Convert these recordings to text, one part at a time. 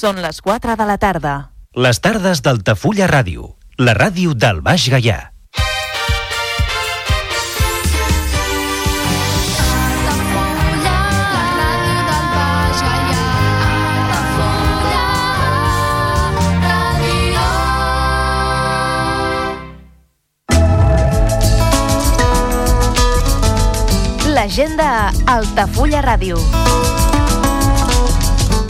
Són les 4 de la tarda. Les tardes d'Altafulla Ràdio, la ràdio del Baix Gaià. L'agenda Altafulla Ràdio.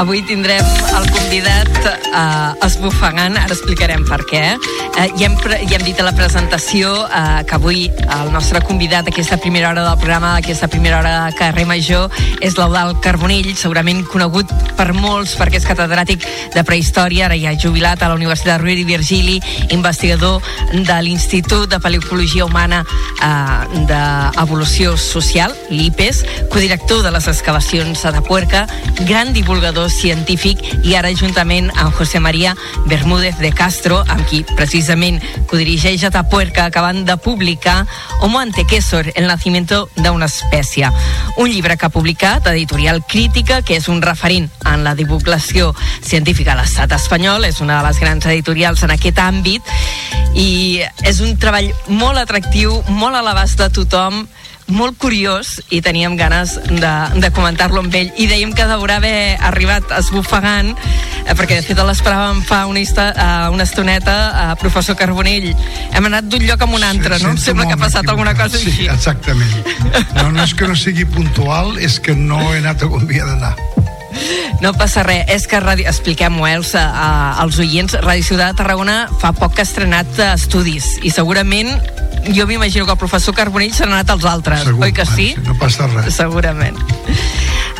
Avui tindrem el convidat eh, esbufegant, ara explicarem per què. Eh, ja, hem, ja hem dit a la presentació eh, que avui el nostre convidat aquesta primera hora del programa, aquesta primera hora de Carrer Major, és l'Eudal Carbonill, segurament conegut per molts perquè és catedràtic de prehistòria, ara ja jubilat a la Universitat Rovira i Virgili, investigador de l'Institut de Paleocologia Humana eh, d'Evolució Social, l'IPES, codirector de les excavacions de Puerca, gran divulgador científic i ara juntament amb José María Bermúdez de Castro, amb qui precisament codirigeix a Tapuerca, acaben de publicar Homo antequesor, el nacimiento de una espècie. Un llibre que ha publicat Editorial Crítica, que és un referent en la divulgació científica a l'estat espanyol, és una de les grans editorials en aquest àmbit, i és un treball molt atractiu, molt a l'abast de tothom, molt curiós i teníem ganes de, de comentar-lo amb ell i dèiem que deurà haver arribat esbufegant eh, perquè de fet l'esperàvem fa una, ista, uh, una estoneta uh, professor Carbonell hem anat d'un lloc a un altre no? Em sembla que ha passat alguna cosa sí, així exactament. No, no és que no sigui puntual, és que no he anat on havia d'anar. No passa res, és que radi... expliquem-ho eh, als, a, als oients, Ràdio Ciutat de Tarragona fa poc que ha estrenat eh, estudis i segurament jo m'imagino que el professor Carbonell s'ha anat als altres, Segur, oi que sí? No passa res. Segurament.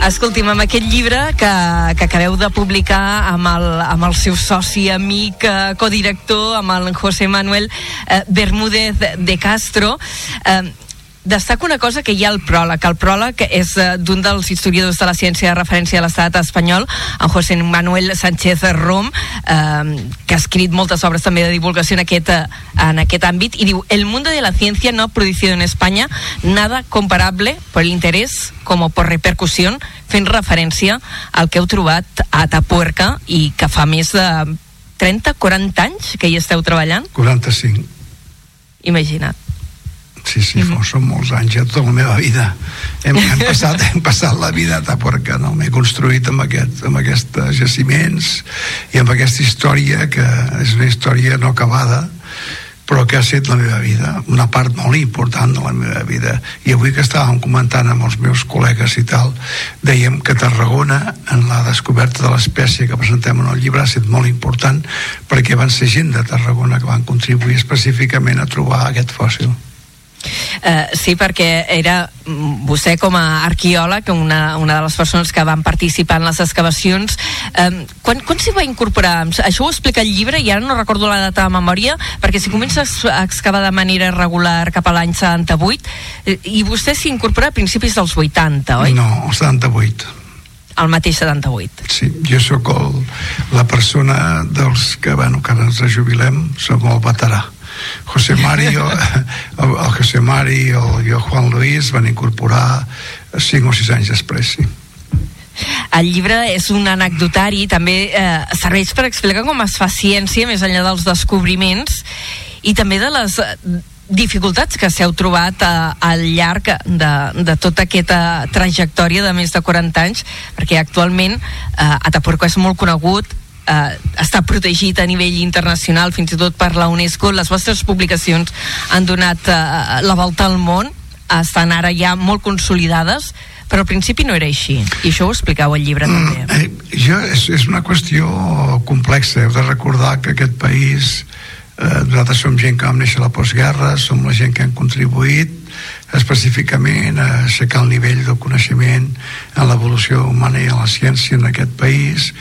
Escolti'm, amb aquest llibre que, que acabeu de publicar amb el, amb el seu soci, amic, eh, codirector, amb el José Manuel eh, Bermúdez de Castro, eh, destaca una cosa que hi ha al pròleg. El pròleg és eh, d'un dels historiadors de la ciència de referència a l'estat espanyol, en José Manuel Sánchez Rom, eh, que ha escrit moltes obres també de divulgació en aquest, eh, en aquest àmbit, i diu, el mundo de la ciencia no ha producido en España nada comparable por interés como por repercusión, fent referència al que heu trobat a Tapuerca i que fa més de 30-40 anys que hi esteu treballant, 45. imagina't. Sí, sí, mm -hmm. són molts anys, ja tota la meva vida. Hem, hem, passat, hem passat la vida a Taporca, no? M'he construït amb, aquest, amb aquests jaciments i amb aquesta història, que és una història no acabada, però que ha estat la meva vida, una part molt important de la meva vida. I avui que estàvem comentant amb els meus col·legues i tal, dèiem que Tarragona, en la descoberta de l'espècie que presentem en el llibre, ha estat molt important perquè van ser gent de Tarragona que van contribuir específicament a trobar aquest fòssil. Eh, sí, perquè era mm, vostè com a arqueòleg, una, una de les persones que van participar en les excavacions, eh, quan, quan s'hi va incorporar? Això ho explica el llibre i ara no recordo la data de memòria, perquè si comença a excavar de manera regular cap a l'any 78, eh, i vostè s'hi incorpora a principis dels 80, oi? No, el 78. el mateix 78. Sí, jo sóc el, la persona dels que, bueno, que ens rejubilem, som el veterà. José Mari, el, el, el José Mari i el, i el Juan Luis van incorporar 5 o 6 anys després, sí. El llibre és un anecdotari, també eh, serveix per explicar com es fa ciència més enllà dels descobriments i també de les dificultats que s'heu trobat eh, al llarg de, de tota aquesta trajectòria de més de 40 anys, perquè actualment eh, Atapuerco és molt conegut, eh, està protegit a nivell internacional, fins i tot per la UNESCO. Les vostres publicacions han donat eh, la volta al món, estan ara ja molt consolidades, però al principi no era així. I això ho explicau al llibre mm, també. eh, jo, és, és una qüestió complexa. Heu de recordar que aquest país eh, nosaltres som gent que vam néixer a la postguerra som la gent que hem contribuït específicament a aixecar el nivell del coneixement en l'evolució humana i a la ciència en aquest país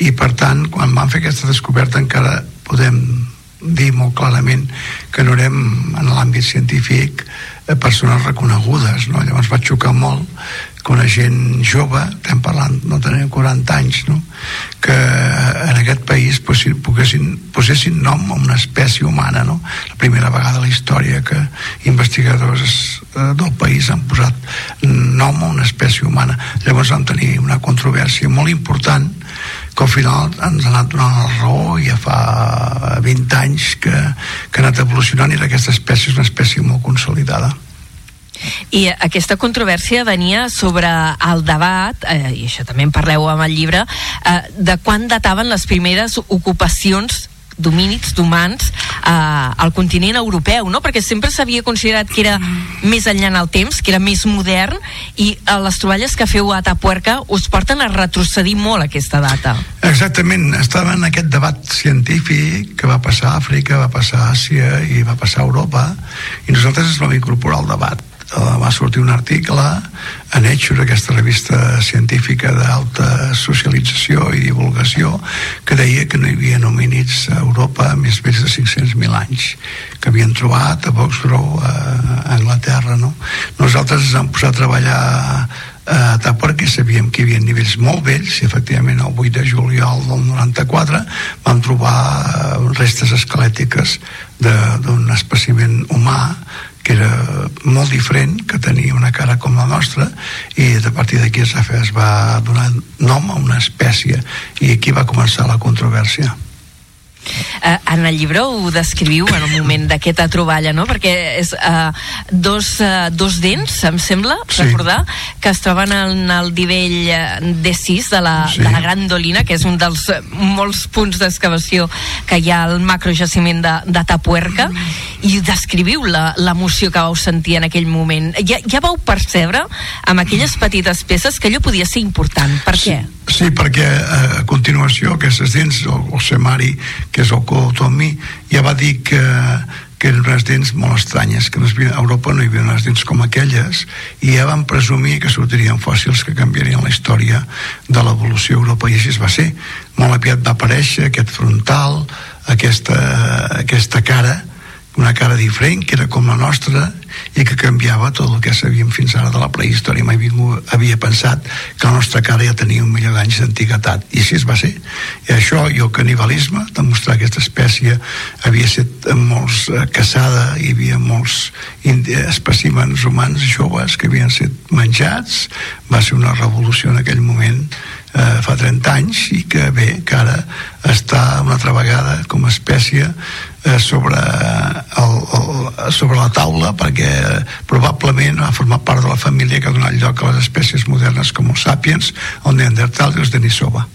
i per tant quan vam fer aquesta descoberta encara podem dir molt clarament que no érem en l'àmbit científic eh, persones reconegudes no? llavors va xocar molt que una gent jove, estem parlant, no tenim 40 anys, no? que en aquest país poguessin, posessin nom a una espècie humana, no? la primera vegada a la història que investigadors eh, del país han posat nom a una espècie humana. Llavors vam tenir una controvèrsia molt important que al final ens ha anat donant la raó ja fa 20 anys que, que ha anat evolucionant i aquesta espècie és una espècie molt consolidada. I aquesta controvèrsia venia sobre el debat, eh, i això també en parleu amb el llibre, eh, de quan dataven les primeres ocupacions domínics d'humans eh, al continent europeu, no? perquè sempre s'havia considerat que era més enllà en el temps, que era més modern, i eh, les troballes que feu a Tapuerca us porten a retrocedir molt aquesta data. Exactament, estava en aquest debat científic que va passar a Àfrica, va passar a Àsia i va passar a Europa, i nosaltres ens vam incorporar al debat va sortir un article a Nature, aquesta revista científica d'alta socialització i divulgació, que deia que no hi havia homínids a Europa més vells de 500.000 anys, que havien trobat a Boxgrove, a Anglaterra, no? Nosaltres ens vam posar a treballar eh, tant perquè sabíem que hi havia nivells molt vells i efectivament el 8 de juliol del 94 vam trobar eh, restes esquelètiques d'un espècimen humà que era molt diferent, que tenia una cara com la nostra i a partir d'aquí es, va donar nom a una espècie i aquí va començar la controvèrsia. Eh, en el llibre ho descriviu en el moment d'aquesta troballa, no? Perquè és eh, dos, eh, dos dents, em sembla, sí. recordar, que es troben en el nivell eh, D6 de la, sí. de la Gran Dolina, que és un dels eh, molts punts d'excavació que hi ha al macrojaciment de, de Tapuerca, i descriviu l'emoció que vau sentir en aquell moment. Ja, ja vau percebre amb aquelles petites peces que allò podia ser important. Per sí. què? Sí, perquè eh, a continuació aquestes dents, el, el Semari, que és el Cotomi, ja va dir que, que eren unes dents molt estranyes, que a Europa no hi havia unes dents com aquelles, i ja van presumir que sortirien fòssils que canviarien la història de l'evolució Europa, i així es va ser. Molt aviat va aparèixer aquest frontal, aquesta, aquesta cara, una cara diferent, que era com la nostra, i que canviava tot el que sabíem fins ara de la prehistòria. Mai ningú havia pensat que la nostra cara ja tenia un milió d'anys d'antiguitat, i així es va ser. I això i el canibalisme, demostrar que aquesta espècie havia estat molts eh, caçada, hi havia molts espècimens humans joves que havien estat menjats, va ser una revolució en aquell moment eh, fa 30 anys i que bé, que ara està una altra vegada com a espècie eh, sobre, el, el, sobre la taula perquè probablement ha format part de la família que ha donat lloc a les espècies modernes com els sapiens, el neandertal i els denisova.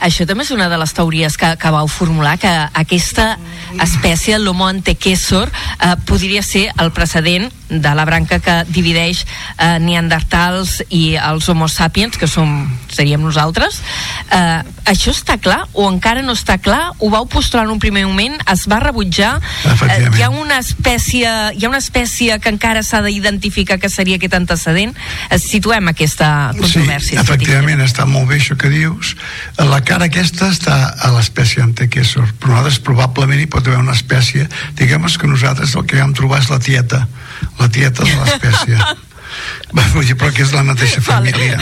Això també és una de les teories que, que vau formular, que aquesta espècie, l'Homo antequesor, eh, podria ser el precedent de la branca que divideix eh, neandertals i els homo sapiens, que som, seríem nosaltres. Eh, això està clar o encara no està clar? Ho vau postular en un primer moment? Es va rebutjar? Eh, hi ha una espècie hi ha una espècie que encara s'ha d'identificar que seria aquest antecedent? Eh, situem aquesta controvèrsia. Sí, efectivament, està molt bé això que dius. La cara aquesta està a l'espècie antequesor, però nosaltres probablement hi pot haver una espècie, diguem que nosaltres el que vam trobar és la tieta la tieta de l'espècie. Vull dir, però que és la mateixa família.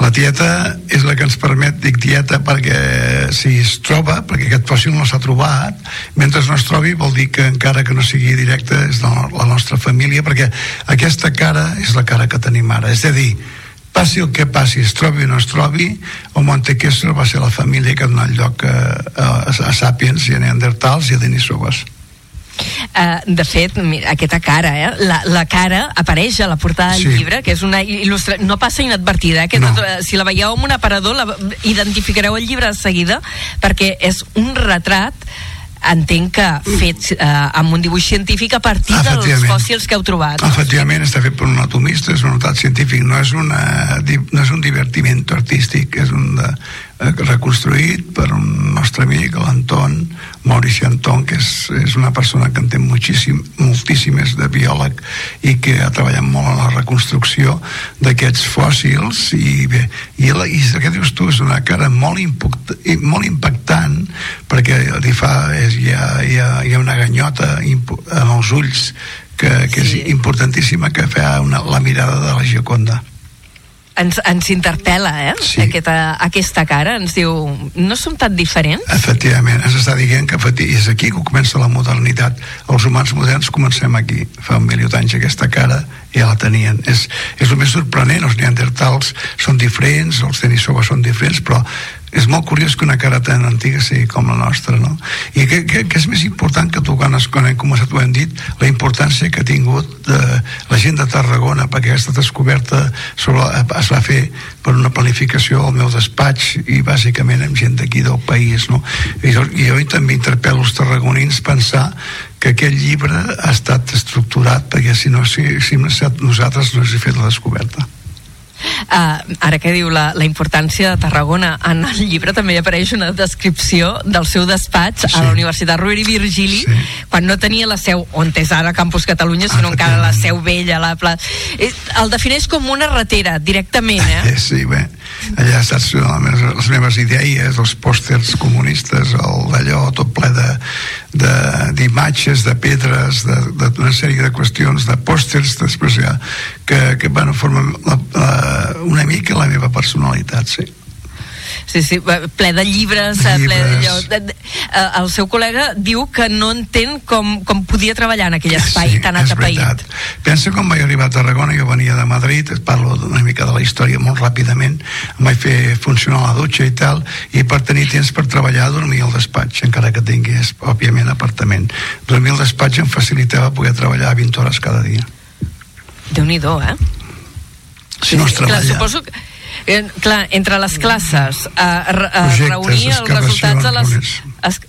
La tieta és la que ens permet, dic tieta, perquè si es troba, perquè aquest fòssil no s'ha trobat, mentre no es trobi vol dir que encara que no sigui directe és de la nostra família, perquè aquesta cara és la cara que tenim ara. És a dir, passi el que passi, es trobi o no es trobi, el Monte Kessler va ser la família que ha donat lloc a, a, a Sapiens i a Neandertals i a Denisovas. Uh, de fet, mira, aquesta cara, eh? la, la cara apareix a la portada del Sí. llibre, que és una il·lustra... no passa inadvertida, eh? que No. no. si la veieu amb un aparador la... identificareu el llibre de seguida perquè és un retrat entenc que fet eh, amb un dibuix científic a partir dels fòssils que heu trobat. Efectivament, està fet per un anatomista, és un notat científic, no és, una, no és un divertiment artístic, és un de, reconstruït per un nostre amic, l'Anton, Maurici Anton, que és, és una persona que entén moltíssim, moltíssim, és de biòleg i que ha treballat molt en la reconstrucció d'aquests fòssils i bé, i, la, i el que dius tu és una cara molt, impuct, i molt impactant perquè li fa, és, hi, ha, hi, ha, hi ha una ganyota en els ulls que, que Sí. és importantíssima que fa una, la mirada de la Gioconda Ens, ens interpel·la, eh? Sí. Aquesta, aquesta cara, ens diu, no som tan diferents? Efectivament, ens està dient que és aquí que comença la modernitat. Els humans moderns comencem aquí. Fa un milió d'anys aquesta cara ja la tenien. És, és el més sorprenent, els neandertals són diferents, els denisovas són diferents, però és molt curiós que una cara tan antiga sigui com la nostra, no? I què, què, què és més important que tu, quan, quan hem començat, ho hem dit, la importància que ha tingut de, la gent de Tarragona, perquè aquesta descoberta sobre, es va fer per una planificació al meu despatx i bàsicament amb gent d'aquí del país, no? I jo, i jo també interpel·lo els tarragonins pensar que aquest llibre ha estat estructurat perquè si no, si, si nosaltres no hagués fet la descoberta. Uh, ara que diu la, la importància de Tarragona en el llibre també hi apareix una descripció del seu despatx sí. a la. Universitat Rovira i Virgili Sí. quan no tenia la seu on és ara Campus Catalunya sinó encara la seu vella la pla... Eh, el defineix com una ratera directament? Eh, sí, bé, allà saps les meves, les meves idees, els pòsters comunistes, el d'allò tot ple de de- d'imatges, de, pedres, de- d'una sèrie de qüestions, de pòsters, després ja, que, que bueno, formen la, la, una mica la meva personalitat, sí. Sí, sí, ple de llibres, eh, ple Llibres. allò. De, de, eh, el seu col·lega diu que no entén com, com podia treballar en aquell espai Sí, tan atapeït. Pensa quan vaig arribar a Tarragona, jo venia de Madrid, et parlo una mica de la història molt ràpidament, em vaig fer funcionar la dutxa i tal, i per tenir temps per treballar dormia al despatx, encara que tingués, òbviament, apartament. Dormir al despatx em facilitava poder treballar 20 hores cada dia. Déu-n'hi-do, eh? Si no es clar, treballa. suposo que, eh, clar, entre les classes, re, eh, Projectes, reunir els resultats de les... Es,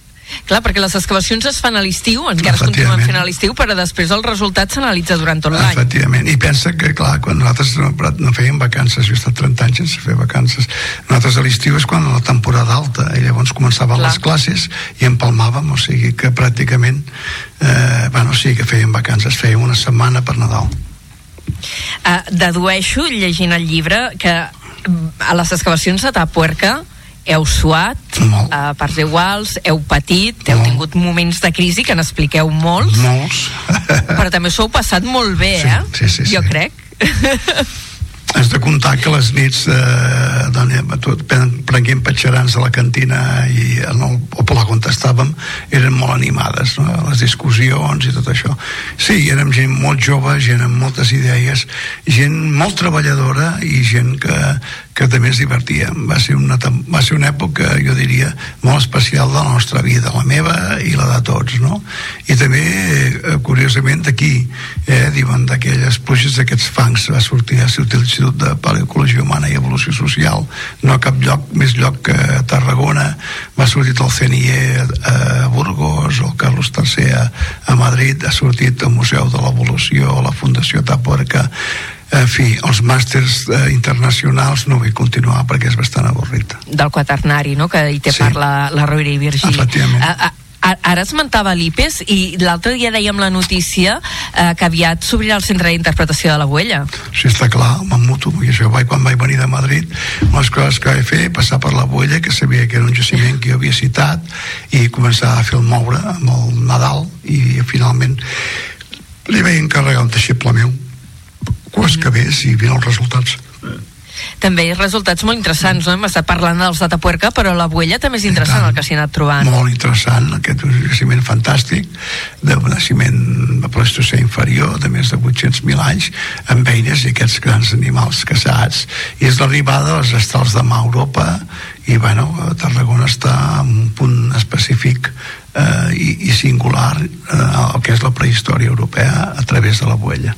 clar, perquè les excavacions es fan a l'estiu, encara es continuen fent a l'estiu, però després el resultat s'analitza durant tot l'any. Efectivament, i pensa que, clar, quan nosaltres no, no fèiem vacances, jo he estat 30 anys sense fer vacances, nosaltres a l'estiu és quan la temporada alta, i llavors començaven Clar. les classes i empalmàvem, o sigui que pràcticament, eh, bueno, sí que fèiem vacances, fèiem una setmana per Nadal. Uh, dedueixo, llegint el llibre, que mm, a les excavacions de Tapuerca heu suat Molt. a parts iguals, heu patit, heu Molt. tingut moments de crisi que n'expliqueu molts, Molts. però també s'ho heu passat molt bé, Sí, eh? sí, sí, Jo sí. crec. Has de comptar que les nits eh, tot, pren- prenguem patxerans a la cantina i en el poble on estàvem eren molt animades, no? les discussions i tot això. Sí, érem gent molt jove, gent amb moltes idees, gent molt treballadora i gent que, que també es divertia. Va ser, una, va ser una època, jo diria, molt especial de la nostra vida, la meva i la de tots, no? I també, eh, curiosament, d'aquí, eh, diuen d'aquelles pluges d'aquests fangs, va sortir a sortir l'Institut de Paleocologia Humana i Evolució Social, no a cap lloc, més lloc que a Tarragona, va sortir el CNIE a Burgos, el Carlos III a, Madrid, ha sortit el Museu de l'Evolució, la Fundació Taporca, en fi, els màsters eh, internacionals no vull continuar perquè és bastant avorrit. del quaternari, no?, que hi té Sí. sí. part la, la Rovira i Virgili. Efectivament. A, a, a- ara esmentava l'IPES i l'altre dia dèiem la notícia eh, que aviat s'obrirà el centre d'interpretació de la Buella. Si està clar, me'n muto, i això vaig, quan vaig venir de Madrid, les coses que vaig fer, passar per la Boella, que sabia que era un jaciment que jo havia citat, i començar a fer el moure amb el Nadal, i finalment li vaig encarregar un deixeble meu, quasi que bé, si vinen els resultats. També resultats molt interessants, no? Hem estat parlant dels de Tapuerca, però la Buella també és interessant el que s'hi ha anat trobant. Molt interessant, aquest és un jaciment fantàstic, de naixement de Pleistocè inferior, de més de 800.000 anys, amb eines i aquests grans animals caçats. I és l'arribada dels estals de mà a Europa, i bueno, Tarragona està en un punt específic eh, i, i singular eh, el que és la prehistòria europea a través de la Buella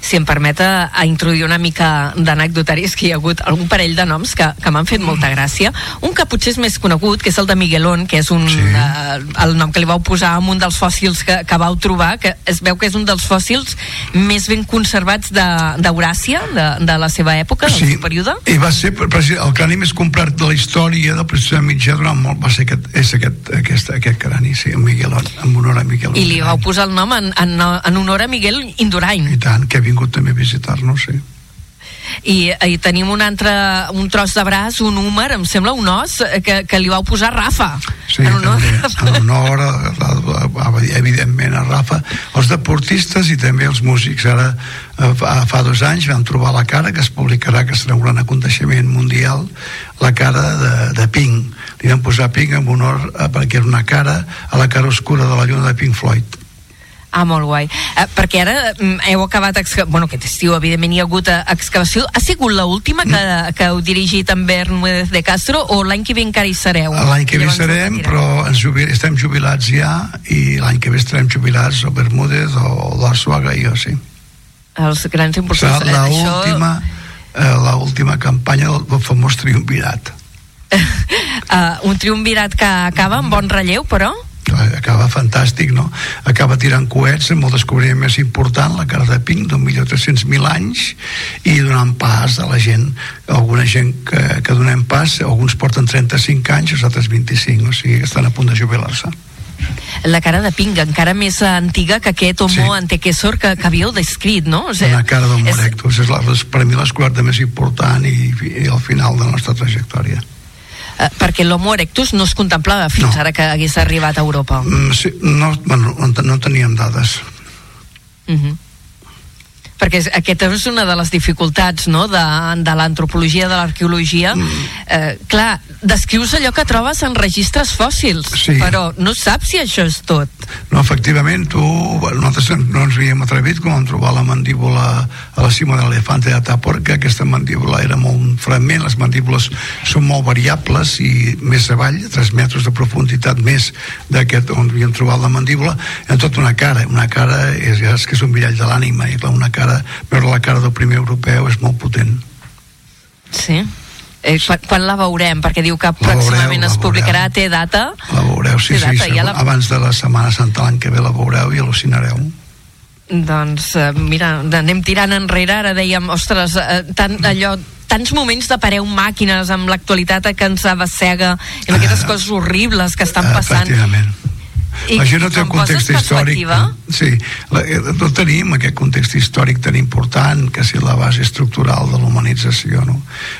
si em permet a, a introduir una mica d'anecdotaris que hi ha hagut algun parell de noms que, que m'han fet molta gràcia. Un que potser és més conegut que és el de Miguelón que és un, sí. uh, el nom que li vau posar amb un dels fòssils que, que vau trobar que es veu que és un dels fòssils més ben conservats d'Euràcia de, de, de la seva època, sí. del seu període. I va ser el crani més comprat de la història del President mitjà durant molt va ser aquest, és aquest, aquest, aquest crani sí, en Miguelón, en honor a Miguelón. I li vau posar el nom en, en, en honor a Miguel Indurain. I tant, que ha vingut també a visitar-nos, sí. I, i tenim un altre un tros de braç, un húmer, em sembla un os eh, que, que li vau posar Rafa. Sí, en honor, també, en honor a, a, a, evidentment a Rafa. Els deportistes i també els músics. Ara eh, fa, fa dos anys vam trobar la cara que es publicarà que serà un gran aconteixement mundial la cara de, de Pink. Li vam posar Pink en honor a, perquè era una cara a la cara oscura de la lluna de Pink Floyd Ah, molt guai. Eh, perquè ara mm, heu acabat... Bueno, aquest estiu, evidentment, hi ha hagut eh, excavació. Ha sigut l'última que, mm. que heu dirigit amb Bermúdez de Castro o l'any que ve encara hi sereu? L'any que ve serem, però ens jubil, estem jubilats ja i l'any que ve estarem jubilats o Bermúdez o l'Arsuaga i jo, sí. Els grans impulsors. Sigui, l'última eh, l'última campanya del, del famós triumvirat. uh, un triumvirat que acaba amb bon relleu, però? Acaba fantàstic, no? Acaba tirant coets amb el descobriment més important, la cara de Pink, d'un milió mil anys, i donant pas a la gent, alguna gent que, que donem pas, alguns porten 35 anys, els altres 25, o sigui que estan a punt de jubilar-se la cara de Pink, encara més antiga que aquest homo sí. antequesor que, que havíeu descrit, no? O sigui, la cara d'homo és... erectus, és la, per mi l'esquarta més important i, i al final de la nostra trajectòria eh, perquè l'Homo erectus no es contemplava fins no. ara que hagués arribat a Europa. Mm, sí, no, bueno, no teníem dades. Uh mhm. -huh perquè aquesta és una de les dificultats no? de, de l'antropologia, de l'arqueologia mm. eh, clar, descrius allò que trobes en registres fòssils sí. però no saps si això és tot no, efectivament, tu nosaltres no ens havíem atrevit com vam trobar la mandíbula a la cima de l'elefante de Taporca aquesta mandíbula era molt un fragment les mandíbules són molt variables i més avall, 3 metres de profunditat més d'aquest on havíem trobat la mandíbula en tota una cara, una cara és, és que és un mirall de l'ànima i clar, una cara cara, veure la cara del primer europeu és molt potent. Sí? Eh, quan, quan la veurem? Perquè diu que pròximament es publicarà, té data? La veureu, sí, sí, sí ja la... abans de la Setmana Santa l'any que ve la veureu i al·lucinareu. Doncs, eh, mira, anem tirant enrere, ara dèiem, ostres, eh, tant allò tants moments de pareu màquines amb l'actualitat que ens abassega i amb aquestes uh, coses horribles que estan passant. Efectivament i no té un context històric sí, la, eh, no tenim aquest context històric tan important que si la base estructural de l'humanització no?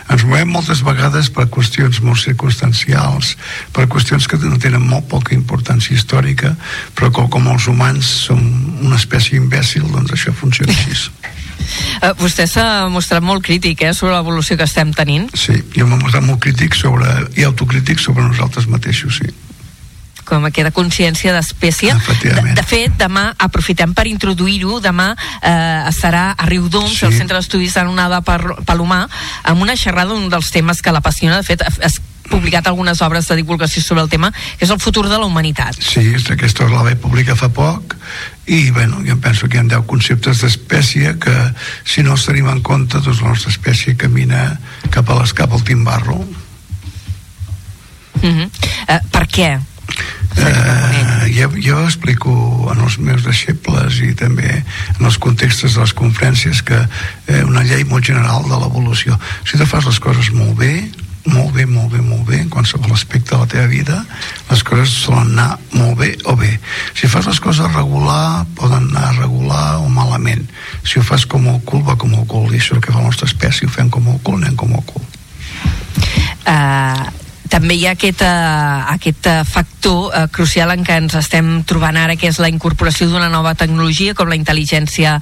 ens movem moltes vegades per qüestions molt circumstancials per qüestions que no tenen molt poca importància històrica però com, com els humans som una espècie imbècil doncs això funciona així Uh, vostè s'ha mostrat molt crític eh, sobre l'evolució que estem tenint. Sí, jo m'he mostrat molt crític sobre, i autocrític sobre nosaltres mateixos, sí com queda consciència d'espècie. De, de fet, demà aprofitem per introduir-ho. Demà eh, estarà a Riudoms, sí. al Centre d'Estudis de per Palomar, amb una xerrada d'un dels temes que l'apassiona. De fet, es publicat algunes obres de divulgació sobre el tema, que és el futur de la humanitat. Sí, aquesta la vaig publicar fa poc i bueno, jo penso que hi ha 10 conceptes d'espècie que si no els tenim en compte doncs la nostra espècie camina cap a l'escap al timbarro. Uh -huh. uh, per què? Eh, jo, jo explico en els meus deixebles i també en els contextos de les conferències que eh, una llei molt general de l'evolució. Si tu fas les coses molt bé molt bé, molt bé, molt bé en qualsevol aspecte de la teva vida les coses solen anar molt bé o bé. Si fas les coses regular poden anar regular o malament. Si ho fas com el cul va com el cul. I això és el que fa la nostra espècie ho fem com el cul anem com el cul. Uh, també hi ha aquest, uh, aquest uh, factor uh, crucial en què ens estem trobant ara, que és la incorporació d'una nova tecnologia com la intel·ligència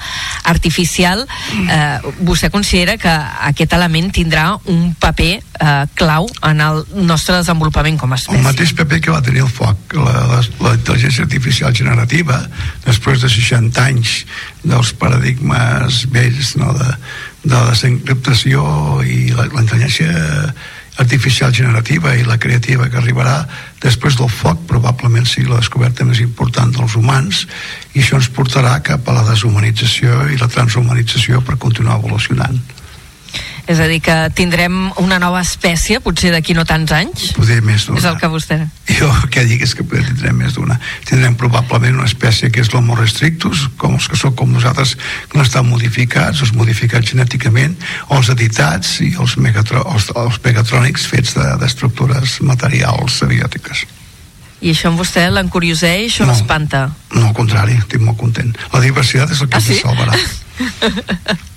artificial. Uh, vostè considera que aquest element tindrà un paper uh, clau en el nostre desenvolupament com a espècie? El mateix paper que va tenir el foc, la, la, la intel·ligència artificial generativa, després de 60 anys dels paradigmes vells no, de, de la desencriptació i la, la intel·ligència artificial generativa i la creativa que arribarà després del foc probablement sigui la descoberta més important dels humans i això ens portarà cap a la deshumanització i la transhumanització per continuar evolucionant. És a dir, que tindrem una nova espècie, potser d'aquí no tants anys? Poder més d'una. És el que vostè... Jo el que dic és que poder tindrem més d'una. Tindrem probablement una espècie que és l'homo restrictus, com els que són com nosaltres, que no estan modificats, els modificats genèticament, o els editats i els, megatro, els, els megatrònics fets d'estructures de, materials abiòtiques. I això amb vostè l'encurioseix o No. l'espanta? No, al contrari, estic molt content. La diversitat és el que Ah, sí? ens salvarà.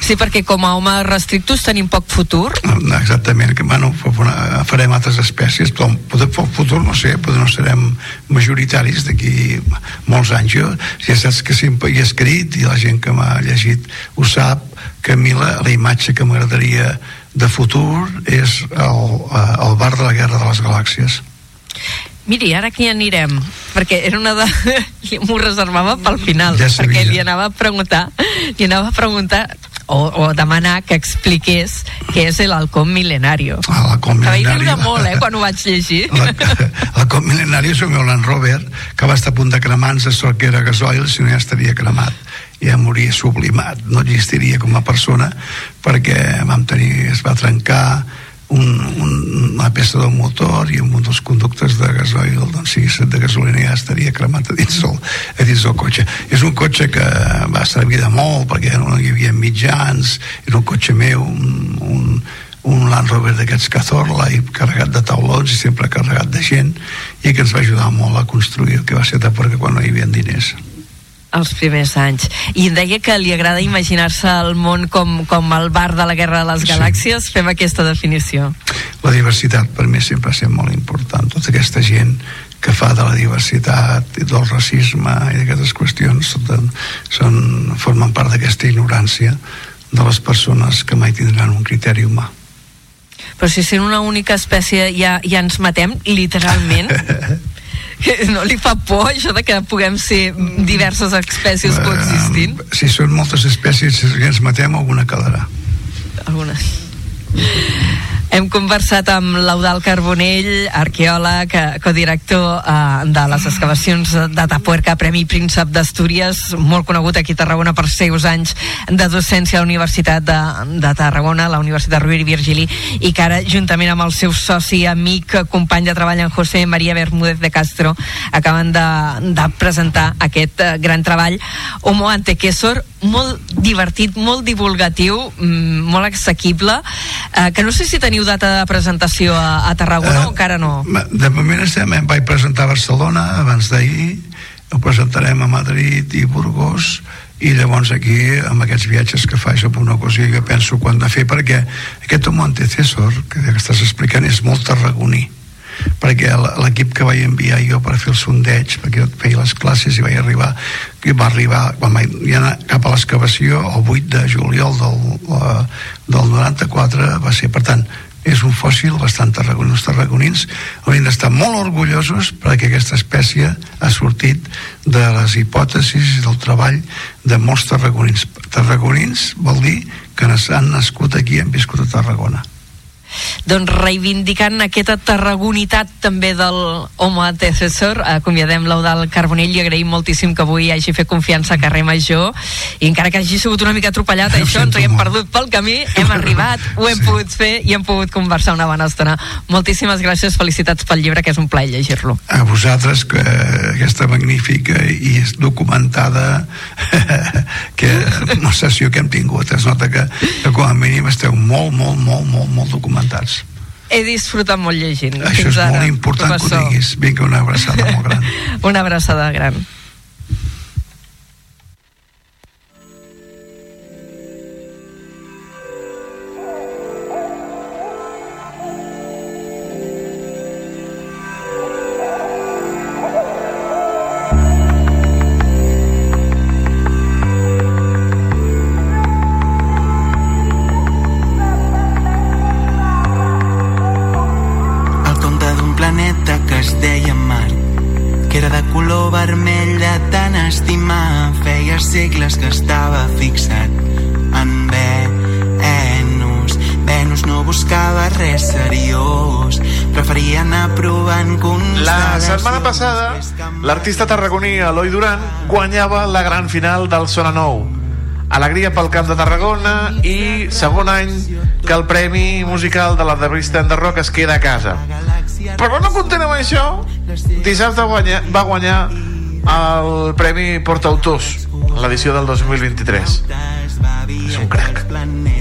Sí, perquè com a home restrictus tenim poc futur. No, exactament, que bueno, fa- fa- farem altres espècies, però poder, el futur no sé, potser no serem majoritaris d'aquí molts anys. Jo, ja saps que sempre hi he escrit i la gent que m'ha llegit ho sap, que a mi la, la imatge que m'agradaria de futur és el, eh, el bar de la Guerra de les Galàxies. Miri, ara que hi anirem, perquè era una de... m'ho reservava pel final, Ja sabia. perquè li anava a preguntar, li anava a preguntar o, o demanar que expliqués què és l'halcón milenario. Ah, l'halcón Que vaig riure molt, eh, quan ho vaig llegir. La, el cop mil·lenari és el meu Land Rover que va estar a punt de cremar-se sort que era gasoil si no ja estaria cremat ja moria sublimat, no existiria com a persona perquè vam tenir, es va trencar un, un, una peça del motor i un dels conductes de gasoil doncs si hagués de gasolina ja estaria cremat a dins, el, a dins del cotxe. És un cotxe que va servir de molt perquè no hi havia mitjans era un cotxe meu un, un, un Land Rover d'aquests Cazorla i carregat de taulons i sempre carregat de gent i que ens va ajudar molt a construir el que va ser perquè quan no hi havia diners Els primers anys. I deia que li agrada imaginar-se el món com, com el bar de la Guerra de les Sí. Galàxies. Fem aquesta definició. la diversitat per mi sempre ha estat molt important tota aquesta gent que fa de la diversitat i del racisme i d'aquestes qüestions són, són, formen part d'aquesta ignorància de les persones que mai tindran un criteri humà Però si sent una única espècie ja, ja ens matem, literalment... no li fa por això de que puguem ser diverses espècies coexistint? Eh, si són moltes espècies si ens matem alguna quedarà Algunes. Hem conversat amb l'Eudal Carbonell, arqueòleg, eh, codirector eh, de les excavacions de Tapuerca, Premi Príncep d'Astúries, molt conegut aquí a Tarragona per seus anys de docència a la Universitat de, de Tarragona, la Universitat Rovira i Virgili, i que ara, juntament amb el seu soci, amic, company de treball, en José María Bermúdez de Castro, acaben de, de presentar aquest eh, gran treball, Homo Antequesor, molt divertit, molt divulgatiu, mm, molt assequible, eh, que no sé si teniu data de presentació a, a Tarragona o encara no. De moment estem, em vaig presentar a Barcelona abans d'ahir, ho presentarem a Madrid i Burgos i llavors aquí amb aquests viatges que faig amb una ocasió jo penso quan de fer perquè aquest antecessor que estàs explicant és molt tarragoní perquè l'equip que vaig enviar jo per fer el sondeig, perquè jo feia les classes i vaig arribar, que va arribar quan vaig anar cap a l'excavació el 8 de juliol del, la, del 94 va ser, per tant és un fòssil bastant tarragoní. Els tarragonins haurien d'estar molt orgullosos perquè aquesta espècie ha sortit de les hipòtesis i del treball de molts tarragonins. Tarragonins vol dir que han nascut aquí i han viscut a Tarragona. Doncs reivindicant aquesta tarragonitat també del Homo Antecessor, acomiadem l'Eudal Carbonell i agraïm moltíssim que avui hagi fet confiança a carrer Major i encara que hagi sigut una mica atropellat Ho això, ens hi hem molt. perdut pel camí, hem arribat, ho hem Sí. pogut fer i hem pogut conversar una bona estona. Moltíssimes gràcies, felicitats pel llibre, que és un plaer llegir-lo. a vosaltres que aquesta magnífica i documentada que una sessió que hem tingut es nota que, que com a mínim esteu molt, molt, molt, molt, molt documentats He disfrutat molt llegint. això és ara, molt important que ho professor. diguis vinga una abraçada molt gran Una abraçada gran. L'artista tarragoní Eloi Duran guanyava la gran final del Sona Nou. Alegria pel Camp de Tarragona i segon any que el Premi Musical de la revista de Rock es queda a casa. Però no content amb això, dissabte guanya, va guanyar el Premi Portautors, l'edició del 2023. És un crac.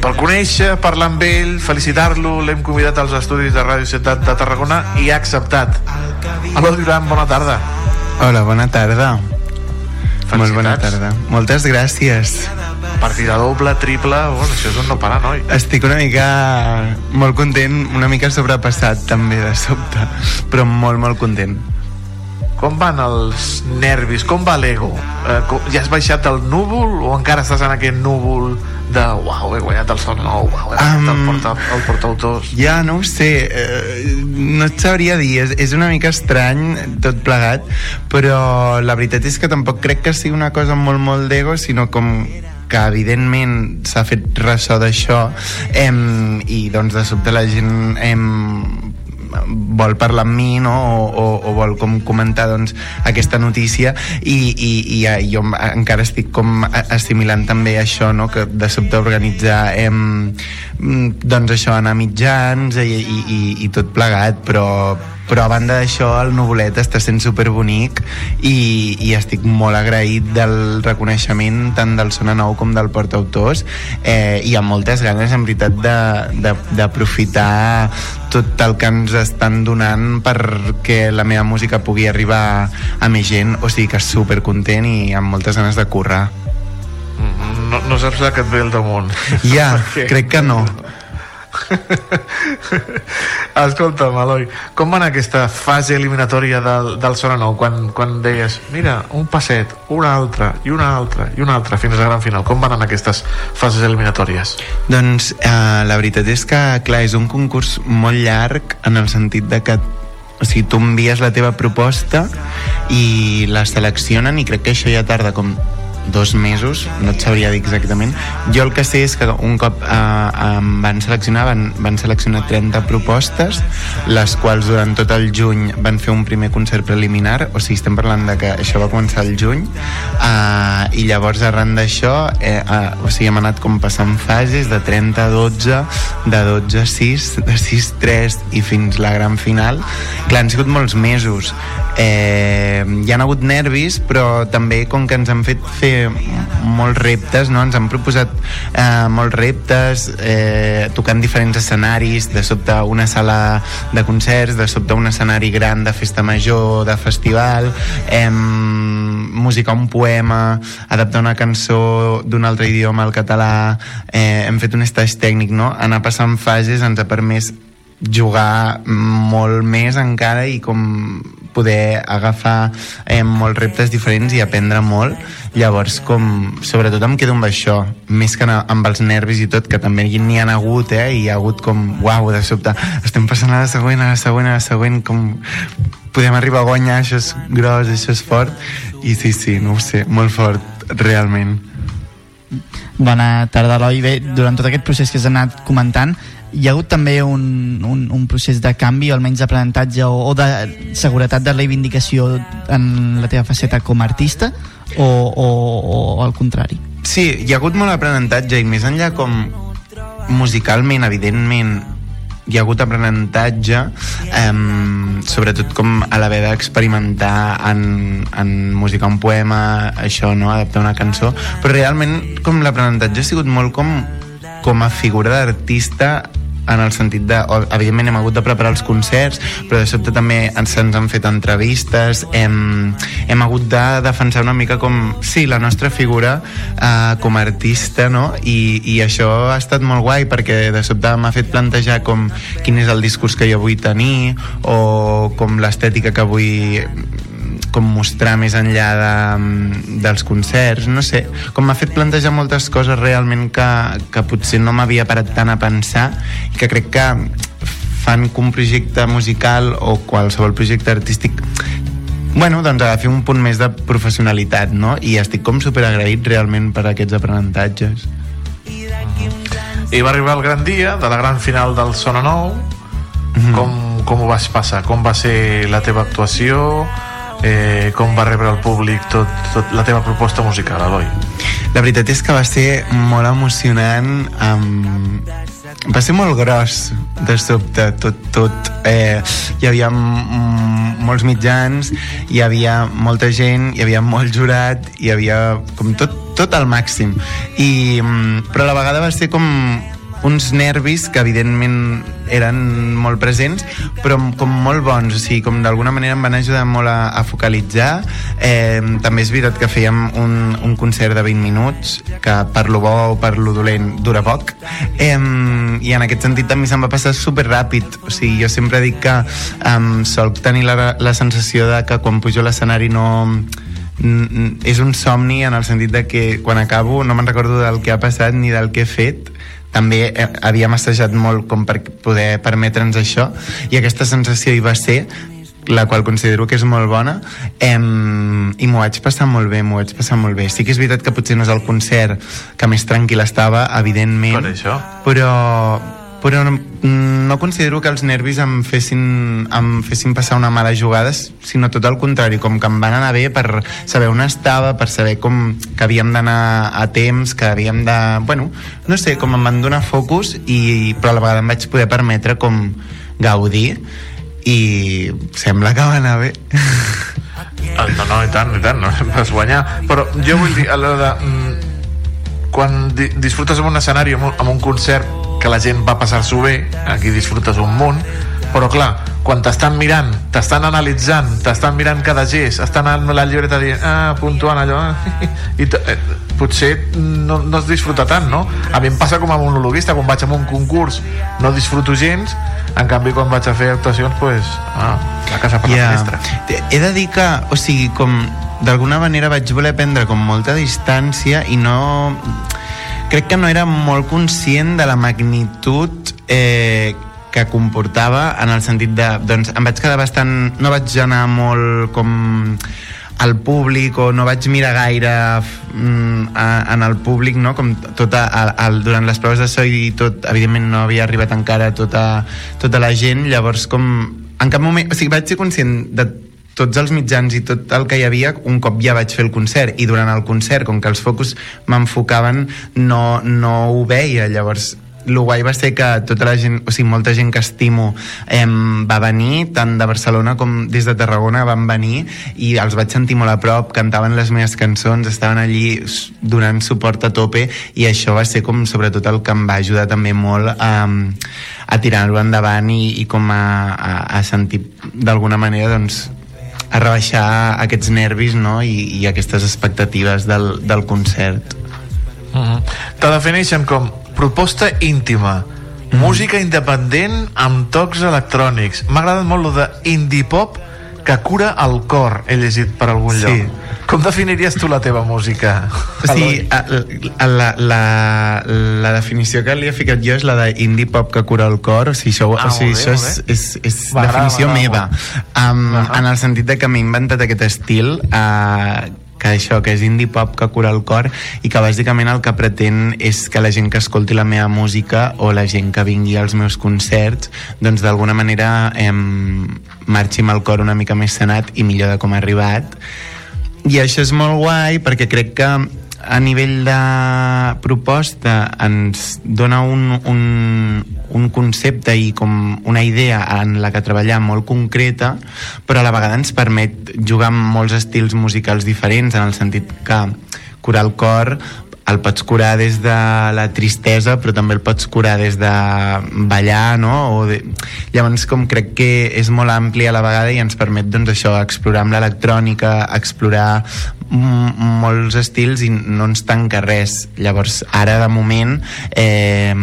Per conèixer, parlar amb ell, felicitar-lo, l'hem convidat als estudis de Ràdio Ciutat de Tarragona i ha acceptat. Aló, Duran, bona tarda. Hola, bona tarda. Molt bona tarda. Moltes gràcies. Partida doble, triple, bueno, això és un no parar, noi. Estic una mica molt content, una mica sobrepassat també de sobte, però molt, molt content. Com van els nervis? Com va l'ego? Eh, ja has baixat el núvol o encara estàs en aquest núvol de uau, he guanyat el son nou, uau, he guanyat el, porta, el portautors? Ja, no ho sé, eh, no et sabria dir, és, és una mica estrany tot plegat, però la veritat és que tampoc crec que sigui una cosa molt, molt d'ego, sinó com que evidentment s'ha fet ressò d'això em, i doncs de sobte la gent em, vol parlar amb mi no? o, o, o vol com comentar doncs, aquesta notícia i, i, i jo encara estic com assimilant també això no? que de sobte organitzar em, mm, doncs això, anar mitjans i, i, i, i tot plegat però, però a banda d'això el nuvolet està sent superbonic i, i estic molt agraït del reconeixement tant del Sona Nou com del Portautors eh, i amb moltes ganes en veritat d'aprofitar tot el que ens estan donant perquè la meva música pugui arribar a més gent. O sigui que super content i amb moltes ganes de currar. No, no saps la que et ve al damunt. ja, Perquè- crec que no Escolta'm, Eloi, com va anar aquesta fase eliminatòria del, del Sona Nou quan, quan deies, mira, un passet, una altra, i una altra, i una altra, fins a la gran final? Com van anar aquestes fases eliminatòries? Doncs eh, la veritat és que, clar, és un concurs molt llarg en el sentit de que o sigui, tu envies la teva proposta i la seleccionen i crec que això ja tarda com dos mesos, no et sabria dir exactament. Jo el que sé és que un cop eh, em van seleccionar, van, van seleccionar 30 propostes, les quals durant tot el juny van fer un primer concert preliminar, o sigui, estem parlant de que això va començar el juny, eh, i llavors arran d'això, eh, eh, o sigui, hem anat com passant fases de 30 a 12, de 12 a 6, de 6 a 3 i fins la gran final. Clar, han sigut molts mesos. Eh, hi han hagut nervis, però també com que ens han fet fer molts reptes, no? ens han proposat eh, molts reptes, eh, tocant diferents escenaris, de sobte una sala de concerts, de sobte un escenari gran de festa major, de festival, eh, musicar un poema, adaptar una cançó d'un altre idioma al català, eh, hem fet un estatge tècnic, no? anar passant fases ens ha permès jugar molt més encara i com poder agafar eh, molts reptes diferents i aprendre molt. Llavors com sobretot em quedo amb això més que amb els nervis i tot que també n'hi ha hagut eh, i hi ha hagut com uau de sobte estem passant a la següent a la següent a la següent com podem arribar a guanyar això és gros, això és fort. I sí, sí, no ho sé, molt fort realment. Bona tarda, Eloi. Bé, durant tot aquest procés que has anat comentant, hi ha hagut també un, un, un procés de canvi, o almenys d'aprenentatge o, o de seguretat de reivindicació en la teva faceta com a artista, o, o, o al contrari? Sí, hi ha hagut molt aprenentatge i més enllà com musicalment, evidentment, hi ha hagut aprenentatge eh, sobretot com a l'haver d'experimentar en, en musicar un poema això, no? adaptar una cançó però realment com l'aprenentatge ha sigut molt com, com a figura d'artista en el sentit de, o, evidentment hem hagut de preparar els concerts, però de sobte també ens, se'ns han fet entrevistes, hem, hem hagut de defensar una mica com, sí, la nostra figura eh, com a artista, no? I, I això ha estat molt guai perquè de sobte m'ha fet plantejar com quin és el discurs que jo vull tenir o com l'estètica que vull com mostrar més enllà de, dels concerts, no sé, com m'ha fet plantejar moltes coses realment que, que potser no m'havia parat tant a pensar i que crec que fan que un projecte musical o qualsevol projecte artístic bueno, doncs agafi un punt més de professionalitat, no? I estic com superagraït realment per aquests aprenentatges. I va arribar el gran dia de la gran final del Sona Nou. Mhm. Com, com ho vas passar? Com va ser la teva actuació? Eh, com va rebre el públic tot, tot la teva proposta musical, Eloi? La veritat és que va ser molt emocionant um, va ser molt gros de sobte tot, tot eh, hi havia mm, molts mitjans hi havia molta gent hi havia molt jurat hi havia com tot, tot al màxim i, mm, però a la vegada va ser com uns nervis que evidentment eren molt presents però com molt bons, o sigui, com d'alguna manera em van ajudar molt a, a focalitzar. Eh, també és veritat que fèiem un, un concert de 20 minuts que per lo bo o per lo dolent dura poc. Eh, i en aquest sentit també se'm va passar super ràpid o sigui, jo sempre dic que um, solc tenir la, la sensació de que quan pujo a l'escenari no és un somni en el sentit de que quan acabo no me'n recordo del que ha passat ni del que he fet també eh, havíem assajat molt com per poder permetre'ns això i aquesta sensació hi va ser la qual considero que és molt bona em, i m'ho vaig passar molt bé m'ho vaig passar molt bé sí que és veritat que potser no és el concert que més tranquil estava evidentment Per això. però, però no, no considero que els nervis em fessin, em fessin passar una mala jugada, sinó tot el contrari, com que em van anar bé per saber on estava, per saber com que havíem d'anar a temps, que havíem de... Bueno, no sé, com em van donar focus, i, però a la vegada em vaig poder permetre com gaudir i sembla que va anar bé. Ah, No, no, i tant, i tant, no vas guanyar. Però jo vull dir, a l'hora de... mm, Quan di disfrutes en un escenari, amb un, amb un concert, que la gent va passar-s'ho bé, aquí disfrutes un munt, però clar, quan t'estan mirant, t'estan analitzant, t'estan mirant cada gest, estan amb la llibreta dient, ah, puntuant allò, ah, i eh, potser no, no es disfruta tant, no? A mi em passa com a monologuista, quan vaig a un concurs no disfruto gens, en canvi quan vaig a fer actuacions, pues, ah, la casa per la Ja. finestra. He de dir que, o sigui, com d'alguna manera vaig voler prendre com molta distància i no... Crec que no era molt conscient de la magnitud eh, que comportava en el sentit de... Doncs em vaig quedar bastant... No vaig anar molt com al públic o no vaig mirar gaire mm, a, en el públic no? com tot a, a, a, durant les proves de so i tot, evidentment no havia arribat encara tota, tota la gent llavors com en cap moment, o sigui, vaig ser conscient de tots els mitjans i tot el que hi havia un cop ja vaig fer el concert. I durant el concert, com que els focus m'enfocaven no, no ho veia. Llavors el guai va ser que tota la gent, o sigui, molta gent que estimo em, va venir, tant de Barcelona com des de Tarragona van venir i els vaig sentir molt a prop, cantaven les meves cançons, estaven allí donant suport a tope i això va ser com sobretot el que em va ajudar també molt a, a tirar-ho endavant i, i com a, a, a sentir d'alguna manera doncs a rebaixar aquests nervis no? I, i aquestes expectatives del, del concert Uh -huh. Te defineixen com proposta íntima, música independent amb tocs electrònics. M'ha agradat molt lo de indie pop que cura el cor, he llegit per algun Sí. lloc. Com definiries tu la teva música? Sigui, a, a, la, la, la definició que li he ficat jo és la de indie pop que cura el cor, o sigui, això, Ah, o sigui, bé, això és, és, és definició meva, um, Ahà. en el sentit de que m'he inventat aquest estil uh, que això, que és indie pop que cura el cor i que bàsicament el que pretén és que la gent que escolti la meva música o la gent que vingui als meus concerts doncs d'alguna manera em, marxi amb el cor una mica més sanat i millor de com ha arribat. I això és molt guai perquè crec que a nivell de proposta ens dona un, un, un concepte i com una idea en la que treballar molt concreta però a la vegada ens permet jugar amb molts estils musicals diferents en el sentit que curar el cor el pots curar des de la tristesa però també el pots curar des de ballar no? o de... llavors com crec que és molt ampli a la vegada i ens permet doncs això, explorar amb l'electrònica explorar molts estils i no ens tanca res llavors ara de moment eh,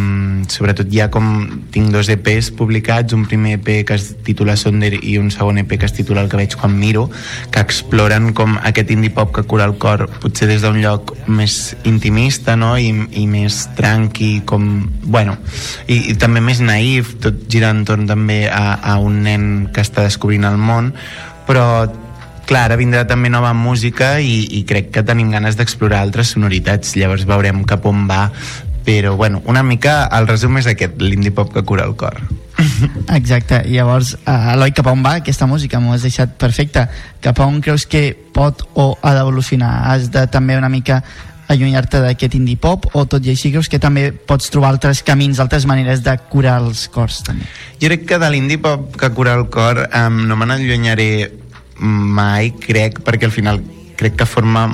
sobretot ja com tinc dos EPs publicats un primer EP que es titula Sonder i un segon EP que es titula El que veig quan miro que exploren com aquest indie pop que cura el cor potser des d'un lloc més intimista no? I, i més tranqui com, bueno, i, i també més naïf tot gira entorn també a, a un nen que està descobrint el món però clar, ara vindrà també nova música i, i crec que tenim ganes d'explorar altres sonoritats, llavors veurem cap on va però bueno, una mica el resum és aquest, l'indie pop que cura el cor Exacte, i llavors uh, Eloi, cap on va aquesta música? M'ho has deixat perfecte cap on creus que pot o ha d'evolucionar? Has de també una mica allunyar-te d'aquest indie pop o tot i així creus que també pots trobar altres camins, altres maneres de curar els cors també? Jo crec que de l'indie pop que cura el cor um, no me n'allunyaré mai, crec, perquè al final crec que forma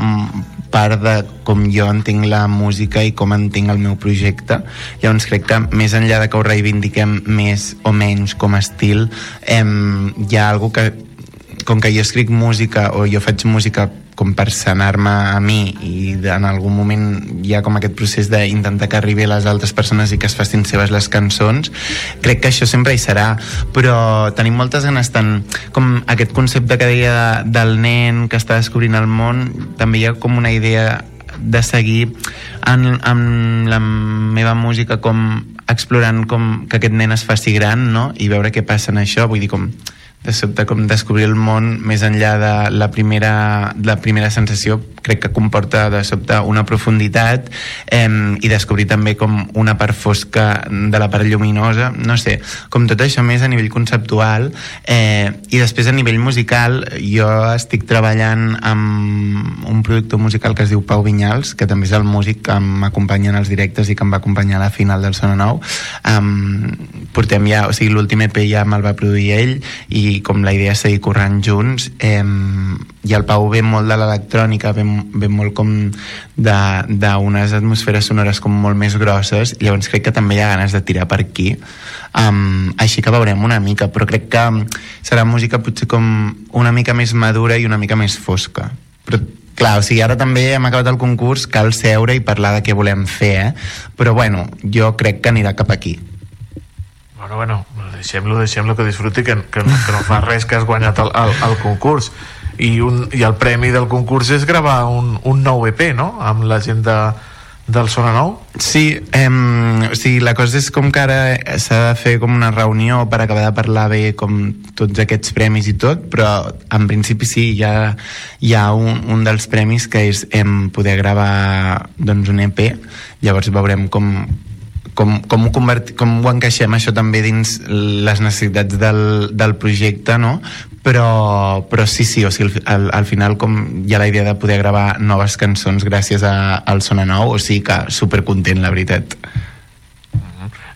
part de com jo entenc la música i com entenc el meu projecte. Llavors crec que més enllà de que ho reivindiquem més o menys com a estil em, hi ha algú que com que jo escric música o jo faig música com per sanar-me a mi i en algun moment hi ha com aquest procés d'intentar que arribi a les altres persones i que es facin seves les cançons crec que això sempre hi serà però tenim moltes ganes tant com aquest concepte que deia del nen que està descobrint el món també hi ha com una idea de seguir en, en la meva música com explorant com que aquest nen es faci gran no? i veure què passa en això vull dir com de sobte com descobrir el món més enllà de la primera, la primera sensació crec que comporta de sobte una profunditat eh, i descobrir també com una part fosca de la part lluminosa. No sé, com tot això més a nivell conceptual eh, i després a nivell musical jo estic treballant amb un productor musical que es diu Pau Vinyals que també és el músic que m'acompanya en els directes i que em va acompanyar a la final del Sona Nou. Um, portem ja, o sigui l'últim EP ja me'l va produir ell i com la idea és seguir corrent junts eh, i el Pau ve molt de l'electrònica ve, ve molt com d'unes atmosferes sonores com molt més grosses llavors crec que també hi ha ganes de tirar per aquí um, així que veurem una mica però crec que serà música potser com una mica més madura i una mica més fosca però clar, o sigui, ara també hem acabat el concurs, cal seure i parlar de què volem fer, eh? però bueno, jo crec que anirà cap aquí Bueno, bueno, deixem-lo, deixem-lo que disfruti, que, que, no, que no fa res que has guanyat el, el, el concurs. I, un, I el premi del concurs és gravar un, un nou EP, no?, amb la gent de, del Sona Nou? Sí, eh, o sigui, la cosa és com que ara s'ha de fer com una reunió per acabar de parlar bé com tots aquests premis i tot, però en principi sí, hi ha, hi ha un, un dels premis que és em, poder gravar doncs, un EP, llavors veurem com, com, com, ho converti, com ho encaixem això també dins les necessitats del, del projecte no? Però, però sí, sí, o sigui, al, al final com hi ha la idea de poder gravar noves cançons gràcies a, al Sona Nou, o sigui que supercontent la veritat.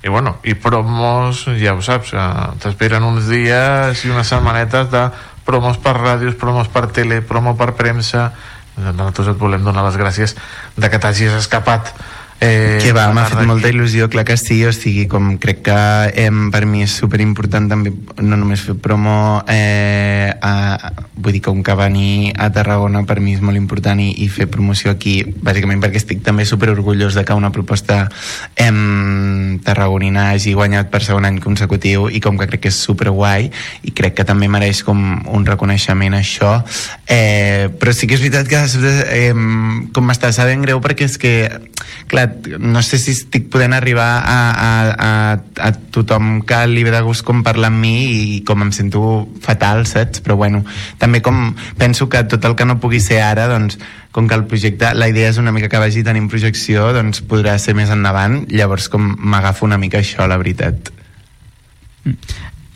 I bueno, i promos, ja ho saps, eh, t'esperen uns dies i unes setmanetes de promos per ràdios, promos per tele, promo per premsa, nosaltres et volem donar les gràcies de que t'hagis escapat Eh, que va, m'ha fet molta il·lusió, clar que sí, o sigui, com crec que eh, per mi és super important també no només fer promo eh, a, vull dir un que venir a Tarragona per mi és molt important i, i fer promoció aquí, bàsicament perquè estic també super orgullós de que una proposta eh, tarragonina hagi guanyat per segon any consecutiu i com que crec que és super guai i crec que també mereix com un reconeixement això. Eh, però sí que és veritat que eh, com m'està sabent greu perquè és que clar, no sé si estic podent arribar a, a, a, a tothom que li ve de gust com parlar amb mi i com em sento fatal, saps? Però bueno, també com penso que tot el que no pugui ser ara, doncs, com que el projecte, la idea és una mica que vagi tenint projecció, doncs podrà ser més endavant, llavors com m'agafo una mica això, la veritat.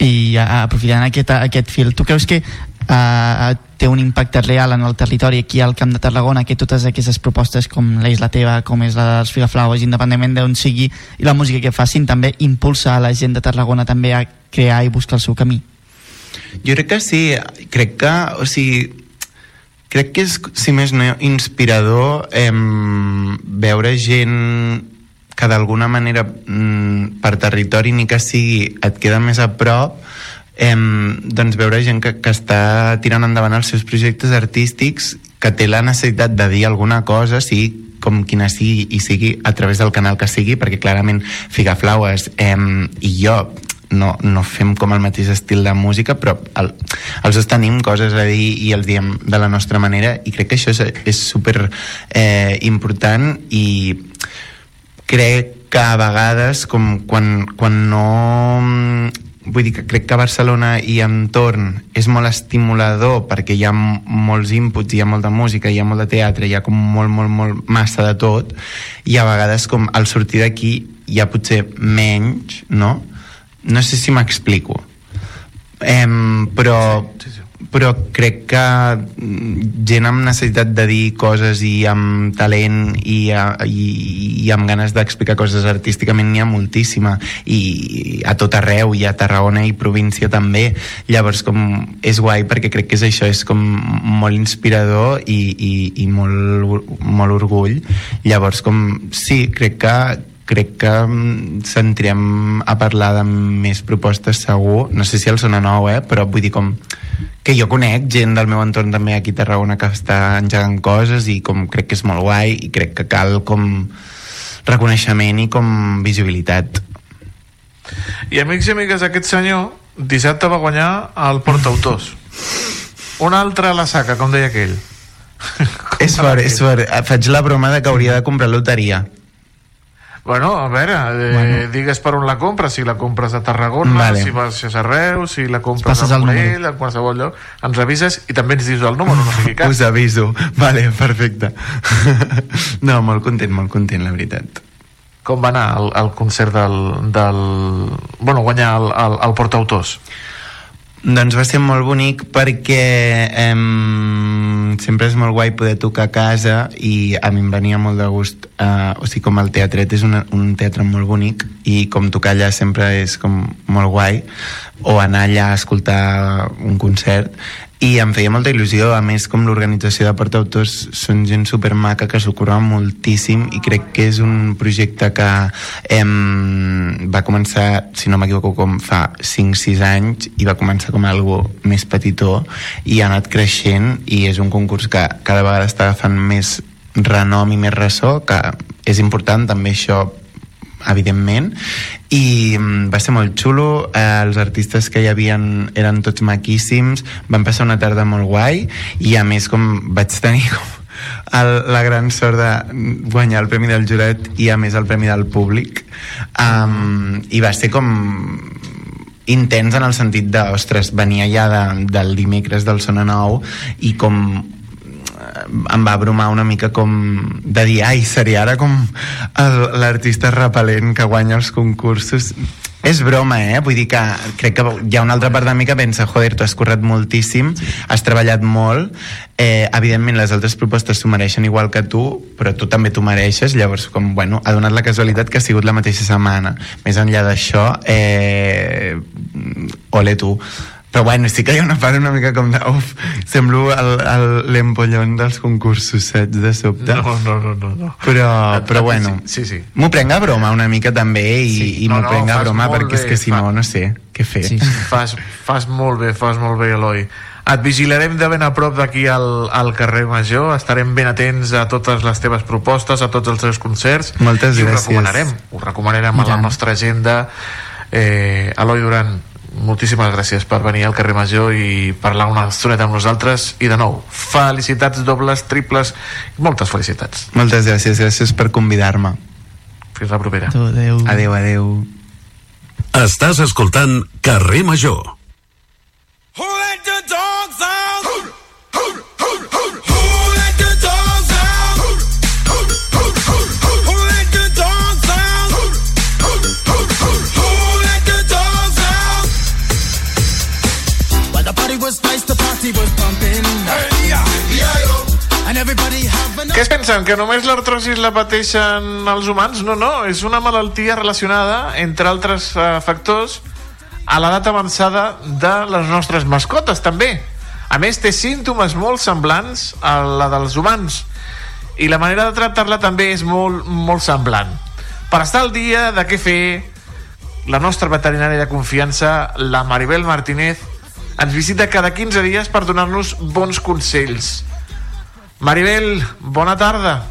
I aprofitant aquest, aquest fil, tu creus que uh, té un impacte real en el territori aquí al Camp de Tarragona que totes aquestes propostes com l'Eix la teva, com és la dels Figaflaues, independentment d'on sigui i la música que facin també impulsa a la gent de Tarragona també a crear i buscar el seu camí. Jo crec que sí crec que, o sigui crec que és, si més no, inspirador eh, veure gent que d'alguna manera mm, per territori ni que sigui et queda més a prop eh, doncs veure gent que, que està tirant endavant els seus projectes artístics que té la necessitat de dir alguna cosa sigui com quina sigui i sigui a través del canal que sigui perquè clarament Figaflaues eh, i jo no, no fem com el mateix estil de música però el, els dos tenim coses a dir i els diem de la nostra manera i crec que això és, és super eh, important i crec que a vegades com quan, quan no vull dir que crec que Barcelona i entorn és molt estimulador perquè hi ha molts inputs, hi ha molta música, hi ha molt de teatre, hi ha com molt, molt, molt massa de tot i a vegades com al sortir d'aquí hi ha potser menys, no? No sé si m'explico. Em, però, sí, sí, sí. Però crec que mm, gent amb necessitat de dir coses i amb talent i, i, i amb ganes d'explicar coses artísticament n'hi ha moltíssima. I a tot arreu i a Tarragona i província també. Llavors com és guai perquè crec que és això és com molt inspirador i, i, i molt, molt orgull. Llavors com sí, crec que crec que mm, sentirem a parlar de més propostes segur, no sé si el sona nou eh? però vull dir com que jo conec gent del meu entorn també aquí a Tarragona que està engegant coses i com crec que és molt guai i crec que cal com reconeixement i com visibilitat I amics i amigues, aquest senyor dissabte va guanyar el portautors. Un altre a la saca, com deia aquell. és fort, és fort faig la broma de que hauria de comprar loteria Bueno, a veure, eh, bueno. digues per on la compres, si la compres a Tarragona, Vale. si vas a Reus, si la compres a el Morell, en qualsevol lloc, ens avises i també ens dius el número, no sigui cas. us aviso, vale, perfecte no, molt content, molt content la veritat Com va anar el, el concert del, del... Bueno, guanyar el, el, el portautors? Doncs va ser molt bonic perquè em, sempre és molt guai poder tocar a casa i a mi em venia molt de gust eh, o sigui, com el teatret és una, un teatre molt bonic i com tocar allà sempre és com molt guai o anar allà a escoltar un concert i em feia molta il·lusió, a més com l'organització de portautors són gent supermaca que s'ho curra moltíssim i crec que és un projecte que em, va començar, si no m'equivoco, com fa 5-6 anys i va començar com algo més petitó i ha anat creixent i és un concurs que cada vegada està agafant més renom i més ressò, que és important també això evidentment i mm, va ser molt xulo. Eh, els artistes que hi havien eren tots maquíssims van passar una tarda molt guai i a més com vaig tenir com el, la gran sort de guanyar el premi del jurat i a més el premi del públic um, i va ser com intens en el sentit de, ostres, venia ja de, del dimecres del Sona Nou i com em va bromar una mica com de dir, ai, seria ara com l'artista repel·lent que guanya els concursos. És broma, eh? Vull dir que crec que hi ha una altra part de mi que pensa joder, tu has currat moltíssim, has treballat molt eh, evidentment les altres propostes s'ho mereixen igual que tu però tu també t'ho mereixes, llavors com, bueno, ha donat la casualitat que ha sigut la mateixa setmana. Més enllà d'això eh, ole tu però bueno, sí que hi ha una part una mica com de uf, semblo l'empollon dels concursos, saps, de sobte No, no, no, no. no. però, però bueno Sí, sí. m'ho prenc a broma una mica també i, Sí. i No, m'ho no, prenc a broma perquè és bé, que si fa- no, no sé què fer Sí, sí. Fas, fas molt bé, fas molt bé, Eloi. Et vigilarem de ben a prop d'aquí al, al carrer Major, estarem ben atents a totes les teves propostes, a tots els teus concerts. Moltes i gràcies. ho recomanarem, ho recomanarem a la nostra agenda. Eh, Eloi Duran, moltíssimes gràcies per venir al carrer Major i parlar una estoneta amb nosaltres. I de nou, felicitats dobles, triples, moltes felicitats. moltes gràcies, gràcies per convidar-me Fins la propera. Tu, adeu. adeu, adeu Estàs escoltant Carrer Major. Who let the dogs out? Què es pensen? Que només l'artrosis la pateixen els humans? No, no, és una malaltia relacionada, entre altres eh, factors, a l'edat avançada de les nostres mascotes, també. A més, té símptomes molt semblants a la dels humans. I la manera de tractar-la també és molt, molt semblant. Per estar al dia de què fer, la nostra veterinària de confiança, la Maribel Martínez, ens visita cada 15 dies per donar-nos bons consells. Maribel, bona tarda.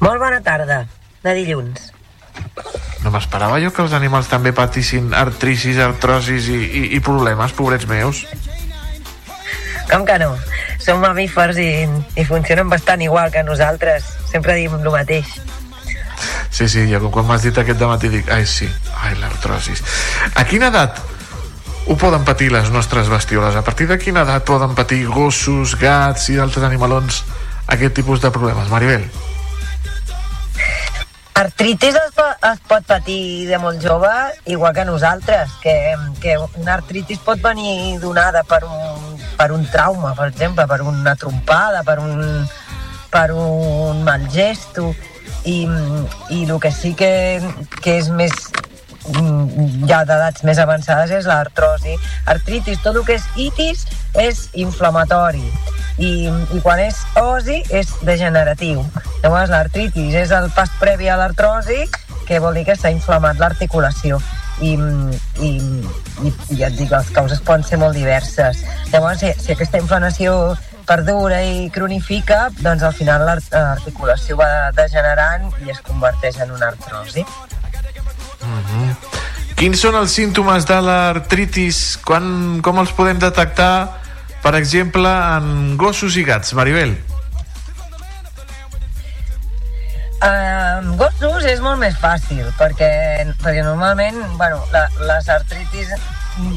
Molt bona tarda, de dilluns. No m'esperava jo que els animals també patissin artricis, artrosis i, i, i problemes, pobrets meus. Com que no? Som mamífers i, i funcionen bastant igual que nosaltres. Sempre diem el mateix. Sí, sí, jo quan m'has dit aquest dematí dic, ai sí, ai l'artrosis. A quina edat ho poden patir les nostres bestioles? A partir de quina edat poden patir gossos, gats i altres animalons aquest tipus de problemes? Maribel? Artritis es, es pot patir de molt jove, igual que nosaltres, que, que una artritis pot venir donada per un, per un trauma, per exemple, per una trompada, per un, per un mal gesto, i, i el que sí que, que és més ja d'edats més avançades és l'artrosi. Artritis, tot el que és itis és inflamatori i, i quan és osi és degeneratiu. Llavors l'artritis és el pas previ a l'artrosi que vol dir que s'ha inflamat l'articulació i, i, i, i ja et dic, les causes poden ser molt diverses. Llavors, si, si aquesta inflamació perdura i cronifica, doncs al final l'art- l'articulació va degenerant i es converteix en una artrosi. Quins són els símptomes de l'artritis? Com els podem detectar, per exemple, en gossos i gats? Maribel? Amb gossos és molt més fàcil, perquè, perquè normalment bueno, la, les artritis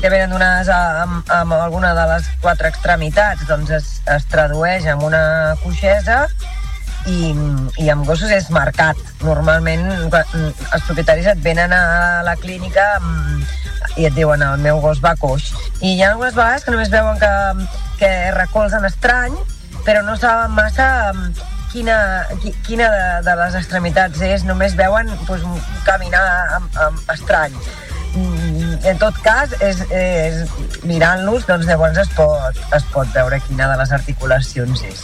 que venen donades a- amb, amb alguna de les quatre extremitats doncs es, es tradueix en una coixesa i, i amb gossos és marcat. Normalment quan els propietaris et venen a la clínica amb, i et diuen el meu gos va coix. I hi ha algunes vegades que només veuen que, que recolzen estrany, però no saben massa mm, quina, qui- quina de, de les extremitats és, només veuen doncs, caminar amb, amb estrany. Mm, En tot cas, és, és mirant-los, doncs llavors es pot, es pot veure quina de les articulacions és.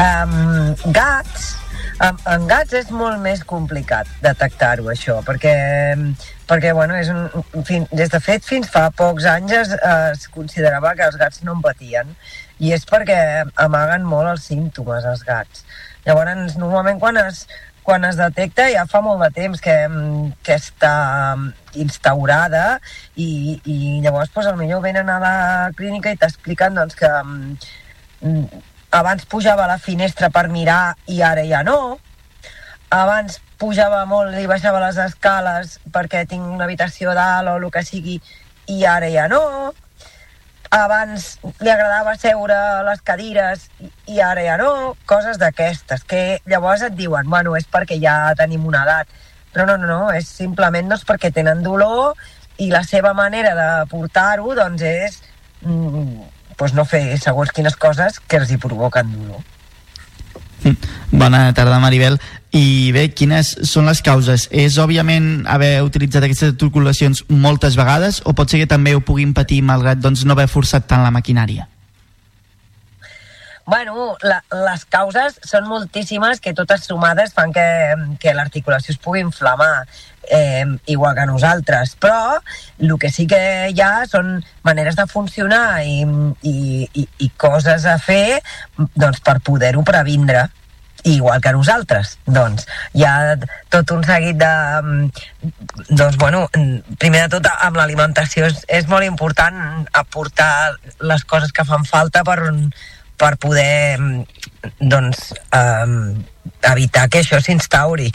Um, gats, amb, en gats és molt més complicat detectar-ho, això, perquè, perquè bueno, és un, fin, des de fet, fins fa pocs anys es, es considerava que els gats no en patien, i és perquè amaguen molt els símptomes, els gats. Llavors, normalment quan es, quan es detecta ja fa molt de temps que, mm, que està mm, instaurada i, i llavors doncs, millor venen a la clínica i t'expliquen doncs, que mm, abans pujava a la finestra per mirar i ara ja no, abans pujava molt i baixava les escales perquè tinc una habitació dalt o el que sigui i ara ja no, abans li agradava seure a les cadires i, ara ja no, coses d'aquestes, que llavors et diuen, bueno, és perquè ja tenim una edat, però no, no, no, és simplement doncs, perquè tenen dolor i la seva manera de portar-ho doncs és mm, doncs no fer segons quines coses que els hi provoquen dolor. Bona tarda, Maribel. I bé, quines són les causes? És, òbviament, haver utilitzat aquestes articulacions moltes vegades o pot ser que també ho puguin patir malgrat doncs, no haver forçat tant la maquinària? Bueno, la, les causes són moltíssimes que totes sumades fan que, que l'articulació es pugui inflamar eh, igual que nosaltres, però el que sí que hi ha són maneres de funcionar i, i, i, i coses a fer doncs, per poder-ho previndre igual que nosaltres. Doncs hi ha tot un seguit de... Doncs, bueno, primer de tot, amb l'alimentació és, és molt important aportar les coses que fan falta per, per poder doncs, um, evitar que això s'instauri.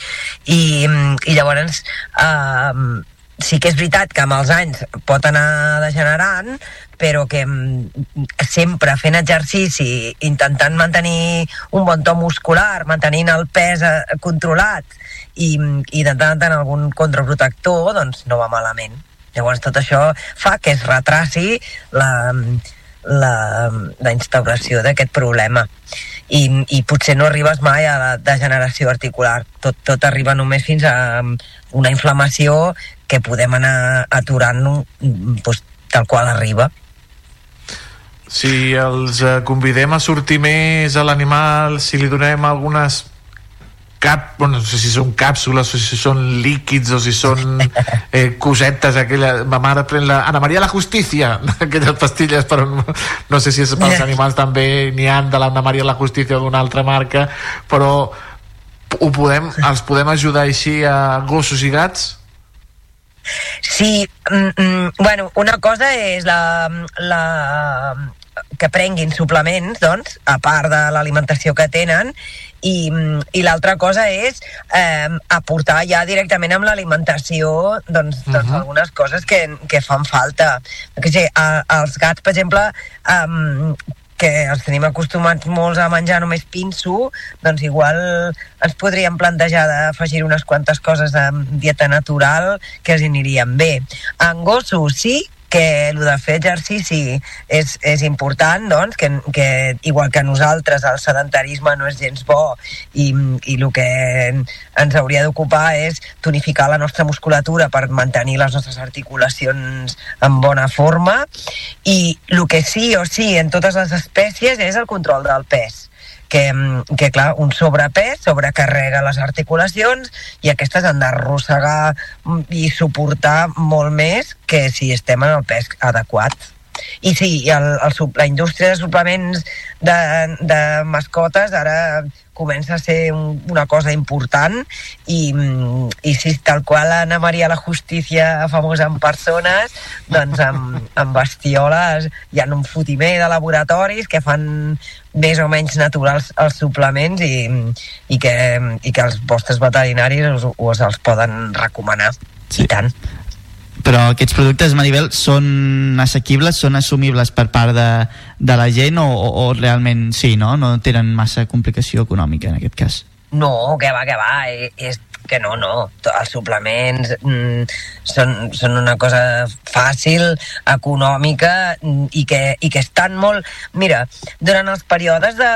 I, I llavors um, sí que és veritat que amb els anys pot anar degenerant, però que mm, sempre fent exercici, intentant mantenir un bon to muscular, mantenint el pes eh, controlat i, i de tant en algun contraprotector, doncs no va malament. Llavors tot això fa que es retraci la, la, la instauració d'aquest problema i, i potser no arribes mai a la degeneració articular. Tot, tot arriba només fins a una inflamació que podem anar aturant doncs, tal qual arriba. Si els eh, convidem a sortir més a l'animal, si li donem algunes cap, no sé si són càpsules o si són líquids o si són eh, cosetes aquella, ma mare pren la Ana Maria la Justícia aquelles pastilles però no, no sé si és pels animals també n'hi han de l'Anna Maria la Justícia d'una altra marca però ho podem, els podem ajudar així a gossos i gats? Sí, mm, mm, bueno, una cosa és la, la, que prenguin suplements, doncs, a part de l'alimentació que tenen, i, i l'altra cosa és eh, aportar ja directament amb l'alimentació doncs, doncs Mhm. algunes coses que, que fan falta. Que sé, a, als gats, per exemple, um, que els tenim acostumats molts a menjar només pinso, doncs igual ens podríem plantejar d'afegir unes quantes coses de dieta natural que els anirien bé. En gossos, sí, que el de fer exercici és, és important, doncs, que, que igual que nosaltres el sedentarisme no és gens bo i, i el que ens hauria d'ocupar és tonificar la nostra musculatura per mantenir les nostres articulacions en bona forma i el que sí o sí en totes les espècies és el control del pes que, mm, que clar, un sobrepès sobrecarrega les articulacions i aquestes han d'arrossegar mm, i suportar molt més que si estem en el pes adequat. I sí, i el, el, la indústria de suplements de, de mascotes ara comença a ser un, una cosa important i, i si tal qual Anna Maria la Justícia famosa en persones doncs amb, amb bestioles hi ha un fotimer de laboratoris que fan més o menys naturals els suplements i, i, que, i que els vostres veterinaris us, us els poden recomanar sí. i tant Però aquests productes, Maribel, són assequibles, són assumibles per part de, de la gent o, o, o realment sí, no? No tenen massa complicació econòmica en aquest cas? No, que va, que va, eh, és que no, no. Els suplements mm, són, són una cosa fàcil, econòmica mm, i que, i que estan molt... Mira, durant els períodes de,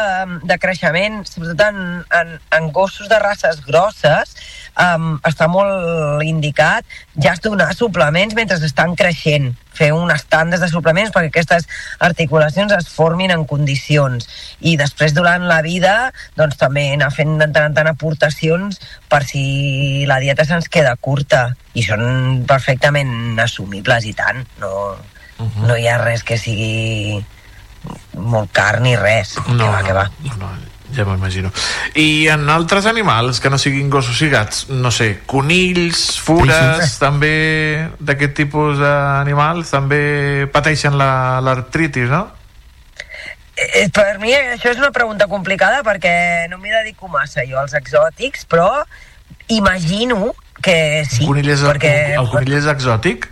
de creixement, sobretot en, en, en gossos de races grosses, um, està molt indicat. Ja es donar suplements mentre estan creixent. Fer unes tandes de suplements perquè aquestes articulacions es formin en condicions. I després durant la vida doncs també anar fent de tant en tant aportacions per si la dieta se'ns queda curta. I són perfectament assumibles i tant. No, uh -huh. no hi ha res que sigui molt car ni res. No, que va, que va. no, no, ja m'imagino. I en altres animals que no siguin gossos i gats, no sé, conills, fures, Peixos. també d'aquest tipus d'animals, també pateixen la- l'artritis, no? Eh, per mi això és una pregunta complicada perquè no m'hi dedico massa jo als exòtics, però imagino que sí. Un conill és, perquè... el conill és exòtic?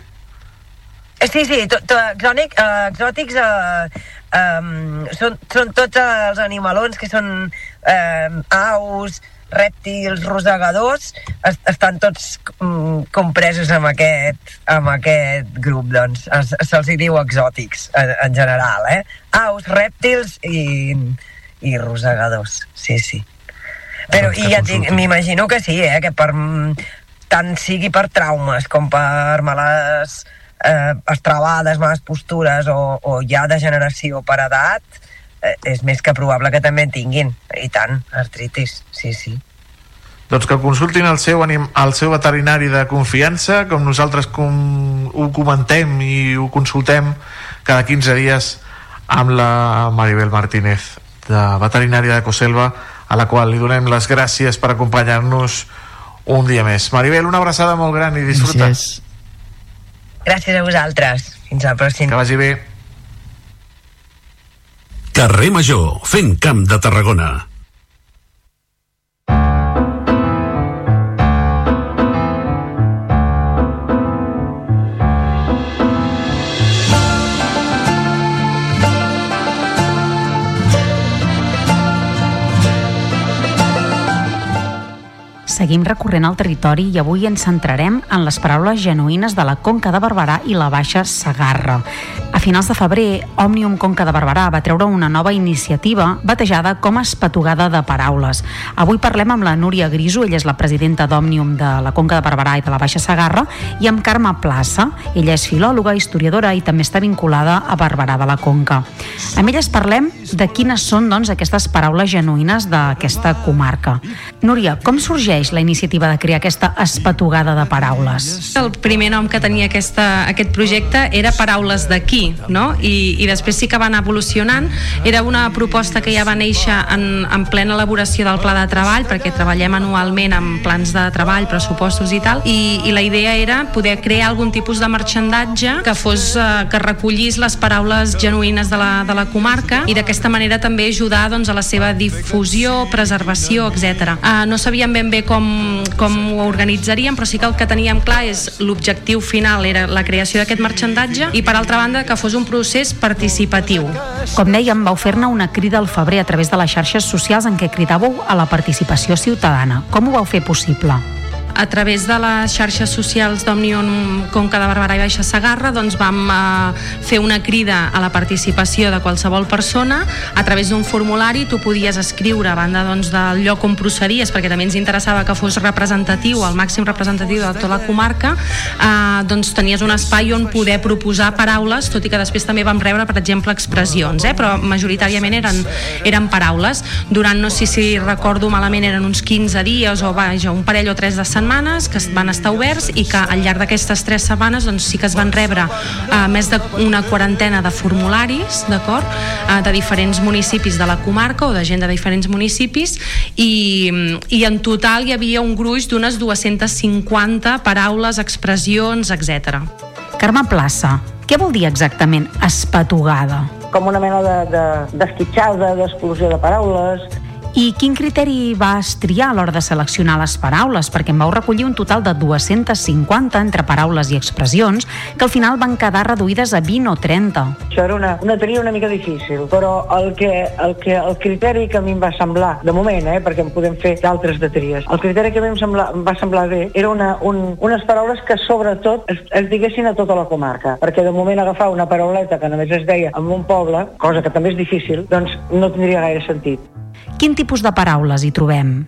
Eh, Sí, sí, to, to, exònic, uh, exòtics uh, um, són, són tots els animalons que són um, aus, rèptils, rosegadors, es, estan tots um, compresos amb aquest, amb aquest grup, doncs. Se'ls diu exòtics, en, en general, eh? Aus, rèptils i, i rosegadors, sí, sí. Però, Doncs i ja m'imagino que sí, eh? Que per, tant sigui per traumes com per males eh, estrabades, males postures o, o ja degeneració per edat, eh, és més que probable que també tinguin. I tant, artritis, sí, sí. Doncs que consultin el seu, anim, el seu veterinari de confiança, com nosaltres com ho comentem i ho consultem cada 15 dies amb la Maribel Martínez, de veterinària de Coselva, a la qual li donem les gràcies per acompanyar-nos un dia més. Maribel, una abraçada molt gran i disfruta. Gràcies. Gràcies a vosaltres. Fins al pròxim. Que vagi bé. Carrer Major, fent camp de Tarragona. Seguim recorrent el territori i avui ens centrarem en les paraules genuïnes de la Conca de Barberà i la Baixa Sagarra. Finals de febrer, Òmnium Conca de Barberà va treure una nova iniciativa batejada com a Espatugada de Paraules. Avui parlem amb la Núria Griso, ella és la presidenta d'Òmnium de la Conca de Barberà i de la Baixa Sagarra, i amb Carme Plaça. Ella és filòloga, historiadora i també està vinculada a Barberà de la Conca. Amb elles parlem de quines són doncs, aquestes paraules genuïnes d'aquesta comarca. Núria, com sorgeix la iniciativa de crear aquesta espatugada de paraules? El primer nom que tenia aquesta, aquest projecte era Paraules d'aquí, no? I, i després sí que va anar evolucionant. Era una proposta que ja va néixer en, en plena elaboració del pla de treball, perquè treballem anualment amb plans de treball, pressupostos i tal, i, i la idea era poder crear algun tipus de marxandatge que fos eh, que recollís les paraules genuïnes de la, de la comarca i d'aquesta manera també ajudar doncs, a la seva difusió, preservació, etc. Uh, no sabíem ben bé com, com ho organitzaríem, però sí que el que teníem clar és l'objectiu final era la creació d'aquest marxandatge i per altra banda que fos un procés participatiu. Com dèiem, vau fer-ne una crida al febrer a través de les xarxes socials en què cridàveu a la participació ciutadana. Com ho vau fer possible? A través de les xarxes socials d'Òmnium Conca de Barberà i Baixa Sagarra doncs vam eh, fer una crida a la participació de qualsevol persona a través d'un formulari. Tu podies escriure a banda doncs, del lloc on proceries perquè també ens interessava que fos representatiu el màxim representatiu de tota la comarca. Eh, doncs tenies un espai on poder proposar paraules tot i que després també vam rebre per exemple expressions eh, però majoritàriament eren, eren paraules. Durant no sé si recordo malament eren uns 15 dies o vaja, un parell o tres de setmanes setmanes que van estar oberts i que al llarg d'aquestes tres setmanes doncs, sí que es van rebre eh, més d'una quarantena de formularis d'acord eh, de diferents municipis de la comarca o de gent de diferents municipis i, i en total hi havia un gruix d'unes 250 paraules, expressions, etc. Carme Plaça, què vol dir exactament espatugada? com una mena de- de- d'esquitxada, de, d'explosió de paraules, I quin criteri vas triar a l'hora de seleccionar les paraules? Perquè em vau recollir un total de 250 entre paraules i expressions que al final van quedar reduïdes a 20 o 30. Això era una, una tria una mica difícil, però el, que, el, que, el criteri que a mi em va semblar, de moment, eh, perquè en podem fer d'altres de tries, el criteri que a mi em, sembla, em va semblar bé era una, un, unes paraules que sobretot es, es diguessin a tota la comarca, perquè de moment agafar una parauleta que només es deia en un poble, cosa que també és difícil, doncs no tindria gaire sentit. Quin tipus de paraules hi trobem?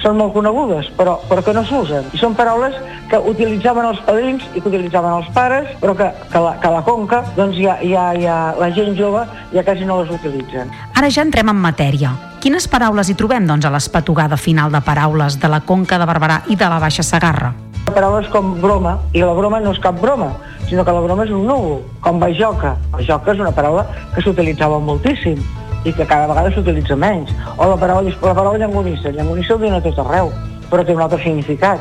Són molt conegudes, però, però que no s'usen. I són paraules que utilitzaven els padrins i que utilitzaven els pares, però que, que, la, que la conca, doncs ja, ja, ja, la gent jove ja quasi no les utilitzen. Ara ja entrem en matèria. Quines paraules hi trobem, doncs, a l'espatugada final de paraules de la Conca de Barberà i de la Baixa Sagarra? Paraules com broma, i la broma no és cap broma, sinó que la broma és un núvol, com bajoca. Bajoca és una paraula que s'utilitzava moltíssim i que cada vegada s'utilitza menys. O la paraula, la paraula llangonissa. Llangonissa ho diuen a tot arreu, però té un altre significat.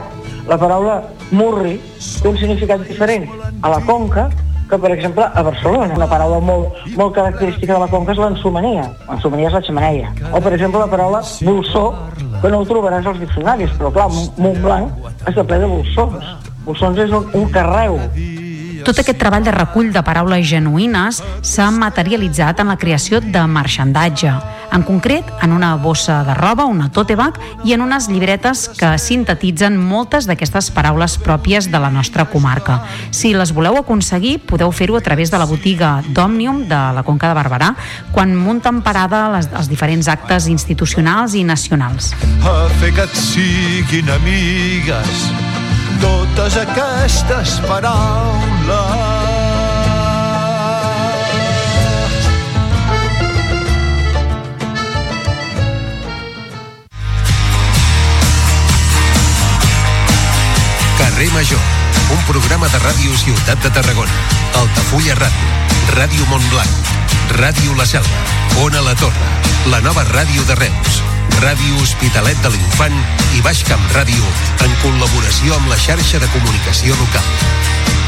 La paraula murri té un significat diferent a la conca que, per exemple, a Barcelona. Una paraula molt, molt característica de la conca és l'ensomania. L'ensomania és la xamaneia. O, per exemple, la paraula bolsó, que no ho trobaràs als diccionaris, però clar, Montblanc està ple de bolsons. Bolsons és un, un carreu. Tot aquest treball de recull de paraules genuïnes s'ha materialitzat en la creació de marxandatge, en concret en una bossa de roba, una tote bag i en unes llibretes que sintetitzen moltes d'aquestes paraules pròpies de la nostra comarca. Si les voleu aconseguir, podeu fer-ho a través de la botiga d'Òmnium de la Conca de Barberà quan munten parada les, els diferents actes institucionals i nacionals. a fer que et siguin amigues totes aquestes paraules. Carrer Major, un programa de ràdio Ciutat de Tarragona, Altafulla Ràdio, Ràdio Montblanc, Ràdio La Selva, Ona La Torre, la nova ràdio de Reus, Ràdio Hospitalet de l'Infant i Baix Camp Ràdio, en col·laboració amb la xarxa de comunicació local.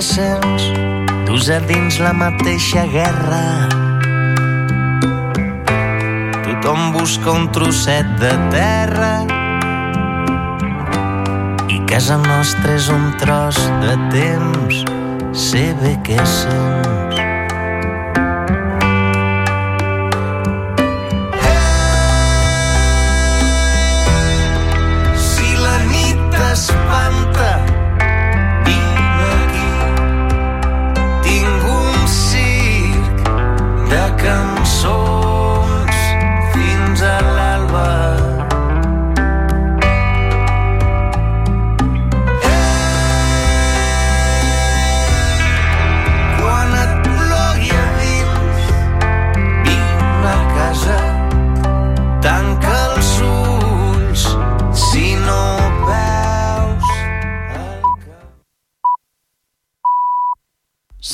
Sents, dus a dins la mateixa guerra. Tothom busca un trosset de terra i casa nostra és un tros de temps, sé bé què sents.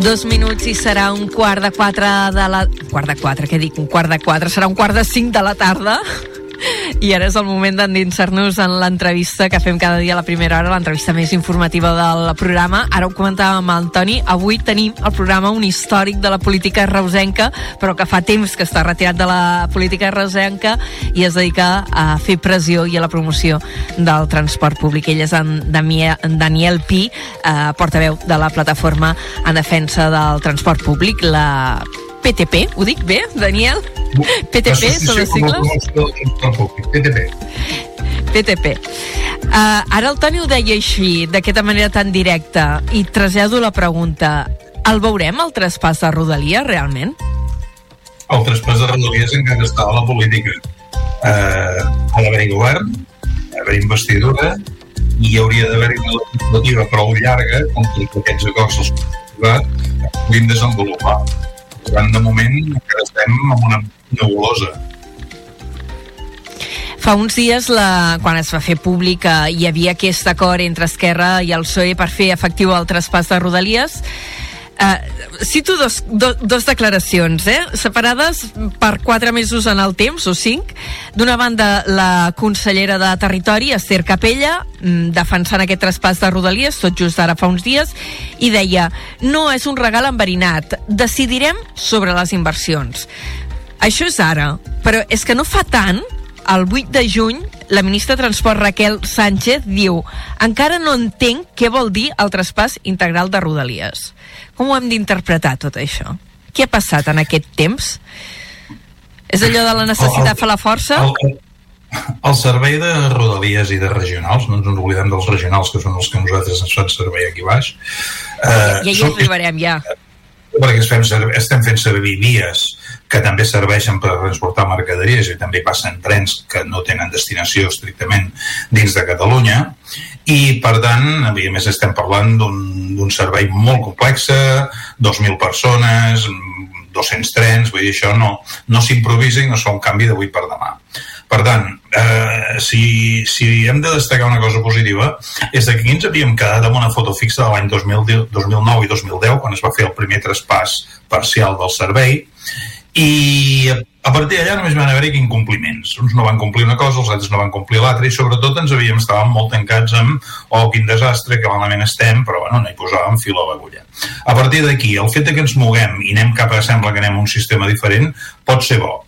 Dos minuts i serà un quart de quatre de la... Quart de quatre, què dic? Un quart de quatre. Serà un quart de cinc de la tarda. I ara és el moment d'endinsar-nos en l'entrevista que fem cada dia a la primera hora, l'entrevista més informativa del programa. Ara ho comentàvem amb el Toni, avui tenim al programa un històric de la política reusenca, però que fa temps que està retirat de la política reusenca i es dedica a fer pressió i a la promoció del transport públic. Ell és en Daniel Pi, eh, portaveu de la plataforma en defensa del transport públic, la PTP, ho dic bé, Daniel? PTP són les sigles? PTP. PTP. Uh, ara el Toni ho deia així, d'aquesta manera tan directa, i trasllado la pregunta. El veurem, el traspàs de Rodalia, realment? El traspàs de Rodalies encara està a la política. Eh, ha d'haver-hi govern, ha d'haver investidura, i hi hauria d'haver-hi una legislativa prou llarga com que aquests acords els puguin desenvolupar. Tant, de moment encara estem en una nebulosa. Fa uns dies, la, quan es va fer públic que hi havia aquest acord entre Esquerra i el PSOE per fer efectiu el traspàs de Rodalies, Uh, cito dos, do, dos declaracions, eh? separades per quatre mesos en el temps, o cinc. D'una banda, la consellera de Territori, Esther Capella, mm, defensant aquest traspàs de Rodalies, tot just ara fa uns dies, i deia, no és un regal enverinat, decidirem sobre les inversions. Això és ara, però és que no fa tant, el 8 de juny, la ministra de Transport Raquel Sánchez diu encara no entenc què vol dir el traspàs integral de Rodalies. Com ho hem d'interpretar tot això? Què ha passat en aquest temps? És allò de la necessitat fa la força? El, el servei de rodalies i de regionals, no ens oblidem dels regionals, que són els que nosaltres ens fan servei aquí baix. Ja, ja hi arribarem, ja. Perquè fem, estem fent servir vies que també serveixen per transportar mercaderies i també passen trens que no tenen destinació estrictament dins de Catalunya i per tant, a més estem parlant d'un servei molt complex 2.000 persones 200 trens, vull dir, això no, no s'improvisa i no es fa un canvi d'avui per demà. Per tant, eh, si, si hem de destacar una cosa positiva, és que aquí ens havíem quedat amb una foto fixa de l'any 2010 2009 i 2010, quan es va fer el primer traspàs parcial del servei, i a partir d'allà només van haver-hi incompliments. Uns no van complir una cosa, els altres no van complir l'altra, i sobretot ens havíem, estàvem molt tancats amb oh, quin desastre, que malament estem, però bueno, no hi posàvem fil a l'agulla. A partir d'aquí, el fet que ens moguem i anem cap a, sembla que anem a un sistema diferent, pot ser bo.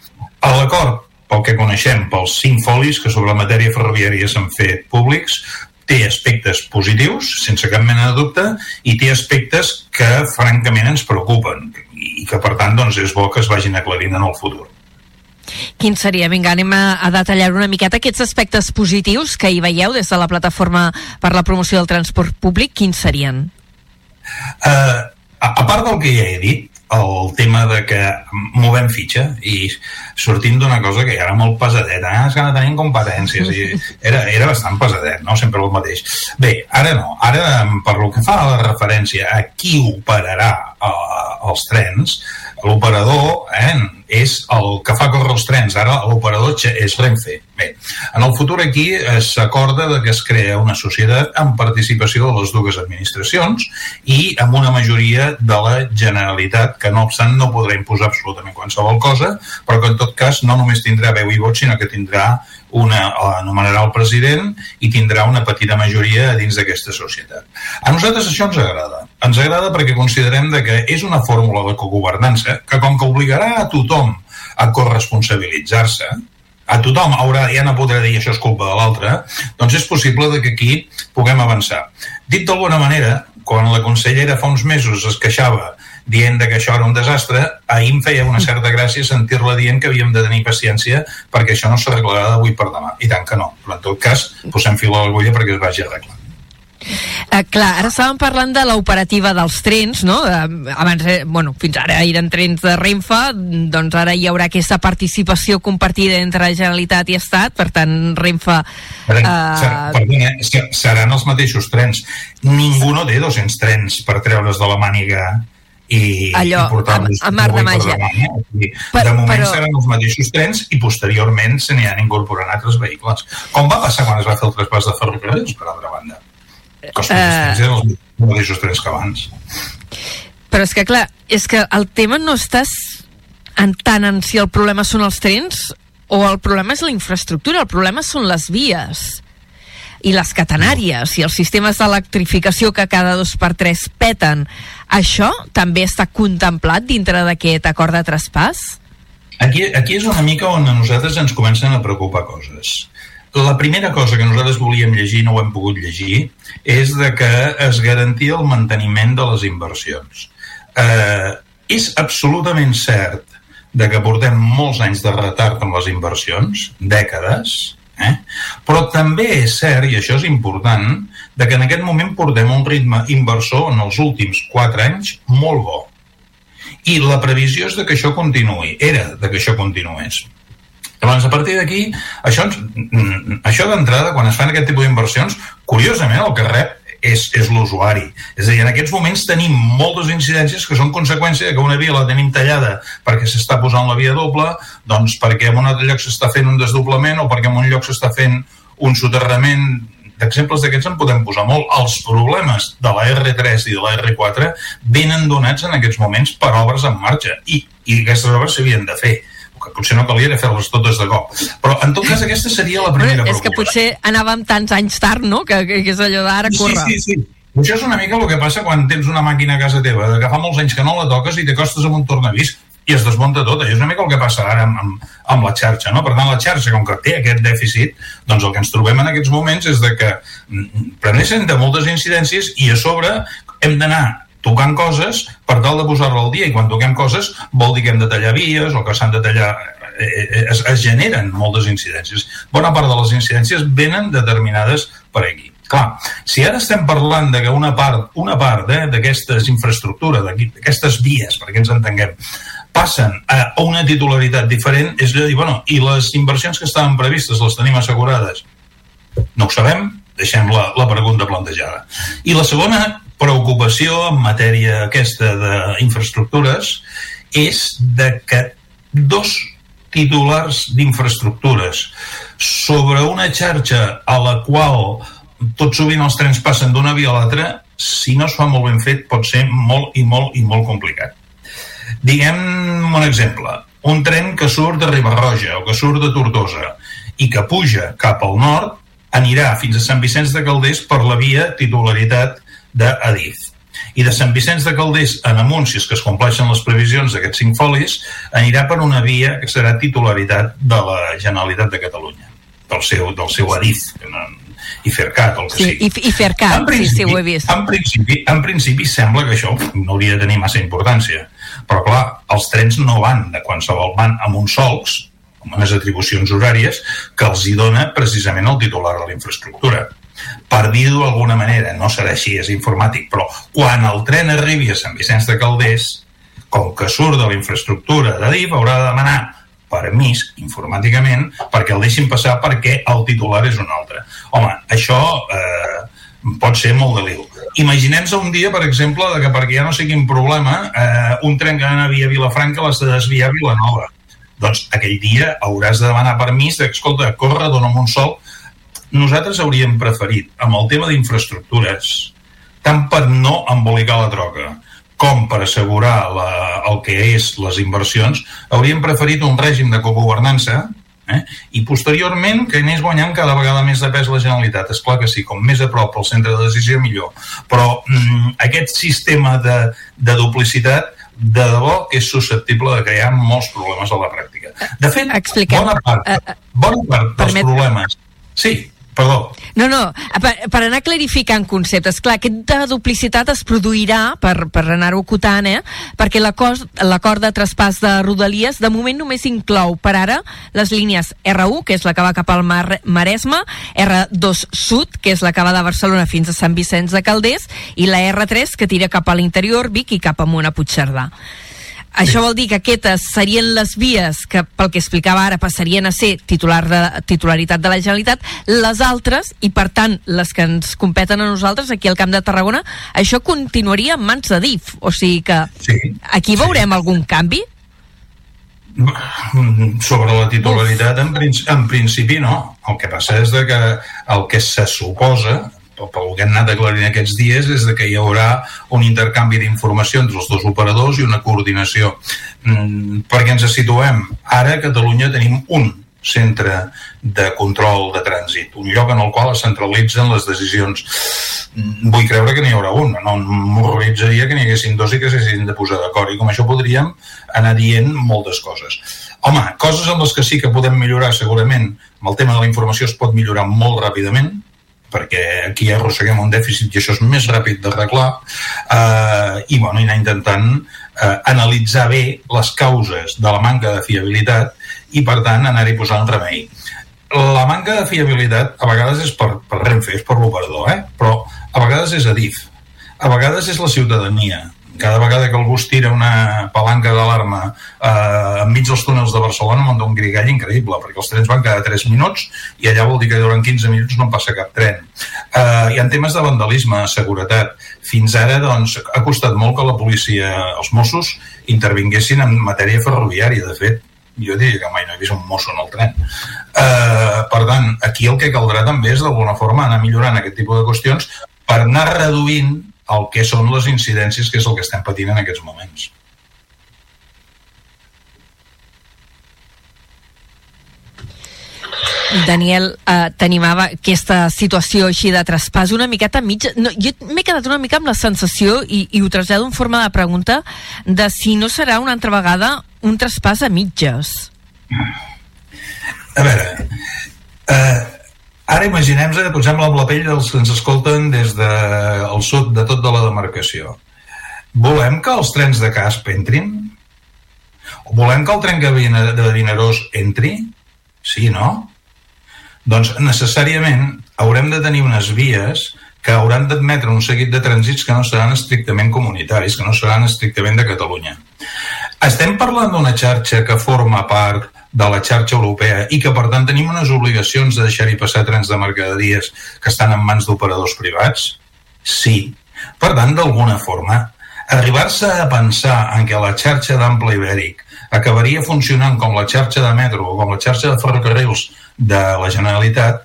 A l'acord, pel que coneixem, pels cinc folis que sobre la matèria ferroviària s'han fet públics, té aspectes positius, sense cap mena de dubte, i té aspectes que francament ens preocupen i que per tant doncs, és bo que es vagin aclarint en el futur. Quin seria? Vinga, anem a, a detallar una miqueta aquests aspectes positius que hi veieu des de la plataforma per la promoció del transport públic, quins serien? Uh, a, a part del que ja he dit, el tema de que movem fitxa i sortim d'una cosa que era molt pesadet, eh? és que no tenim competències i era, era bastant pesadet, no? sempre el mateix. Bé, ara no, ara per lo que fa a la referència a qui operarà uh, els trens, l'operador eh, és el que fa córrer els trens, ara l'operador és Renfe. Bé, en el futur aquí s'acorda de que es crea una societat amb participació de les dues administracions i amb una majoria de la Generalitat, que no obstant no podrà imposar absolutament qualsevol cosa, però que en tot cas no només tindrà veu i vot, sinó que tindrà una, anomenarà el president i tindrà una petita majoria dins d'aquesta societat. A nosaltres això ens agrada. Ens agrada perquè considerem de que és una fórmula de cogovernança que com que obligarà a tothom a corresponsabilitzar-se, a tothom haurà, ja no podrà dir això és culpa de l'altre, doncs és possible de que aquí puguem avançar. Dit d'alguna manera, quan la consellera fa uns mesos es queixava dient que això era un desastre, ahir em feia una certa gràcia sentir-la dient que havíem de tenir paciència perquè això no s'arreglarà d'avui per demà. I tant que no. Però en tot cas, posem fil a l'agulla perquè es vagi arreglant. Uh, clar, ara estàvem parlant de l'operativa dels trens, no? Uh, abans, eh, bueno, fins ara eren trens de Renfe, doncs ara hi haurà aquesta participació compartida entre Generalitat i Estat, per tant, Renfe... Perdona, eh, seran els mateixos trens. Ningú no té 200 trens per treure's de la màniga i, Allò, i portar-los a, a mar de màgia. Eh? I, Per- de moment però- seran els mateixos trens i posteriorment se n'hi han incorporant altres vehicles. Com va passar quan es va fer el traspàs de ferrocarrils, per altra banda? Que els Eh. els mateixos trens que abans. Però és que, clar, és que el tema no estàs en tant en si el problema són els trens o el problema és la infraestructura, el problema són les vies i les catenàries i els sistemes d'electrificació que cada dos per tres peten. Això també està contemplat dintre d'aquest acord de traspàs? Aquí, aquí és una mica on a nosaltres ens comencen a preocupar coses. La primera cosa que nosaltres volíem llegir, no ho hem pogut llegir, és de que es garantia el manteniment de les inversions. Eh, és absolutament cert de que portem molts anys de retard amb les inversions, dècades, eh? però també és cert, i això és important, de que en aquest moment portem un ritme inversor en els últims 4 anys molt bo. I la previsió és de que això continuï, era de que això continués. Llavors, a partir d'aquí, això, això d'entrada, quan es fan aquest tipus d'inversions, curiosament el que rep és, és l'usuari. És a dir, en aquests moments tenim moltes incidències que són conseqüència de que una via la tenim tallada perquè s'està posant la via doble, doncs perquè en un altre lloc s'està fent un desdoblament o perquè en un lloc s'està fent un soterrament d'exemples d'aquests en podem posar molt. Els problemes de la R3 i de la R4 venen donats en aquests moments per obres en marxa i, i aquestes obres s'havien de fer que potser no calia fer-les totes de cop. Però, en tot cas, aquesta seria la primera és que potser anàvem tants anys tard, no?, que, que, que és allò d'ara córrer. Sí, sí, sí. Això és una mica el que passa quan tens una màquina a casa teva, que fa molts anys que no la toques i t'acostes amb un tornavís i es desmunta tot. Això és una mica el que passa ara amb, amb, amb la xarxa. No? Per tant, la xarxa, com que té aquest dèficit, doncs el que ens trobem en aquests moments és de que mm, presenten de moltes incidències i a sobre hem d'anar tocant coses per tal de posar-la al dia i quan toquem coses vol dir que hem de tallar vies o que s'han de tallar eh, eh, es, es generen moltes incidències bona part de les incidències venen determinades per aquí clar, si ara estem parlant de que una part, una part eh, d'aquestes infraestructures, d'aquestes vies, perquè ens entenguem, passen a una titularitat diferent, és allò de dir, bueno, i les inversions que estaven previstes les tenim assegurades? No ho sabem, deixem la, la pregunta plantejada. I la segona preocupació en matèria aquesta d'infraestructures és de que dos titulars d'infraestructures sobre una xarxa a la qual tot sovint els trens passen d'una via a l'altra, si no es fa molt ben fet, pot ser molt i molt i molt complicat. Diguem un exemple. Un tren que surt de Ribarroja o que surt de Tortosa i que puja cap al nord anirà fins a Sant Vicenç de Calders per la via titularitat d'Adif. I de Sant Vicenç de Calders en amunt, si és que es compleixen les previsions d'aquests cinc folis, anirà per una via que serà titularitat de la Generalitat de Catalunya, del seu, del seu Adif, i Fercat, el que Sí, sigui. i, i Fercat, sí, sí, ho he vist. En principi, en principi sembla que això no hauria de tenir massa importància. Però clar, els trens no van de qualsevol, van amb uns solcs, amb unes atribucions horàries, que els hi dona precisament el titular de la infraestructura. Per dir-ho d'alguna manera, no serà així, és informàtic, però quan el tren arribi a Sant Vicenç de Calders, com que surt de la infraestructura de DIF, haurà de demanar permís informàticament perquè el deixin passar perquè el titular és un altre. Home, això eh, pot ser molt de liu. Imaginem-se un dia, per exemple, de que perquè ja no sé quin problema, eh, un tren que anava a Vilafranca l'has de desviar a Vilanova. Doncs aquell dia hauràs de demanar permís de, escolta, corre, dona'm un sol. Nosaltres hauríem preferit, amb el tema d'infraestructures, tant per no embolicar la troca, com per assegurar la, el que és les inversions, hauríem preferit un règim de cogovernança eh? i posteriorment que anés guanyant cada vegada més de pes la Generalitat. És clar que sí, com més a prop el centre de decisió, millor. Però mm, aquest sistema de, de duplicitat de debò que és susceptible de crear molts problemes a la pràctica. De fet, Expliquem. bona part, bona part dels permet- problemes... Sí, perdó. No, no, per, per anar clarificant conceptes, clar, aquest de duplicitat es produirà, per, per anar-ho acotant, eh? perquè l'acord de traspàs de Rodalies de moment només inclou per ara les línies R1, que és la que va cap al Mar Maresme, R2 Sud, que és la que va de Barcelona fins a Sant Vicenç de Calders, i la R3, que tira cap a l'interior, Vic i cap amunt a Puigcerdà. Això vol dir que aquestes serien les vies que, pel que explicava ara, passarien a ser titular de, titularitat de la Generalitat, les altres, i per tant les que ens competen a nosaltres aquí al Camp de Tarragona, això continuaria en mans de DIF. O sigui que Sí. aquí veurem algun canvi? Sobre la titularitat en, princi en principi no el que passa és de que el que se suposa pel que hem anat aclarint aquests dies és que hi haurà un intercanvi d'informació entre els dos operadors i una coordinació. Mm, perquè ens situem. Ara a Catalunya tenim un centre de control de trànsit, un lloc en el qual es centralitzen les decisions. Mm, Vull creure que n'hi haurà un, no m'horroritzaria que n'hi haguessin dos i que s'haguessin de posar d'acord, i com això podríem anar dient moltes coses. Home, coses amb les que sí que podem millorar segurament, amb el tema de la informació es pot millorar molt ràpidament, perquè aquí arrosseguem un dèficit i això és més ràpid d'arreglar eh, i, bueno, i anar intentant eh, analitzar bé les causes de la manca de fiabilitat i per tant anar-hi posant remei la manca de fiabilitat a vegades és per, per Renfe, és per l'operador eh? però a vegades és Adif a vegades és la ciutadania cada vegada que algú es tira una palanca d'alarma eh, enmig dels túnels de Barcelona munta un grigall increïble perquè els trens van cada 3 minuts i allà vol dir que durant 15 minuts no en passa cap tren. Eh, hi ha temes de vandalisme, seguretat fins ara doncs, ha costat molt que la policia, els Mossos intervinguessin en matèria ferroviària. De fet jo diria que mai no he vist un mosso en el tren. Eh, per tant, aquí el que caldrà també és d'alguna forma anar millorant aquest tipus de qüestions per anar reduint el que són les incidències que és el que estem patint en aquests moments Daniel, eh, t'animava aquesta situació així de traspàs una miqueta mitja... No, jo m'he quedat una mica amb la sensació, i, i ho trasllado en forma de pregunta, de si no serà una altra vegada un traspàs a mitges. A veure, eh, ara imaginem-nos que posem-la amb la pell dels que ens escolten des del de, sud de tot de la demarcació. Volem que els trens de Casp entrin? O volem que el tren de Vinaròs entri? Sí, no? Doncs necessàriament haurem de tenir unes vies que hauran d'admetre un seguit de trànsits que no seran estrictament comunitaris, que no seran estrictament de Catalunya. Estem parlant d'una xarxa que forma part de la xarxa europea i que, per tant, tenim unes obligacions de deixar-hi passar trens de mercaderies que estan en mans d'operadors privats? Sí. Per tant, d'alguna forma, arribar-se a pensar en què la xarxa d'ample ibèric acabaria funcionant com la xarxa de metro o com la xarxa de ferrocarrils de la Generalitat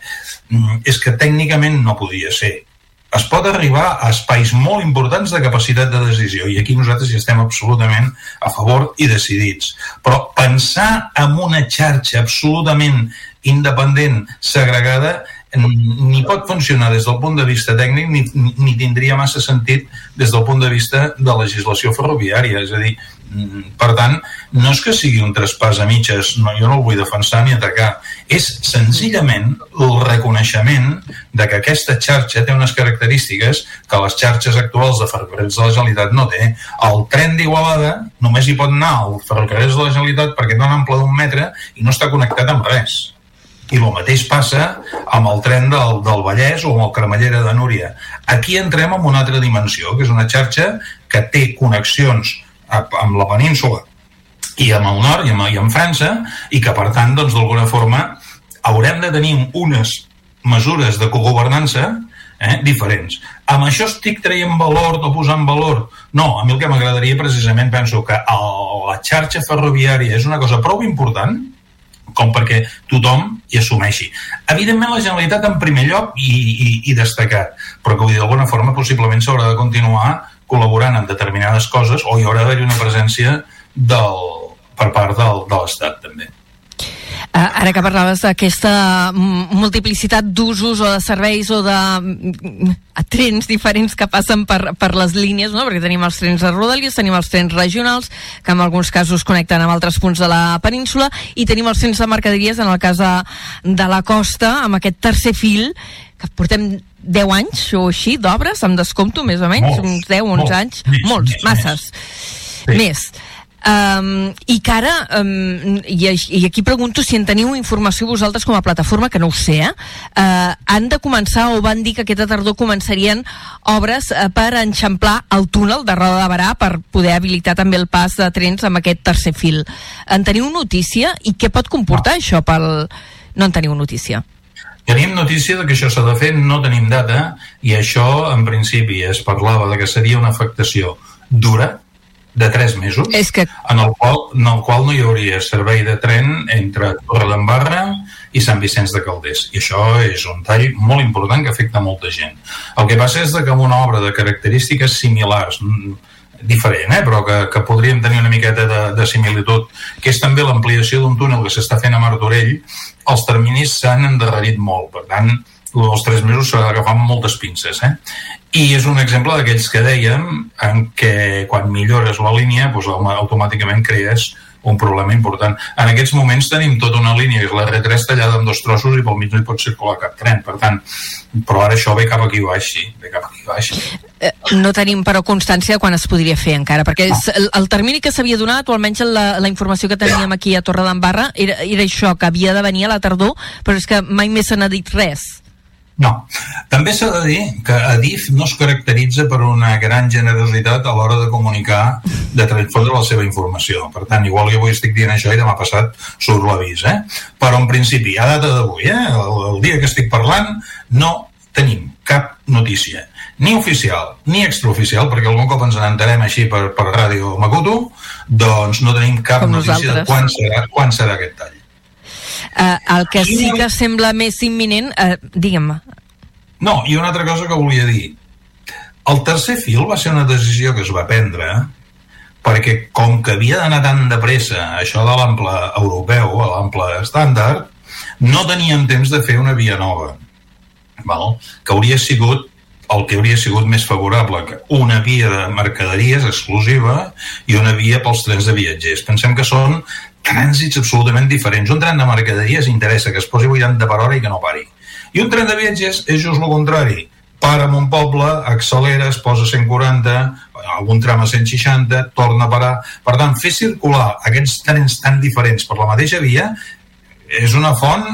mm, és que tècnicament no podia ser. Es pot arribar a espais molt importants de capacitat de decisió i aquí nosaltres hi estem absolutament a favor i decidits. Però pensar en una xarxa absolutament independent, segregada, ni pot funcionar des del punt de vista tècnic ni, ni, tindria massa sentit des del punt de vista de legislació ferroviària. És a dir, per tant, no és que sigui un traspàs a mitges, no, jo no el vull defensar ni atacar, és senzillament el reconeixement de que aquesta xarxa té unes característiques que les xarxes actuals de ferrocarrils de la Generalitat no té. El tren d'Igualada només hi pot anar al ferrocarrils de la Generalitat perquè té un ample d'un metre i no està connectat amb res. I el mateix passa amb el tren del, del Vallès o amb el Cremallera de Núria. Aquí entrem en una altra dimensió, que és una xarxa que té connexions amb la península i amb el nord i amb, i amb França i que per tant doncs d'alguna forma haurem de tenir unes mesures de cogovernança eh, diferents. Amb això estic traient valor o posant valor? No, a mi el que m'agradaria precisament penso que el, la xarxa ferroviària és una cosa prou important com perquè tothom hi assumeixi. Evidentment la Generalitat en primer lloc i, i, i destacat, però que d'alguna forma possiblement s'haurà de continuar col·laborant en determinades coses o hi haurà d'haver una presència del, per part del, de l'Estat també. Uh, ara que parlaves d'aquesta multiplicitat d'usos o de serveis o de trens diferents que passen per, per les línies, no? perquè tenim els trens de Rodalies, tenim els trens regionals, que en alguns casos connecten amb altres punts de la península, i tenim els trens de mercaderies, en el cas de, de la costa, amb aquest tercer fil, que portem 10 anys o així d'obres, amb descompto més o menys, Molts, uns 10, 11 molts, anys, més, molts, més, masses, Sí. més. Um, i que ara um, i, i aquí pregunto si en teniu informació vosaltres com a plataforma, que no ho sé eh? uh, han de començar o van dir que aquesta tardor començarien obres uh, per enxamplar el túnel de Roda de Barà per poder habilitar també el pas de trens amb aquest tercer fil en teniu notícia i què pot comportar no. això pel... no en teniu notícia Tenim notícia de que això s'ha de fer, no tenim data, i això, en principi, es parlava de que seria una afectació dura, de 3 mesos, És que... en, el qual, en el qual no hi hauria servei de tren entre Torredembarra i Sant Vicenç de Calders. I això és un tall molt important que afecta molta gent. El que passa és de que amb una obra de característiques similars, diferent, eh? però que, que podríem tenir una miqueta de, de similitud, que és també l'ampliació d'un túnel que s'està fent a Martorell, els terminis s'han endarrerit molt. Per tant, els tres mesos s'ha d'agafar amb moltes pinces. Eh? I és un exemple d'aquells que dèiem en què quan millores la línia doncs, auto- automàticament crees un problema important. En aquests moments tenim tota una línia, és la R3 tallada en dos trossos i pel mig no hi pot circular cap tren. Per tant, però ara això ve cap aquí baix, sí, ve cap aquí baix. Eh, no tenim però constància de quan es podria fer encara, perquè és, el, el termini que s'havia donat, o almenys la, la informació que teníem aquí a Torredembarra, era, era això, que havia de venir a la tardor, però és que mai més se n'ha dit res. No. També s'ha de dir que Adif no es caracteritza per una gran generositat a l'hora de comunicar, de transfondre la seva informació. Per tant, igual que avui estic dient això i demà passat surt l'avís, eh? Però en principi, a data d'avui, eh? El, el dia que estic parlant, no tenim cap notícia, ni oficial ni extraoficial, perquè algun cop ens n'entarem així per, per ràdio Makuto, doncs no tenim cap Com notícia de nosaltres. quan serà, quan serà aquest tall. Uh, el que sí que sembla més imminent, uh, digue'm, No, i una altra cosa que volia dir. El tercer fil va ser una decisió que es va prendre perquè com que havia d'anar tan de pressa això de l'ample europeu, a l'ample estàndard, no teníem temps de fer una via nova. Val? Que hauria sigut el que hauria sigut més favorable que una via de mercaderies exclusiva i una via pels trens de viatgers. Pensem que són trànsits absolutament diferents. Un tren de mercaderies interessa que es posi 80 per hora i que no pari. I un tren de viatgers és just el contrari. Para en un poble, accelera, es posa a 140, algun tram a 160, torna a parar. Per tant, fer circular aquests trens tan diferents per la mateixa via és una font,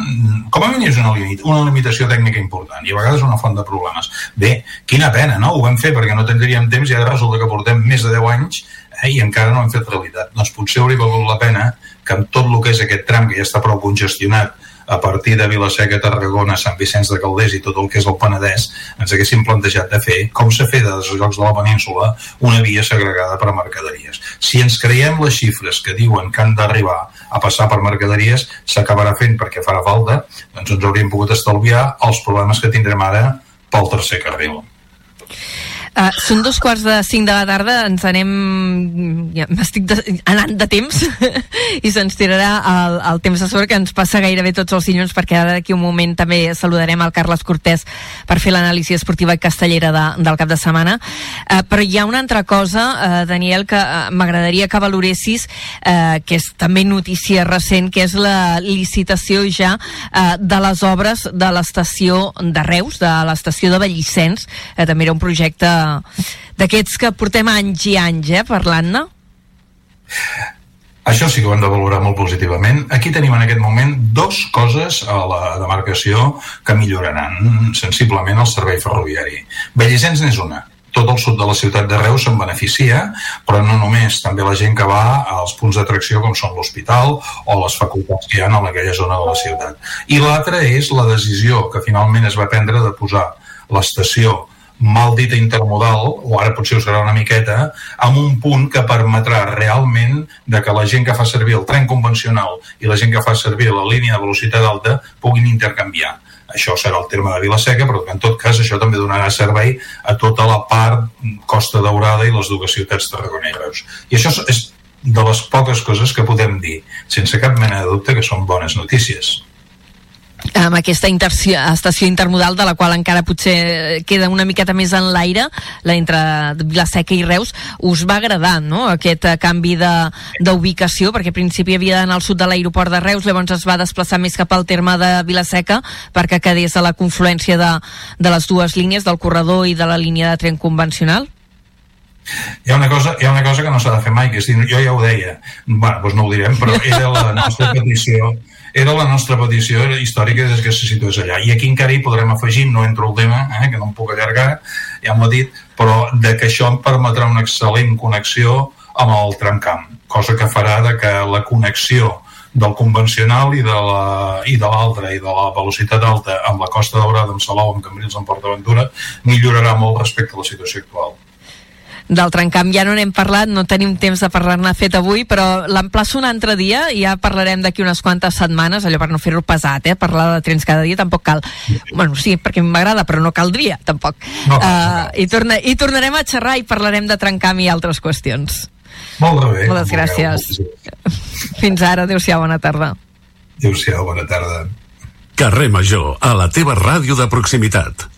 com a mínim és una, limit, una limitació tècnica important i a vegades una font de problemes. Bé, quina pena, no? Ho vam fer perquè no tindríem temps i ara resulta que portem més de 10 anys eh, i encara no hem fet realitat. Doncs potser hauria valgut la pena que amb tot el que és aquest tram, que ja està prou congestionat, a partir de Vilaseca, Tarragona, Sant Vicenç de Calders i tot el que és el Penedès, ens haguéssim plantejat de fer, com s'ha fet a dels llocs de la península, una via segregada per a mercaderies. Si ens creiem les xifres que diuen que han d'arribar a passar per mercaderies, s'acabarà fent perquè farà falta, doncs ens hauríem pogut estalviar els problemes que tindrem ara pel tercer carril. Uh, són dos quarts de cinc de la tarda, ens anem... Ja, M'estic de, anant de temps i se'ns tirarà el, el temps de sobre que ens passa gairebé tots els dilluns perquè ara d'aquí un moment també saludarem el Carles Cortés per fer l'anàlisi esportiva castellera de, del cap de setmana. Uh, però hi ha una altra cosa, uh, Daniel, que uh, m'agradaria que valoressis, uh, que és també notícia recent, que és la licitació ja uh, de les obres de l'estació de Reus, de l'estació de Vallissens, uh, també era un projecte d'aquests que portem anys i anys eh, parlant-ne? Això sí que ho hem de valorar molt positivament. Aquí tenim en aquest moment dos coses a la demarcació que milloraran sensiblement el servei ferroviari. Bellisens n'és una. Tot el sud de la ciutat de Reus se'n beneficia, però no només, també la gent que va als punts d'atracció com són l'hospital o les facultats que hi ha en aquella zona de la ciutat. I l'altra és la decisió que finalment es va prendre de posar l'estació mal dita intermodal, o ara potser ho serà una miqueta, amb un punt que permetrà realment de que la gent que fa servir el tren convencional i la gent que fa servir la línia de velocitat alta puguin intercanviar. Això serà el terme de Vilaseca, però en tot cas això també donarà servei a tota la part Costa Daurada i les dues ciutats Reus. I això és de les poques coses que podem dir, sense cap mena de dubte que són bones notícies amb aquesta interció, estació intermodal de la qual encara potser queda una miqueta més en l'aire, la entre Vilaseca i Reus, us va agradar no? aquest eh, canvi d'ubicació, perquè al principi havia d'anar al sud de l'aeroport de Reus, llavors es va desplaçar més cap al terme de Vilaseca perquè quedés a la confluència de, de les dues línies, del corredor i de la línia de tren convencional? Hi ha una cosa, hi ha una cosa que no s'ha de fer mai, que és dir, jo ja ho deia, bueno, doncs no ho direm, però era la nostra petició era la nostra petició històrica des que se situés allà. I aquí encara hi podrem afegir, no entro el tema, eh, que no em puc allargar, ja m'ho ha dit, però de que això em permetrà una excel·lent connexió amb el tramcamp, cosa que farà de que la connexió del convencional i de la, i i de la velocitat alta amb la Costa Daurada, amb Salou, amb Cambrils, amb PortAventura millorarà molt respecte a la situació actual del trencamp ja no n'hem parlat, no tenim temps de parlar-ne fet avui, però l'emplaço un altre dia i ja parlarem d'aquí unes quantes setmanes, allò per no fer-ho pesat, eh? parlar de trens cada dia tampoc cal. Bueno, sí, perquè m'agrada, però no caldria, tampoc. No, uh, i, torna, I tornarem a xerrar i parlarem de trencamp i altres qüestions. Molt bé. Moltes gràcies. Fins ara, adéu-siau, bona tarda. Adéu-siau, bona tarda. Carrer Major, a la teva ràdio de proximitat.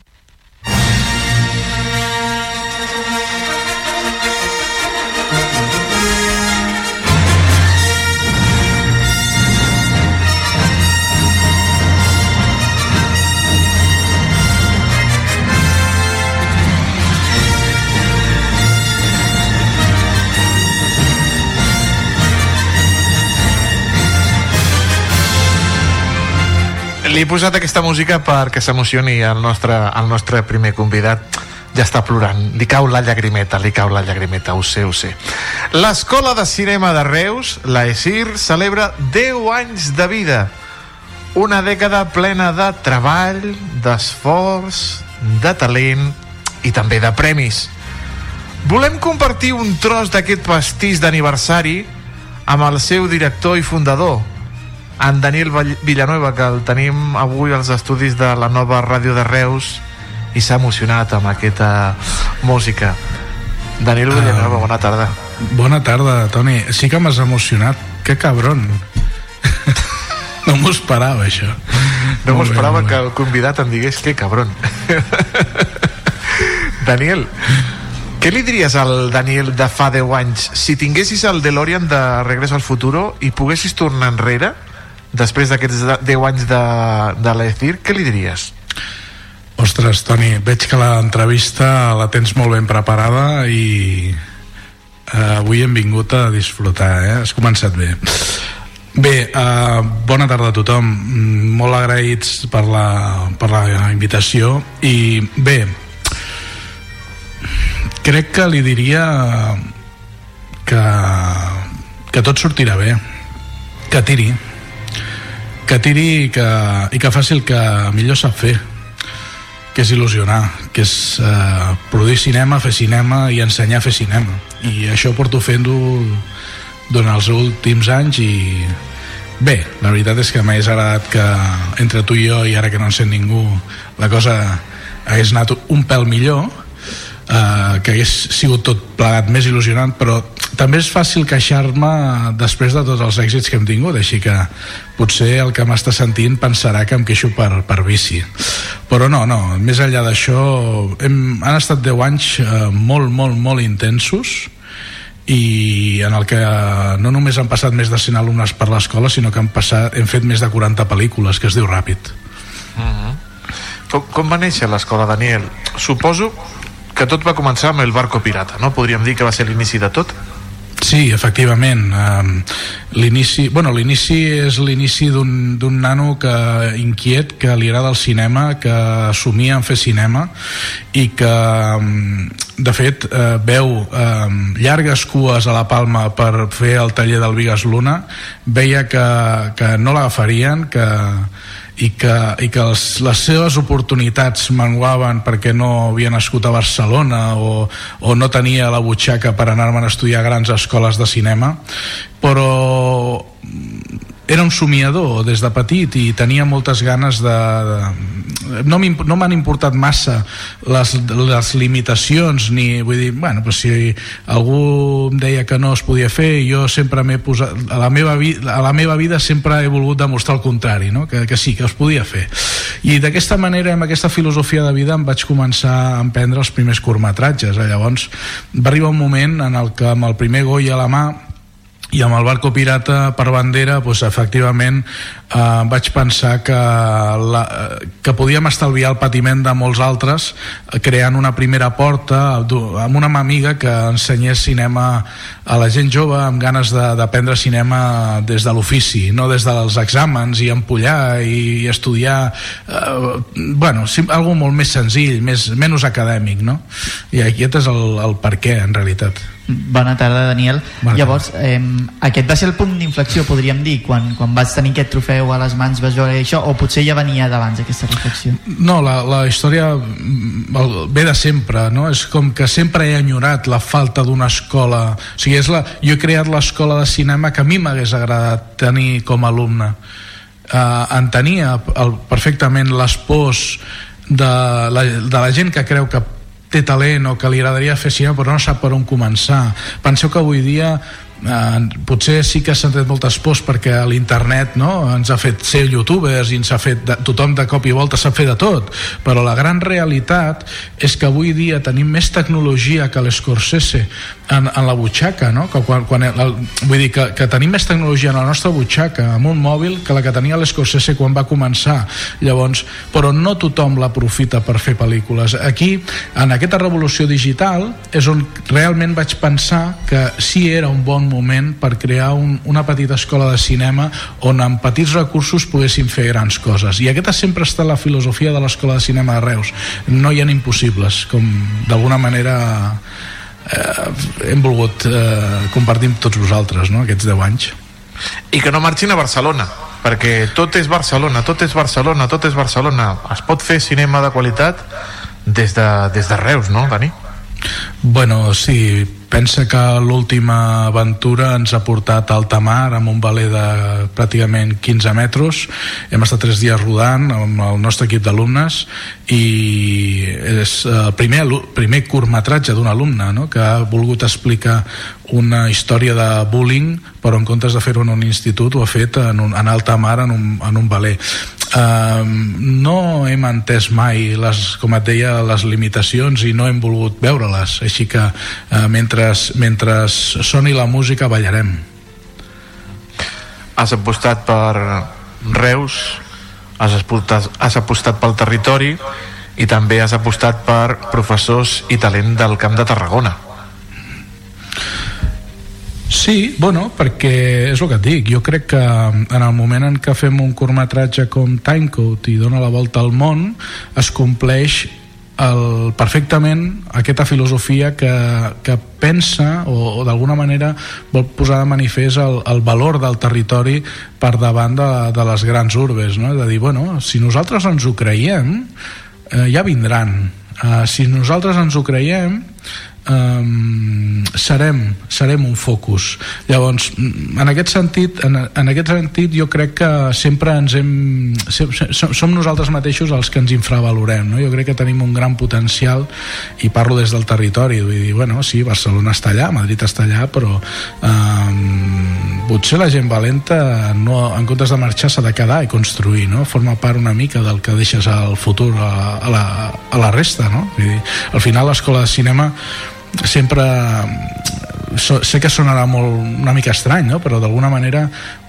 Li he posat aquesta música perquè s'emocioni el nostre, el nostre primer convidat ja està plorant. Li cau la llagrimeta, li cau la llagrimeta, ho sé, ho sé. L'Escola de Cinema de Reus, la ESIR, celebra 10 anys de vida. Una dècada plena de treball, d'esforç, de talent i també de premis. Volem compartir un tros d'aquest pastís d'aniversari amb el seu director i fundador, en Daniel Villanueva, que el tenim avui als estudis de la nova ràdio de Reus i s'ha emocionat amb aquesta música. Daniel Villanueva, uh, bona tarda. Bona tarda, Toni. Sí que m'has emocionat. Que cabron. no m'ho esperava, això. No m'ho esperava que el convidat em digués que cabron. Daniel, què li diries al Daniel de fa 10 anys si tinguessis el DeLorean de Regreso al Futuro i poguessis tornar enrere després d'aquests 10 anys de, de l'ECIR, què li diries? Ostres, Toni, veig que l'entrevista la tens molt ben preparada i eh, avui hem vingut a disfrutar, eh? Has començat bé. Bé, eh, bona tarda a tothom. Mm, molt agraïts per la, per la invitació i bé, crec que li diria que, que tot sortirà bé que tiri que tiri i que, i que faci el que millor sap fer que és il·lusionar que és eh, produir cinema, fer cinema i ensenyar a fer cinema. I això porto fent-ho durant els últims anys i bé, la veritat és que m'hagués agradat que entre tu i jo i ara que no en sent ningú la cosa hagués anat un pèl millor eh, que hagués sigut tot plegat més il·lusionant però també és fàcil queixar-me després de tots els èxits que hem tingut així que potser el que m'està sentint pensarà que em queixo per, per bici però no, no, més enllà d'això han estat 10 anys eh, molt, molt, molt intensos i en el que no només han passat més de 100 alumnes per l'escola sinó que han, passat, hem fet més de 40 pel·lícules que es diu Ràpid Uh -huh. com, com va néixer l'escola, Daniel? Suposo que tot va començar amb el barco pirata, no? Podríem dir que va ser l'inici de tot? Sí, efectivament. Um, l'inici, bueno, l'inici és l'inici d'un nano que inquiet, que li agrada el cinema, que somia en fer cinema i que, de fet, uh, veu um, llargues cues a la Palma per fer el taller del Vigas Luna, veia que, que no l'agafarien, que i que, i que els, les seves oportunitats menguaven perquè no havia nascut a Barcelona o, o no tenia la butxaca per anar-me'n a estudiar a grans escoles de cinema però era un somiador des de petit i tenia moltes ganes de... de no m'han no importat massa les, les limitacions ni vull dir, bueno, però si algú em deia que no es podia fer jo sempre m'he posat a la, meva vi, a la meva vida sempre he volgut demostrar el contrari no? que, que sí, que es podia fer i d'aquesta manera, amb aquesta filosofia de vida em vaig començar a emprendre els primers curtmetratges llavors va arribar un moment en el que amb el primer Goya a la mà i amb el barco pirata per bandera doncs, efectivament eh, vaig pensar que, la, que podíem estalviar el patiment de molts altres eh, creant una primera porta amb una amiga que ensenyés cinema a la gent jove amb ganes d'aprendre cinema des de l'ofici, no des dels exàmens i empollar i, i estudiar eh, bueno, sí, algo molt més senzill, més, menys acadèmic no? i aquest és el, el per què en realitat Bona tarda, Daniel. Bona Llavors, eh, aquest va ser el punt d'inflexió, podríem dir, quan, quan vas tenir aquest trofeu a les mans, vas veure això, o potser ja venia d'abans aquesta reflexió? No, la, la història mm, ve de sempre, no? És com que sempre he enyorat la falta d'una escola. O sigui, és la, jo he creat l'escola de cinema que a mi m'hagués agradat tenir com a alumne. Uh, entenia el, perfectament les pors de la, de la gent que creu que té talent o que li agradaria fer cinema però no sap per on començar. Penseu que avui dia eh, potser sí que s'han tret moltes pors perquè l'internet no, ens ha fet ser youtubers i ens ha fet de, tothom de cop i volta sap fer de tot però la gran realitat és que avui dia tenim més tecnologia que l'Scorsese en, en la butxaca no? que quan, quan el, vull dir que, que tenim més tecnologia en la nostra butxaca amb un mòbil que la que tenia l'Scorsese quan va començar llavors, però no tothom l'aprofita per fer pel·lícules aquí, en aquesta revolució digital és on realment vaig pensar que sí era un bon moment per crear un, una petita escola de cinema on amb petits recursos poguéssim fer grans coses i aquesta sempre està la filosofia de l'escola de cinema de Reus no hi ha impossibles com d'alguna manera eh, hem volgut eh, compartir amb tots vosaltres no? aquests 10 anys i que no marxin a Barcelona perquè tot és Barcelona, tot és Barcelona tot és Barcelona, es pot fer cinema de qualitat des de, des de Reus, no, Dani? Bueno, sí, pensa que l'última aventura ens ha portat a alta mar amb un valer de pràcticament 15 metres hem estat tres dies rodant amb el nostre equip d'alumnes i és el primer, alu- primer curtmetratge d'un alumne no? que ha volgut explicar una història de bullying però en comptes de fer-ho en un institut ho ha fet en, un, en alta mar en un, en un valer um, no hem entès mai les, com et deia, les limitacions i no hem volgut veure-les. Així que uh, mentre, mentre soni la música ballarem. Has apostat per Reus has apostat, has apostat pel territori i també has apostat per professors i talent del Camp de Tarragona Sí, bueno, perquè és el que et dic, jo crec que en el moment en què fem un curtmetratge com Timecode i dona la volta al món, es compleix el, perfectament aquesta filosofia que, que pensa o, o d'alguna manera vol posar de manifest el, el valor del territori per davant de, de les grans urbes no? de dir, bueno, si nosaltres ens ho creiem eh, ja vindran eh, si nosaltres ens ho creiem um, serem, serem un focus llavors, en aquest sentit en, en aquest sentit jo crec que sempre ens hem som, som nosaltres mateixos els que ens infravalorem no? jo crec que tenim un gran potencial i parlo des del territori vull dir, bueno, sí, Barcelona està allà, Madrid està allà però um, potser la gent valenta no, en comptes de marxar s'ha de quedar i construir no? forma part una mica del que deixes al futur a, a, la, a la resta no? Vull dir, al final l'escola de cinema sempre so, sé que sonarà molt una mica estrany no? però d'alguna manera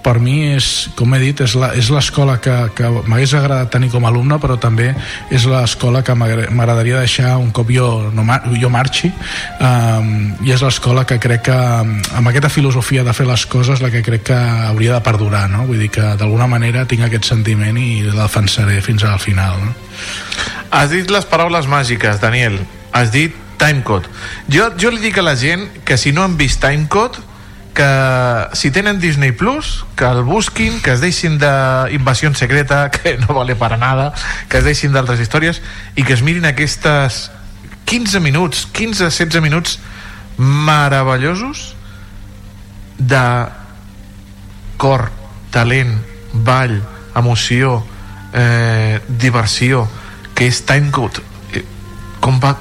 per mi és, com he dit, és l'escola que, que m'hagués agradat tenir com a alumne però també és l'escola que m'agradaria deixar un cop jo, no, jo marxi um, i és l'escola que crec que amb aquesta filosofia de fer les coses la que crec que hauria de perdurar no? vull dir que d'alguna manera tinc aquest sentiment i la defensaré fins al final no? Has dit les paraules màgiques, Daniel. Has dit Timecode. Jo, jo li dic a la gent que si no han vist Timecode, que si tenen Disney Plus, que el busquin, que es deixin d'Invasió Secreta, que no vale para nada, que es deixin d'altres històries i que es mirin aquestes 15 minuts, 15-16 minuts meravellosos de cor, talent, ball, emoció, eh, diversió, que és Timecode. Eh, Com va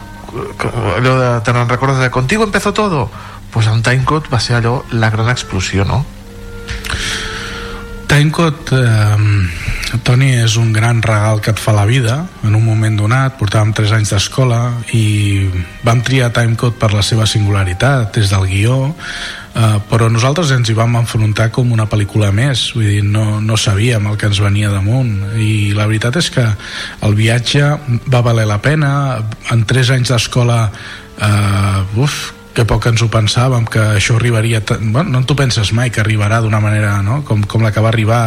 allò de, te n'en recordes de Contigo empezó todo. Pues en Timecode va ser allò la gran explosió no? Timecode eh, Toni és un gran regal que et fa la vida. En un moment donat, portàvem 3 anys d'escola i vam triar Timecode per la seva singularitat des del guió eh, però nosaltres ens hi vam enfrontar com una pel·lícula més. Vull dir, no, no sabíem el que ens venia damunt. I la veritat és que el viatge va valer la pena. En 3 anys d'escola eh, uf, que poc ens ho pensàvem que això arribaria bueno, no t'ho penses mai que arribarà d'una manera no? com, com la que va arribar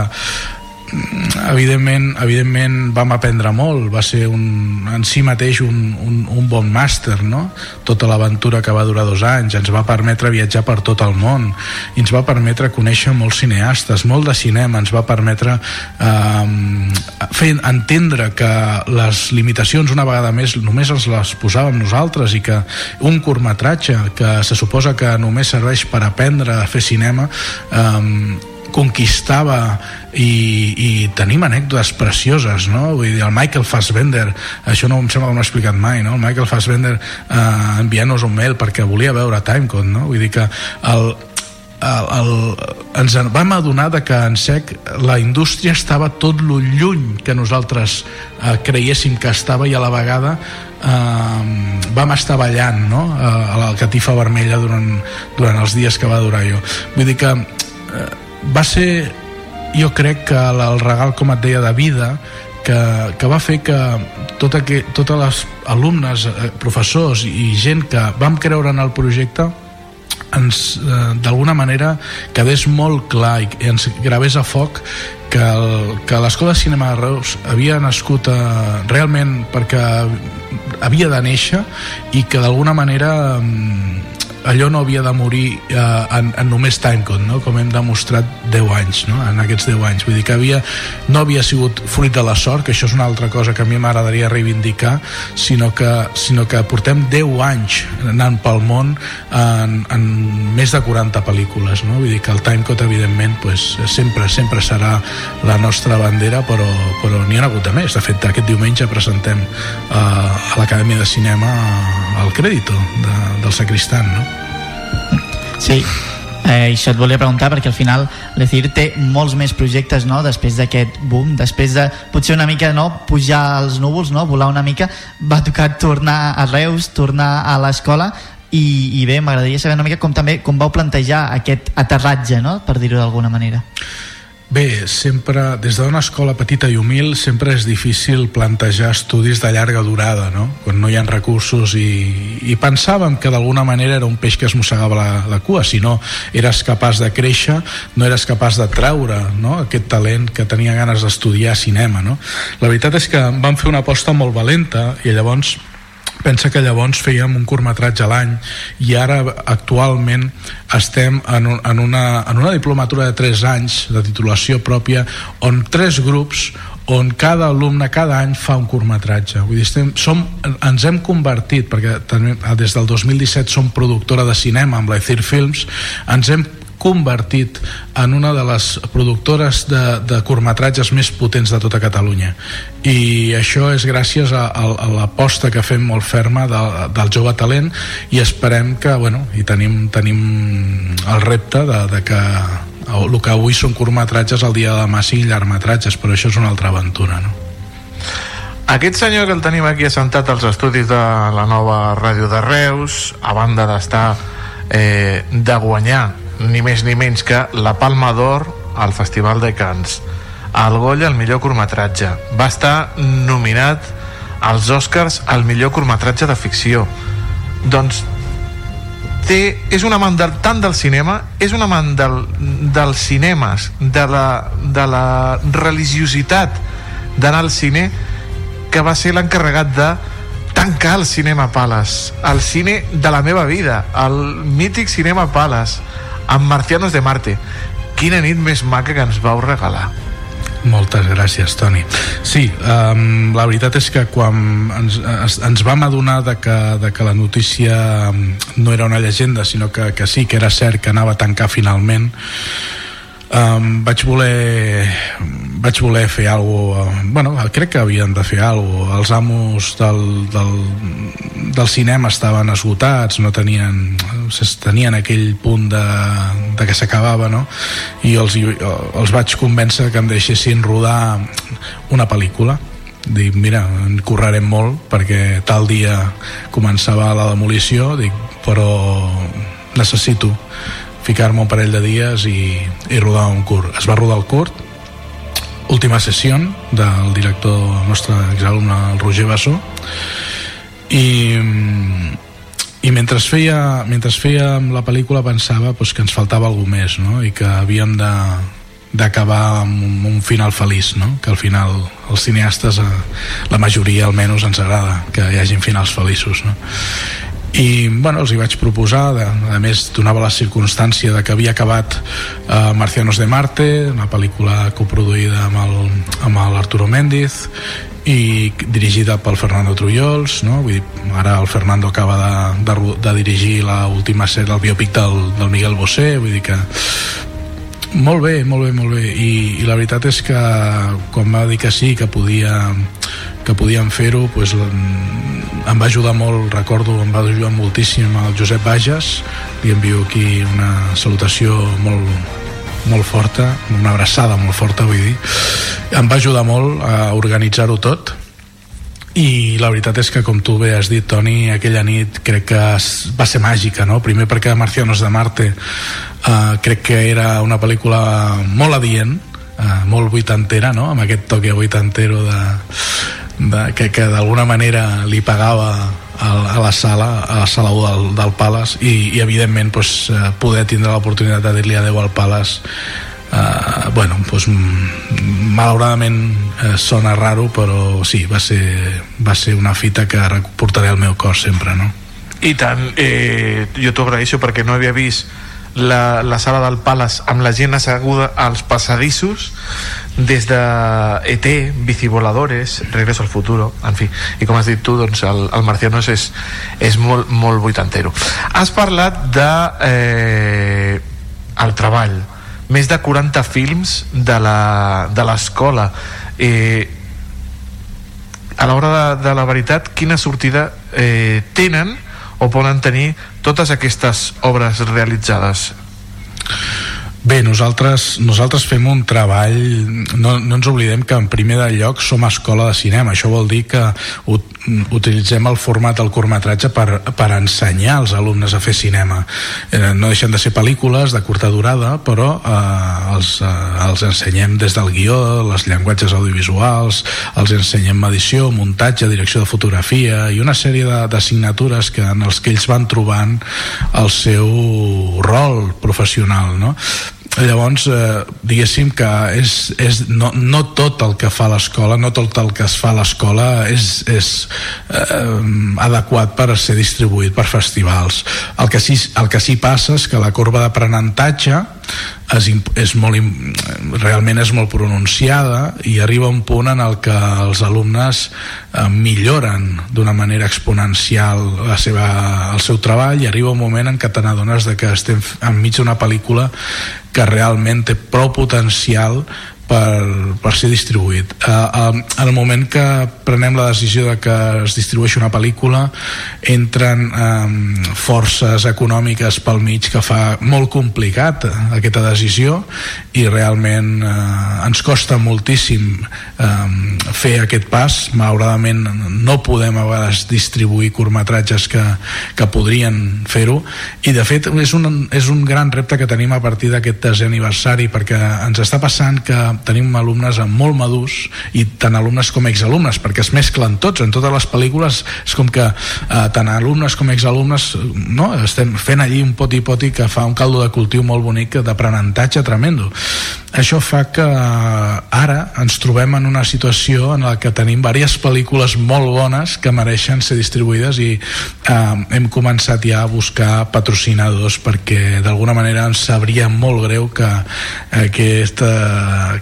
evidentment, evidentment vam aprendre molt. Va ser un, en si mateix un, un, un bon màster no? tota l'aventura que va durar dos anys. Ens va permetre viatjar per tot el món. I ens va permetre conèixer molts cineastes molt de cinema, ens va permetre eh, fer entendre que les limitacions una vegada més només ens les posàvem nosaltres i que un curtmetratge que se suposa que només serveix per aprendre a fer cinema eh, conquistava i, i tenim anècdotes precioses no? Vull dir, el Michael Fassbender això no em sembla que no ho explicat mai no? el Michael Fassbender eh, enviant-nos un mail perquè volia veure Timecode no? vull dir que el, el, el, ens en vam adonar de que en sec la indústria estava tot lo lluny que nosaltres eh, creiéssim que estava i a la vegada eh, vam estar ballant no? eh, a la catifa vermella durant, durant els dies que va durar jo vull dir que eh, va ser jo crec que el, regal com et deia de vida que, que va fer que tot aqu totes les alumnes, eh, professors i gent que vam creure en el projecte ens eh, d'alguna manera quedés molt clar i ens gravés a foc que, el, que l'Escola de Cinema de Reus havia nascut eh, realment perquè havia de néixer i que d'alguna manera eh, allò no havia de morir eh, en, en només Timecode, no? com hem demostrat 10 anys, no? en aquests 10 anys. Vull dir que havia, no havia sigut fruit de la sort, que això és una altra cosa que a mi m'agradaria reivindicar, sinó que, sinó que portem 10 anys anant pel món en, en més de 40 pel·lícules. No? Vull dir que el Timecode, evidentment, pues, sempre, sempre serà la nostra bandera, però, però n'hi ha hagut de més. De fet, aquest diumenge presentem eh, a l'Acadèmia de Cinema el crèdito de, del Sacristan, no? Sí, eh, això et volia preguntar perquè al final l'Ecir té molts més projectes no? després d'aquest boom, després de potser una mica no? pujar als núvols, no? volar una mica, va tocar tornar a Reus, tornar a l'escola i, i bé, m'agradaria saber una mica com també com vau plantejar aquest aterratge, no? per dir-ho d'alguna manera. Bé, sempre, des d'una escola petita i humil, sempre és difícil plantejar estudis de llarga durada, no? Quan no hi ha recursos i, i pensàvem que d'alguna manera era un peix que es mossegava la, la cua, si no eres capaç de créixer, no eres capaç de treure no? aquest talent que tenia ganes d'estudiar cinema, no? La veritat és que vam fer una aposta molt valenta i llavors pensa que llavors fèiem un curtmetratge a l'any i ara actualment estem en, un, en, una, en una diplomatura de 3 anys de titulació pròpia on tres grups on cada alumne cada any fa un curtmetratge. Vull dir, estem, som, ens hem convertit perquè també, des del 2017 som productora de cinema amb l'Ethir Films ens hem convertit en una de les productores de, de curtmetratges més potents de tota Catalunya i això és gràcies a, a, a l'aposta que fem molt ferma de, del jove talent i esperem que, bueno, i tenim, tenim el repte de, de que el que avui són curtmetratges el dia de demà siguin llargmetratges però això és una altra aventura no? Aquest senyor que el tenim aquí assentat als estudis de la nova ràdio de Reus, a banda d'estar eh, de guanyar ni més ni menys que la Palma d'Or al Festival de Cannes, el Goya al millor curtmetratge, va estar nominat als Oscars al millor curtmetratge de ficció. Doncs té, és un amant del, tant del cinema, és un amant del, dels cinemes, de la, de la religiositat d'anar al cine, que va ser l'encarregat de tancar el Cinema Palace, el cine de la meva vida, el mític Cinema Palace, amb Marcianos de Marte. Quina nit més maca que ens vau regalar. Moltes gràcies, Toni. Sí, um, la veritat és que quan ens, ens, vam adonar de que, de que la notícia no era una llegenda, sinó que, que sí, que era cert que anava a tancar finalment, um, vaig voler vaig voler fer alguna cosa bueno, crec que havien de fer alguna cosa els amos del, del, del cinema estaven esgotats no tenien, tenien aquell punt de, de que s'acabava no? i els, els vaig convèncer que em deixessin rodar una pel·lícula dic, mira, en correrem molt perquè tal dia començava la demolició dic, però necessito ficar-me un parell de dies i, i rodar un curt. Es va rodar el curt, última sessió del director nostre exalumne, el Roger Bassó, i, i mentre feia, mentre fèiem la pel·lícula pensava pues, que ens faltava alguna més no? i que havíem de, d'acabar amb un, un final feliç no? que al final els cineastes eh, la majoria almenys ens agrada que hi hagin finals feliços no? I bueno, els hi vaig proposar de, a més donava la circumstància de que havia acabat eh, Marcianos de Marte una pel·lícula coproduïda amb l'Arturo Méndiz i dirigida pel Fernando Trullols no? Vull dir, ara el Fernando acaba de, de, de dirigir l'última sèrie el biòpic del, del Miguel Bosé vull dir que molt bé, molt bé, molt bé. I, i la veritat és que quan va dir que sí, que podia que podíem fer-ho pues, em va ajudar molt, recordo em va ajudar moltíssim el Josep Bages. Li envio aquí una salutació molt, molt forta una abraçada molt forta vull dir. Em va ajudar molt a organitzar-ho tot i la veritat és que com tu bé has dit Toni, aquella nit crec que va ser màgica, no? primer perquè Marcianos de Marte uh, crec que era una pel·lícula molt adient uh, molt vuitantera, no? amb aquest toque vuitantero de, de, que, que d'alguna manera li pagava a, a la sala a la sala 1 del, del Palace i, i evidentment pues, uh, poder tindre l'oportunitat de dir-li adeu al Palace Uh, bueno, pues, malauradament uh, sona raro però sí, va ser, va ser una fita que portaré al meu cor sempre no? I tant, eh, jo t'ho agraeixo perquè no havia vist la, la sala del Palace amb la gent asseguda als passadissos des de ET, Bicivoladores, Regreso al Futuro, en fi, i com has dit tu, doncs el, el Marcianos és, és molt, molt vuitantero. Has parlat de eh, el treball, més de 40 films de l'escola. Eh, a l'hora de, de la veritat quina sortida eh, tenen o poden tenir totes aquestes obres realitzades? Bé, nosaltres, nosaltres fem un treball, no, no ens oblidem que en primer lloc som escola de cinema, això vol dir que utilitzem el format del curtmetratge per, per ensenyar als alumnes a fer cinema. Eh, no deixen de ser pel·lícules de curta durada, però eh, els, eh, els ensenyem des del guió, les llenguatges audiovisuals, els ensenyem edició, muntatge, direcció de fotografia i una sèrie d'assignatures que en els que ells van trobant el seu rol professional, no? Llavors eh, diguéssim que és, és no, no tot el que fa l'escola no tot el que es fa a l'escola és, és eh, adequat per ser distribuït per festivals. El que, sí, el que sí passa és que la corba d'aprenentatge és, és molt, realment és molt pronunciada i arriba un punt en el que els alumnes eh, milloren d'una manera exponencial la seva, el seu treball i arriba un moment en què de que estem enmig d'una pel·lícula que realment té prou potencial per, per ser distribuït. Eh, eh, en el moment que prenem la decisió de que es distribueixi una pel·lícula entren eh, forces econòmiques pel mig que fa molt complicat aquesta decisió i realment eh, ens costa moltíssim eh, fer aquest pas malauradament no podem a vegades distribuir curtmetratges que, que podrien fer-ho i de fet és un, és un gran repte que tenim a partir d'aquest desè aniversari perquè ens està passant que tenim alumnes molt madurs i tant alumnes com exalumnes perquè es mesclen tots, en totes les pel·lícules és com que eh, tant alumnes com exalumnes no? estem fent allí un poti-poti que fa un caldo de cultiu molt bonic d'aprenentatge tremendo això fa que eh, ara ens trobem en una situació en la que tenim diverses pel·lícules molt bones que mereixen ser distribuïdes i eh, hem començat ja a buscar patrocinadors perquè d'alguna manera ens sabria molt greu que aquesta,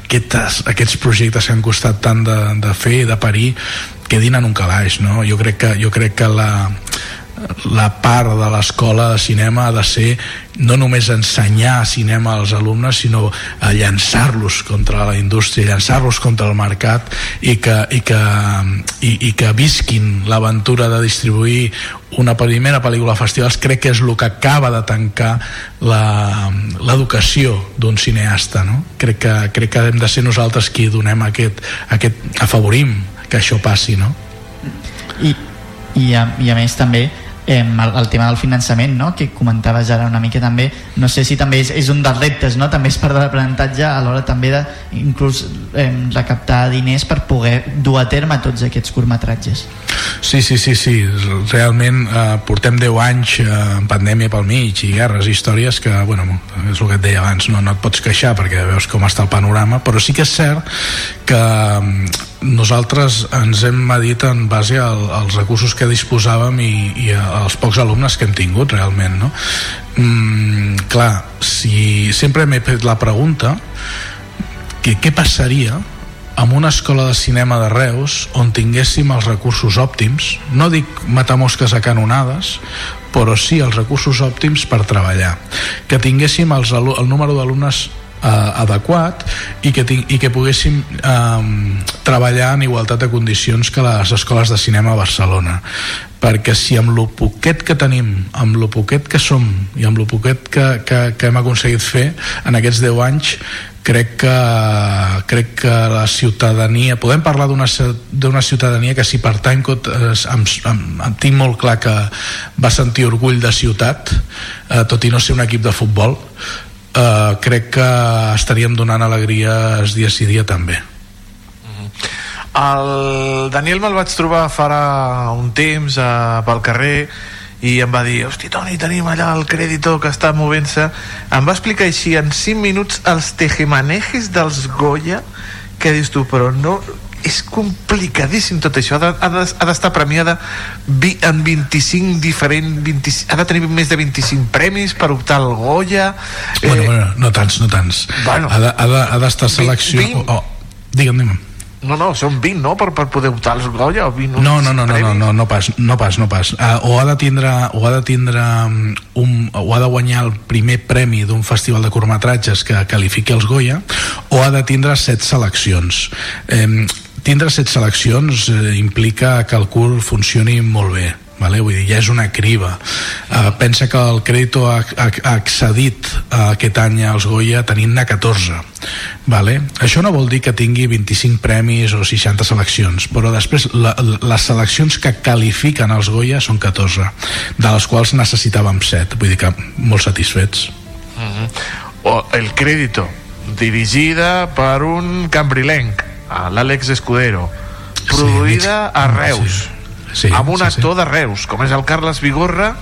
aquestes, aquests projectes que han costat tant de, de fer i de parir quedin en un calaix no? jo crec que, jo crec que la, la part de l'escola de cinema ha de ser no només ensenyar cinema als alumnes sinó a llançar-los contra la indústria, llançar-los contra el mercat i que, i que, i, i que visquin l'aventura de distribuir una primera pel·lícula a festivals crec que és el que acaba de tancar l'educació d'un cineasta no? crec, que, crec que hem de ser nosaltres qui donem aquest, aquest afavorim que això passi no? i, i, a, i a més també eh, el, el tema del finançament no? que comentaves ara una mica també no sé si també és, és un dels reptes no? també és part de l'aprenentatge a l'hora també de inclús eh, recaptar diners per poder dur a terme tots aquests curtmetratges Sí, sí, sí, sí. realment eh, portem 10 anys eh, en pandèmia pel mig i guerres i històries que, bueno, és el que et deia abans, no, no et pots queixar perquè veus com està el panorama, però sí que és cert que nosaltres ens hem medit en base al, als recursos que disposàvem i, i als pocs alumnes que hem tingut realment, no? Mm, clar, si sempre m'he fet la pregunta que què passaria amb una escola de cinema de Reus on tinguéssim els recursos òptims no dic matar mosques a canonades però sí els recursos òptims per treballar que tinguéssim els, el número d'alumnes eh, adequat i que, ting i que poguéssim eh, treballar en igualtat de condicions que les escoles de cinema a Barcelona. Perquè si amb lo poquet que tenim amb lo poquet que som i amb lo poquet que, que, que hem aconseguit fer en aquests 10 anys crec que, crec que la ciutadania podem parlar d'una ci- d'una ciutadania que si pertany eh, em, em, em tinc molt clar que va sentir orgull de ciutat eh, tot i no ser un equip de futbol eh, crec que estaríem donant alegries dia sí dia també. El Daniel me'l vaig trobar farà un temps eh, pel carrer i em va dir, hosti Toni, tenim allà el crèdito que està movent-se. Em va explicar així en 5 minuts els tejemanejes dels Goya que dius tu, però no és complicadíssim tot això ha de- ha de- ha d'estar premiada vi, en 25 diferents 20, ha de tenir més de 25 premis per optar al Goya bueno, bueno, no tants, no tants Bueno. ha de- ha de- ha d'estar selecció Vint- oh, digue'm, digue'm no, no, són 20, no? Per, per poder optar als Goya o 20 No, no, no, no, no, no, no pas, no pas, no pas. Uh, o ha de tindre, o ha de tindre um, un, o ha de guanyar el primer premi d'un festival de curtmetratges que qualifiqui els Goya, o ha de tindre set seleccions. Eh, tindre set seleccions eh, implica que el curt funcioni molt bé vale? vull dir, ja és una criba uh, pensa que el Crédito ha, ha, ha accedit uh, aquest any als Goya tenint-ne 14 vale? això no vol dir que tingui 25 premis o 60 seleccions però després la, les seleccions que qualifiquen els Goya són 14 de les quals necessitàvem 7 vull dir que molt satisfets Mhm. o El Crédito dirigida per un cambrilenc a l'Àlex Escudero produïda a Reus sí, amb un sí, sí. actor de Reus com és el Carles Vigorra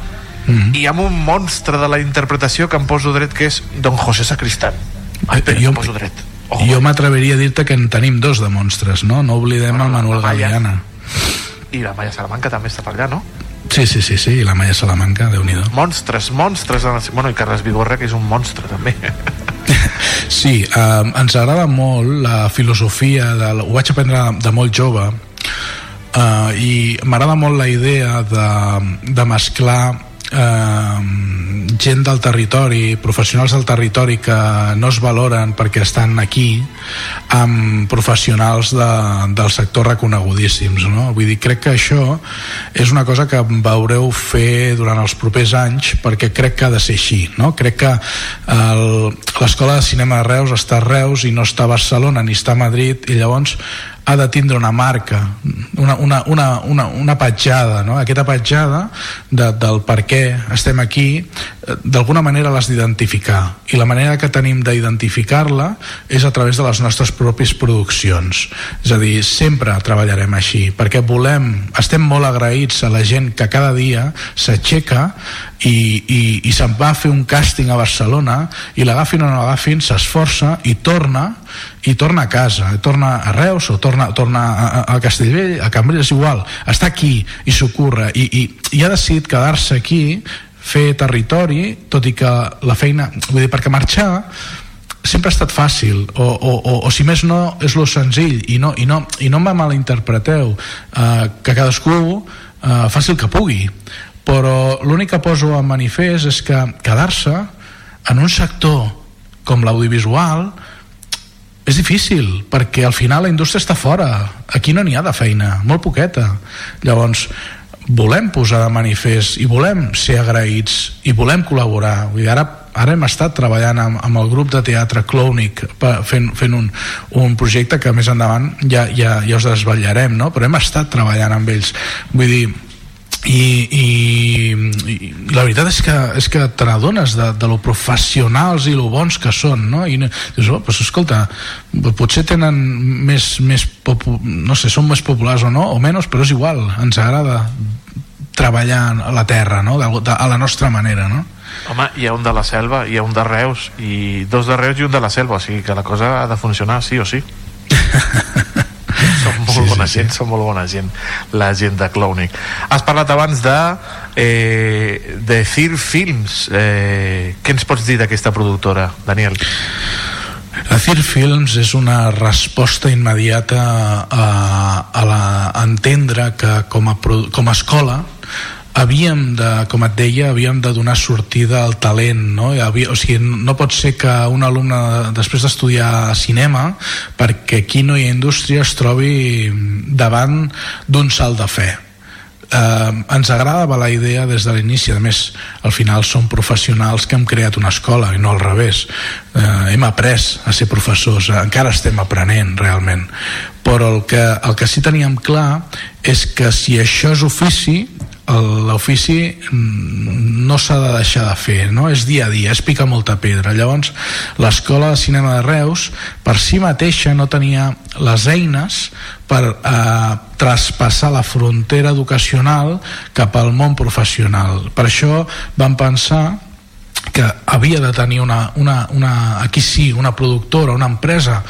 Mhm. i amb un monstre de la interpretació que em poso dret que és Don José Sacristán Ai, espera, jo, em poso dret. jo m'atreviria a dir-te que en tenim dos de monstres, no? No oblidem el Manuel. Galeana. I la Maia Salamanca també està per allà, no? Sí, sí, sí, sí, i la Maia Salamanca, déu nhi Monstres, monstres. el- Bueno, i Carles Vigorra, que és un monstre, també. Sí, eh, ens agrada molt la filosofia, de, ho vaig aprendre de molt jove, eh, i m'agrada molt la idea de, de mesclar eh, gent del territori, professionals del territori que no es valoren perquè estan aquí, amb professionals de, del sector reconegudíssims. No? Vull dir, crec que això és una cosa que veureu fer durant els propers anys perquè crec que ha de ser així. No? Crec que l'Escola de Cinema de Reus està a Reus i no està a Barcelona ni està a Madrid i llavors ha de tindre una marca, una, una, una, una, una petjada, no? aquesta petjada de, del per què estem aquí, eh, d'alguna manera l'has d'identificar i la manera que tenim d'identificar-la és a través de les nostres pròpies produccions. És a dir, sempre treballarem així, perquè volem, estem molt agraïts a la gent que cada dia s'aixeca i, i, i se'n va a fer un càsting a Barcelona i l'agafin o no l'agafin, s'esforça i torna i torna a casa, torna a Reus o torna, torna a, a, Castellvell, a Cambrils, igual, està aquí i s'ocorre i, i, i ha decidit quedar-se aquí fer territori, tot i que la feina, vull dir, perquè marxar sempre ha estat fàcil o, o, o, o si més no és lo senzill i no, i no, i no me malinterpreteu eh, que cadascú eh, faci el que pugui. Però l'únic que poso en manifest és que quedar-se en un sector com l'audiovisual és difícil perquè al final la indústria està fora. Aquí no n'hi ha de feina, molt poqueta. Llavors volem posar de manifest i volem ser agraïts i volem col·laborar. Vull dir, ara, ara hem estat treballant amb, amb el grup de teatre Clownic fent, fent un, un projecte que més endavant ja, ja, ja us desvetllarem no? però hem estat treballant amb ells. Vull dir i, i, i la veritat és que, és que te n'adones de, de lo professionals i lo bons que són no? i dius, oh, pues, escolta potser tenen més, més popu, no sé, són més populars o no o menys, però és igual, ens agrada treballar a la terra no? de, de, a la nostra manera no? Home, hi ha un de la selva, hi ha un de Reus, i dos de Reus i un de la selva, o sigui que la cosa ha de funcionar sí o sí. bona sí, gent, sí. són molt bona gent, la gent de Clownic. Has parlat abans de, eh, de Thir Films. Eh, què ens pots dir d'aquesta productora, Daniel? La CIR Films és una resposta immediata a, a, la, a entendre que com a, com a escola havíem de, com et deia, havíem de donar sortida al talent, no? Havia, o sigui, no pot ser que un alumne després d'estudiar cinema, perquè aquí no hi ha indústria, es trobi davant d'un salt de fe. Eh, ens agradava la idea des de l'inici a més al final som professionals que hem creat una escola i no al revés. Eh, hem après a ser professors eh, encara estem aprenent realment. Però el que, el que sí teníem clar és que si això és ofici l'ofici no s'ha de deixar de fer no? és dia a dia, és picar molta pedra llavors l'escola de cinema de Reus per si mateixa no tenia les eines per eh, traspassar la frontera educacional cap al món professional per això vam pensar que havia de tenir una, una, una, aquí sí, una productora, una empresa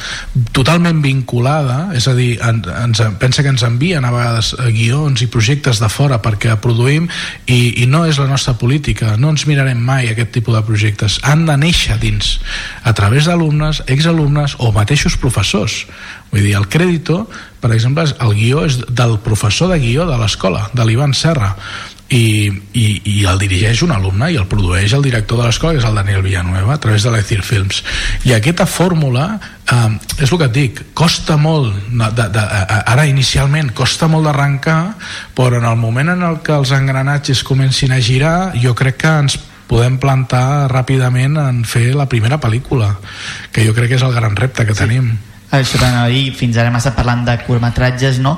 totalment vinculada, és a dir, en, ens, pensa que ens envien a vegades eh, guions i projectes de fora perquè produïm i, i no és la nostra política, no ens mirarem mai aquest tipus de projectes, han de néixer dins a través d'alumnes, exalumnes o mateixos professors. Vull dir, el crèdito, per exemple el guió és del professor de guió de l'escola, de l'Ivan Serra i, i, i el dirigeix un alumne i el produeix el director de l'escola que és el Daniel Villanueva a través de l'Ethir Films i aquesta fórmula eh, és el que et dic costa molt de, de, de, ara inicialment costa molt d'arrencar però en el moment en el que els engranatges comencin a girar jo crec que ens podem plantar ràpidament en fer la primera pel·lícula que jo crec que és el gran repte que sí. tenim Això t'anava a dir, fins ara hem estat parlant de curtmetratges, no?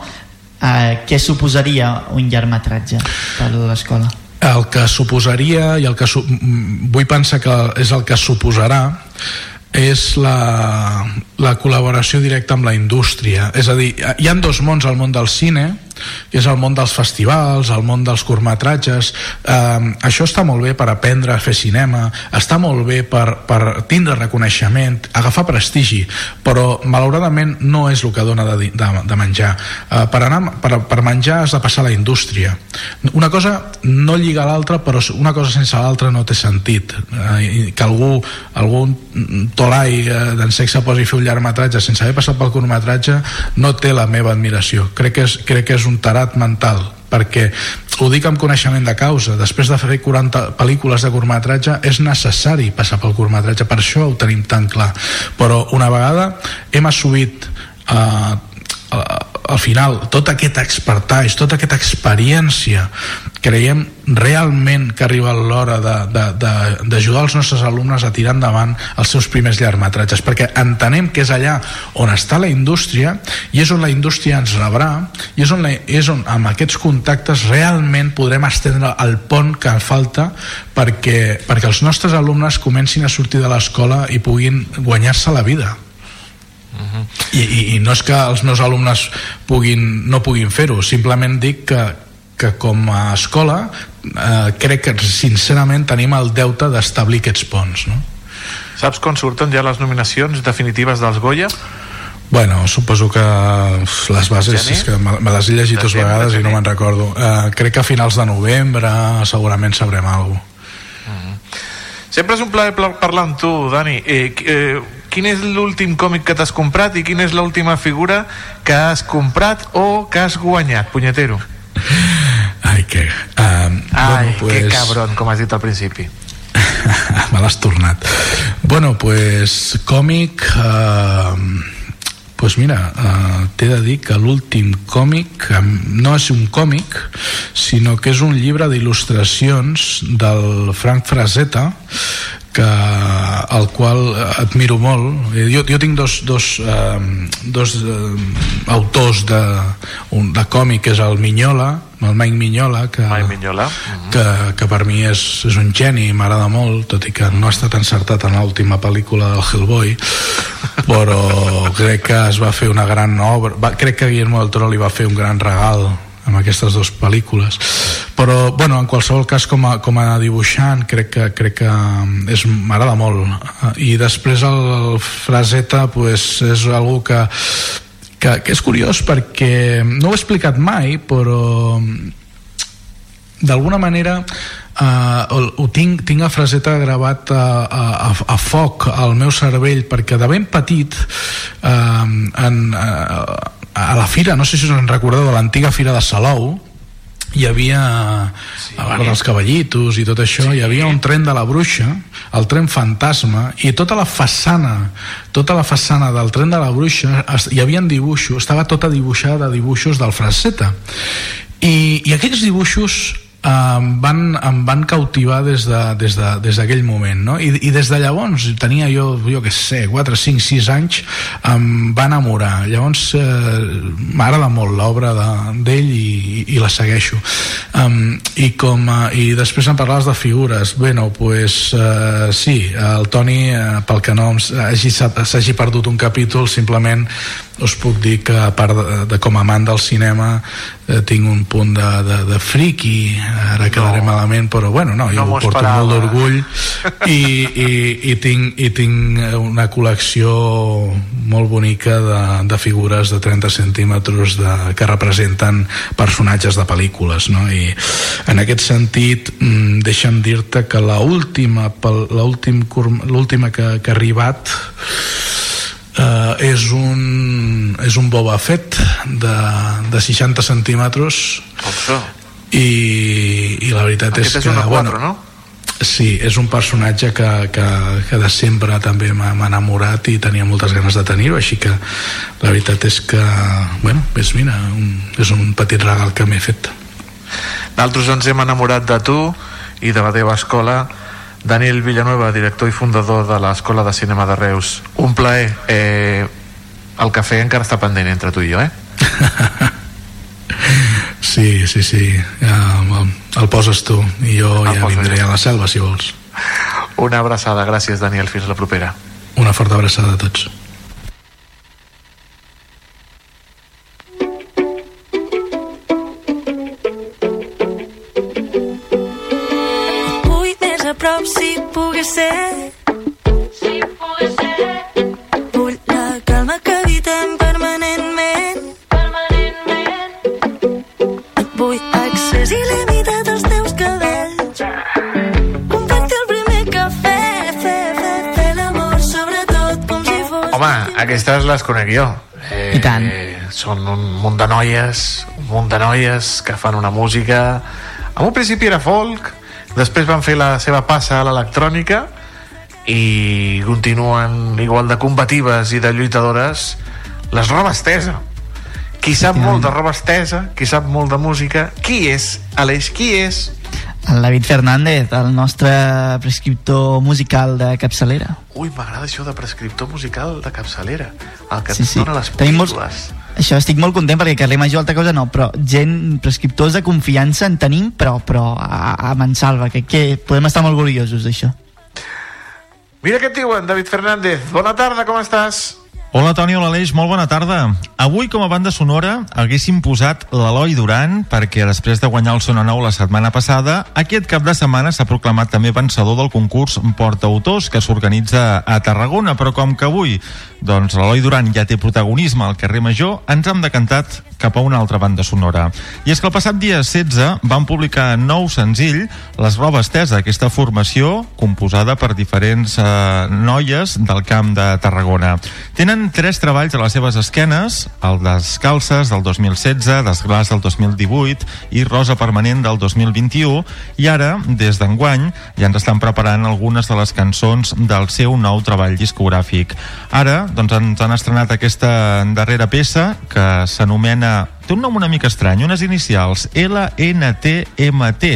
Uh, què suposaria un llargmetratge per a l'escola? el que suposaria i el que su vull pensar que és el que suposarà és la, la col·laboració directa amb la indústria és a dir, hi han dos mons al món del cine que és el món dels festivals, el món dels curtmetratges. Eh, això està molt bé per aprendre a fer cinema, està molt bé per, per tindre reconeixement, agafar prestigi, però malauradament no és el que dona de, de, de menjar. Eh, per, anar, per, per menjar has de passar a la indústria. Una cosa no lliga a l'altra, però una cosa sense l'altra no té sentit. Eh, que algú, algun tolai eh, d'en sexe posi fer un llargmetratge sense haver passat pel curtmetratge no té la meva admiració. Crec que és, crec que és un tarat mental perquè ho dic amb coneixement de causa després de fer 40 pel·lícules de curtmetratge és necessari passar pel curtmetratge per això ho tenim tan clar. Però una vegada hem assumit eh, al final tot aquest expertise, tota aquesta experiència creiem realment que arriba l'hora d'ajudar els nostres alumnes a tirar endavant els seus primers llargmetratges perquè entenem que és allà on està la indústria i és on la indústria ens rebrà i és on, la, és on amb aquests contactes realment podrem estendre el pont que falta perquè, perquè els nostres alumnes comencin a sortir de l'escola i puguin guanyar-se la vida. I, i, i no és que els meus alumnes puguin, no puguin fer-ho simplement dic que, que com a escola eh, crec que sincerament tenim el deute d'establir aquests ponts no? Saps quan surten ja les nominacions definitives dels Goya? Bueno, suposo que les bases és que me, me les he llegit dues vegades i no me'n recordo uh, crec que a finals de novembre segurament sabrem alguna cosa Sempre és un plaer parlar amb tu, Dani. Eh, eh, quin és l'últim còmic que t'has comprat i quina és l'última figura que has comprat o que has guanyat, punyetero? Ai, que... Um, Ai, bueno, pues... que cabron, com has dit al principi. Me l'has tornat. Bueno, pues, còmic... Uh, pues mira, uh, t'he de dir que l'últim còmic no és un còmic, sinó que és un llibre d'il·lustracions del Frank Frazetta que, el qual admiro molt jo, jo tinc dos, dos, eh, dos eh, autors de, un, de còmic que és el Minyola el Mike Minyola que, Mike Minyola. que, que per mi és, és un geni m'agrada molt, tot i que no ha estat encertat en l'última pel·lícula del Hellboy però crec que es va fer una gran obra va, crec que Guillermo del Toro li va fer un gran regal amb aquestes dues pel·lícules però bueno, en qualsevol cas com a, com a dibuixant crec que, crec que és, m'agrada molt i després el, el Frazetta pues, és algú que, que, que és curiós perquè no ho he explicat mai però d'alguna manera uh, ho tinc, tinc a Frazeta gravat a, a, a foc al meu cervell perquè de ben petit uh, en, uh, a la fira, no sé si us en recordeu de l'antiga fira de Salou hi havia sí. a part dels cavallitos i tot això, sí. hi havia un tren de la bruixa el tren fantasma i tota la façana tota la façana del tren de la bruixa hi havia dibuixos, estava tota dibuixada de dibuixos del Fraseta i, i aquells dibuixos em van, em van cautivar des d'aquell de, des de, des moment no? I, i des de llavors tenia jo, jo que sé 4, 5, 6 anys em va enamorar. Llavors eh, m'agrada molt l'obra d'ell de, i, i la segueixo. Um, i, com, i després em parlaves de figures. Bueno, pues, uh, sí, el Toni uh, pel que no s'hagi perdut un capítol simplement us puc dir que a part de, de com a amant del cinema eh, tinc un punt de, de, de friki ara quedaré no. malament però bueno, no, jo no ho porto molt d'orgull i, i, i, tinc, i tinc una col·lecció molt bonica de, de figures de 30 centímetres de, que representen personatges de pel·lícules no? i en aquest sentit mm, deixa'm dir-te que l'última l'última que, que ha arribat uh, és un és un Boba Fett de, de 60 centímetres i, i la veritat Aquest és és que una 4, bueno, no? Sí, és un personatge que, que, que de sempre també m'ha enamorat i tenia moltes ganes de tenir-ho, així que la veritat és que, bueno, és, mira, un, és un petit regal que m'he fet. Nosaltres ens hem enamorat de tu i de la teva escola Daniel Villanueva, director i fundador de l'Escola de Cinema de Reus. Un plaer. Eh, el cafè encara està pendent entre tu i jo, eh? Sí, sí, sí, el, el poses tu i jo El ja vindré jo. a la selva si vols. Una abraçada. Gràcies, Daniel. Fins la propera. Una forta abraçada a tots. Ser. Si pogués ser. Vull la calma que evitem permanentment. Permanentment. Vull accés il·limitat als teus cabells. Compartir el primer cafè, fer, fer, fer l'amor, sobretot com si fos... Home, aquestes les conec jo. Eh, I tant. Són un munt de noies, un munt de noies que fan una música... En un principi era folk, després van fer la seva passa a l'electrònica i continuen igual de combatives i de lluitadores les roba estesa qui sap molt de roba estesa qui sap molt de música qui és, Aleix, qui és? El David Fernández, el nostre prescriptor musical de capçalera. Ui, m'agrada això de prescriptor musical de capçalera el que Sí, sí. dona les Tenim molts- Això estic molt content perquè carrer major altra cosa no, però gent, prescriptors de confiança en tenim, però, però a, a mansalva, que, que podem estar molt orgullosos d'això. Mira què et diuen, David Fernández. Bona tarda, com estàs? Hola Toni, hola Aleix, molt bona tarda. Avui com a banda sonora haguéssim posat l'Eloi Duran perquè després de guanyar el Sona Nou la setmana passada, aquest cap de setmana s'ha proclamat també vencedor del concurs Porta Autors que s'organitza a Tarragona, però com que avui doncs l'Eloi Duran ja té protagonisme al carrer Major, ens hem decantat cap a una altra banda sonora. I és que el passat dia 16 van publicar nou senzill Les Robes Tesa, aquesta formació composada per diferents eh, noies del camp de Tarragona. Tenen tres treballs a les seves esquenes, el Descalces del 2016, Desglàs del 2018 i Rosa Permanent del 2021, i ara, des d'enguany, ja ens estan preparant algunes de les cançons del seu nou treball discogràfic. Ara, doncs, ens han estrenat aquesta darrera peça que s'anomena... Té un nom una mica estrany, unes inicials, LNTMT.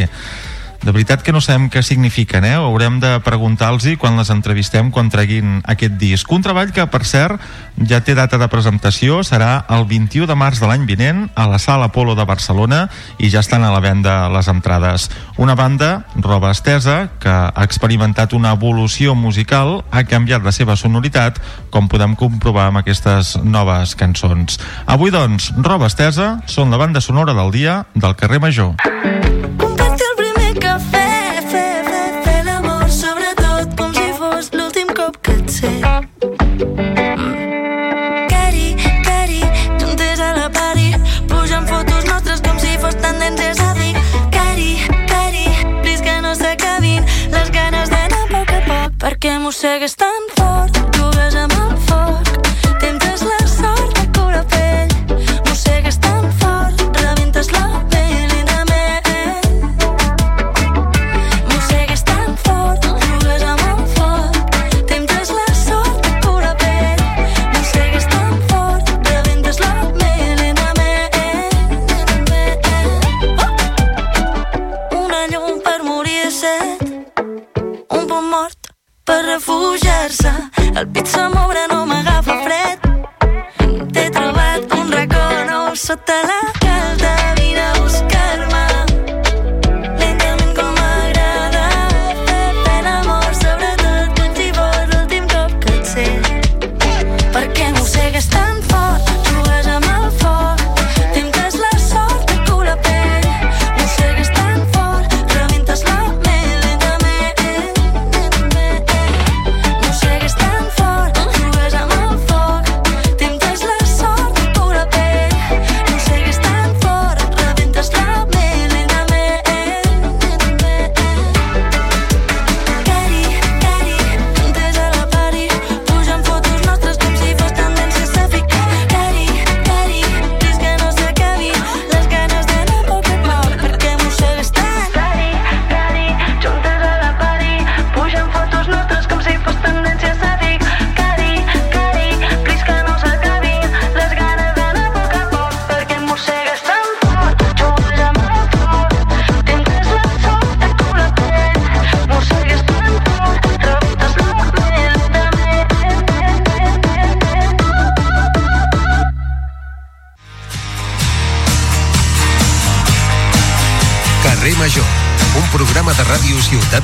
De veritat que no sabem què signifiquen, eh? Haurem de preguntar-los quan les entrevistem quan treguin aquest disc. Un treball que, per cert, ja té data de presentació, serà el 21 de març de l'any vinent a la Sala Apolo de Barcelona i ja estan a la venda les entrades. Una banda, roba estesa, que ha experimentat una evolució musical, ha canviat la seva sonoritat, com podem comprovar amb aquestes noves cançons. Avui, doncs, roba estesa són la banda sonora del dia del carrer Major. que mo segues tan per refugiar-se, el pit se m'obre, no m'agafa fred, t'he trobat un racó nou sota la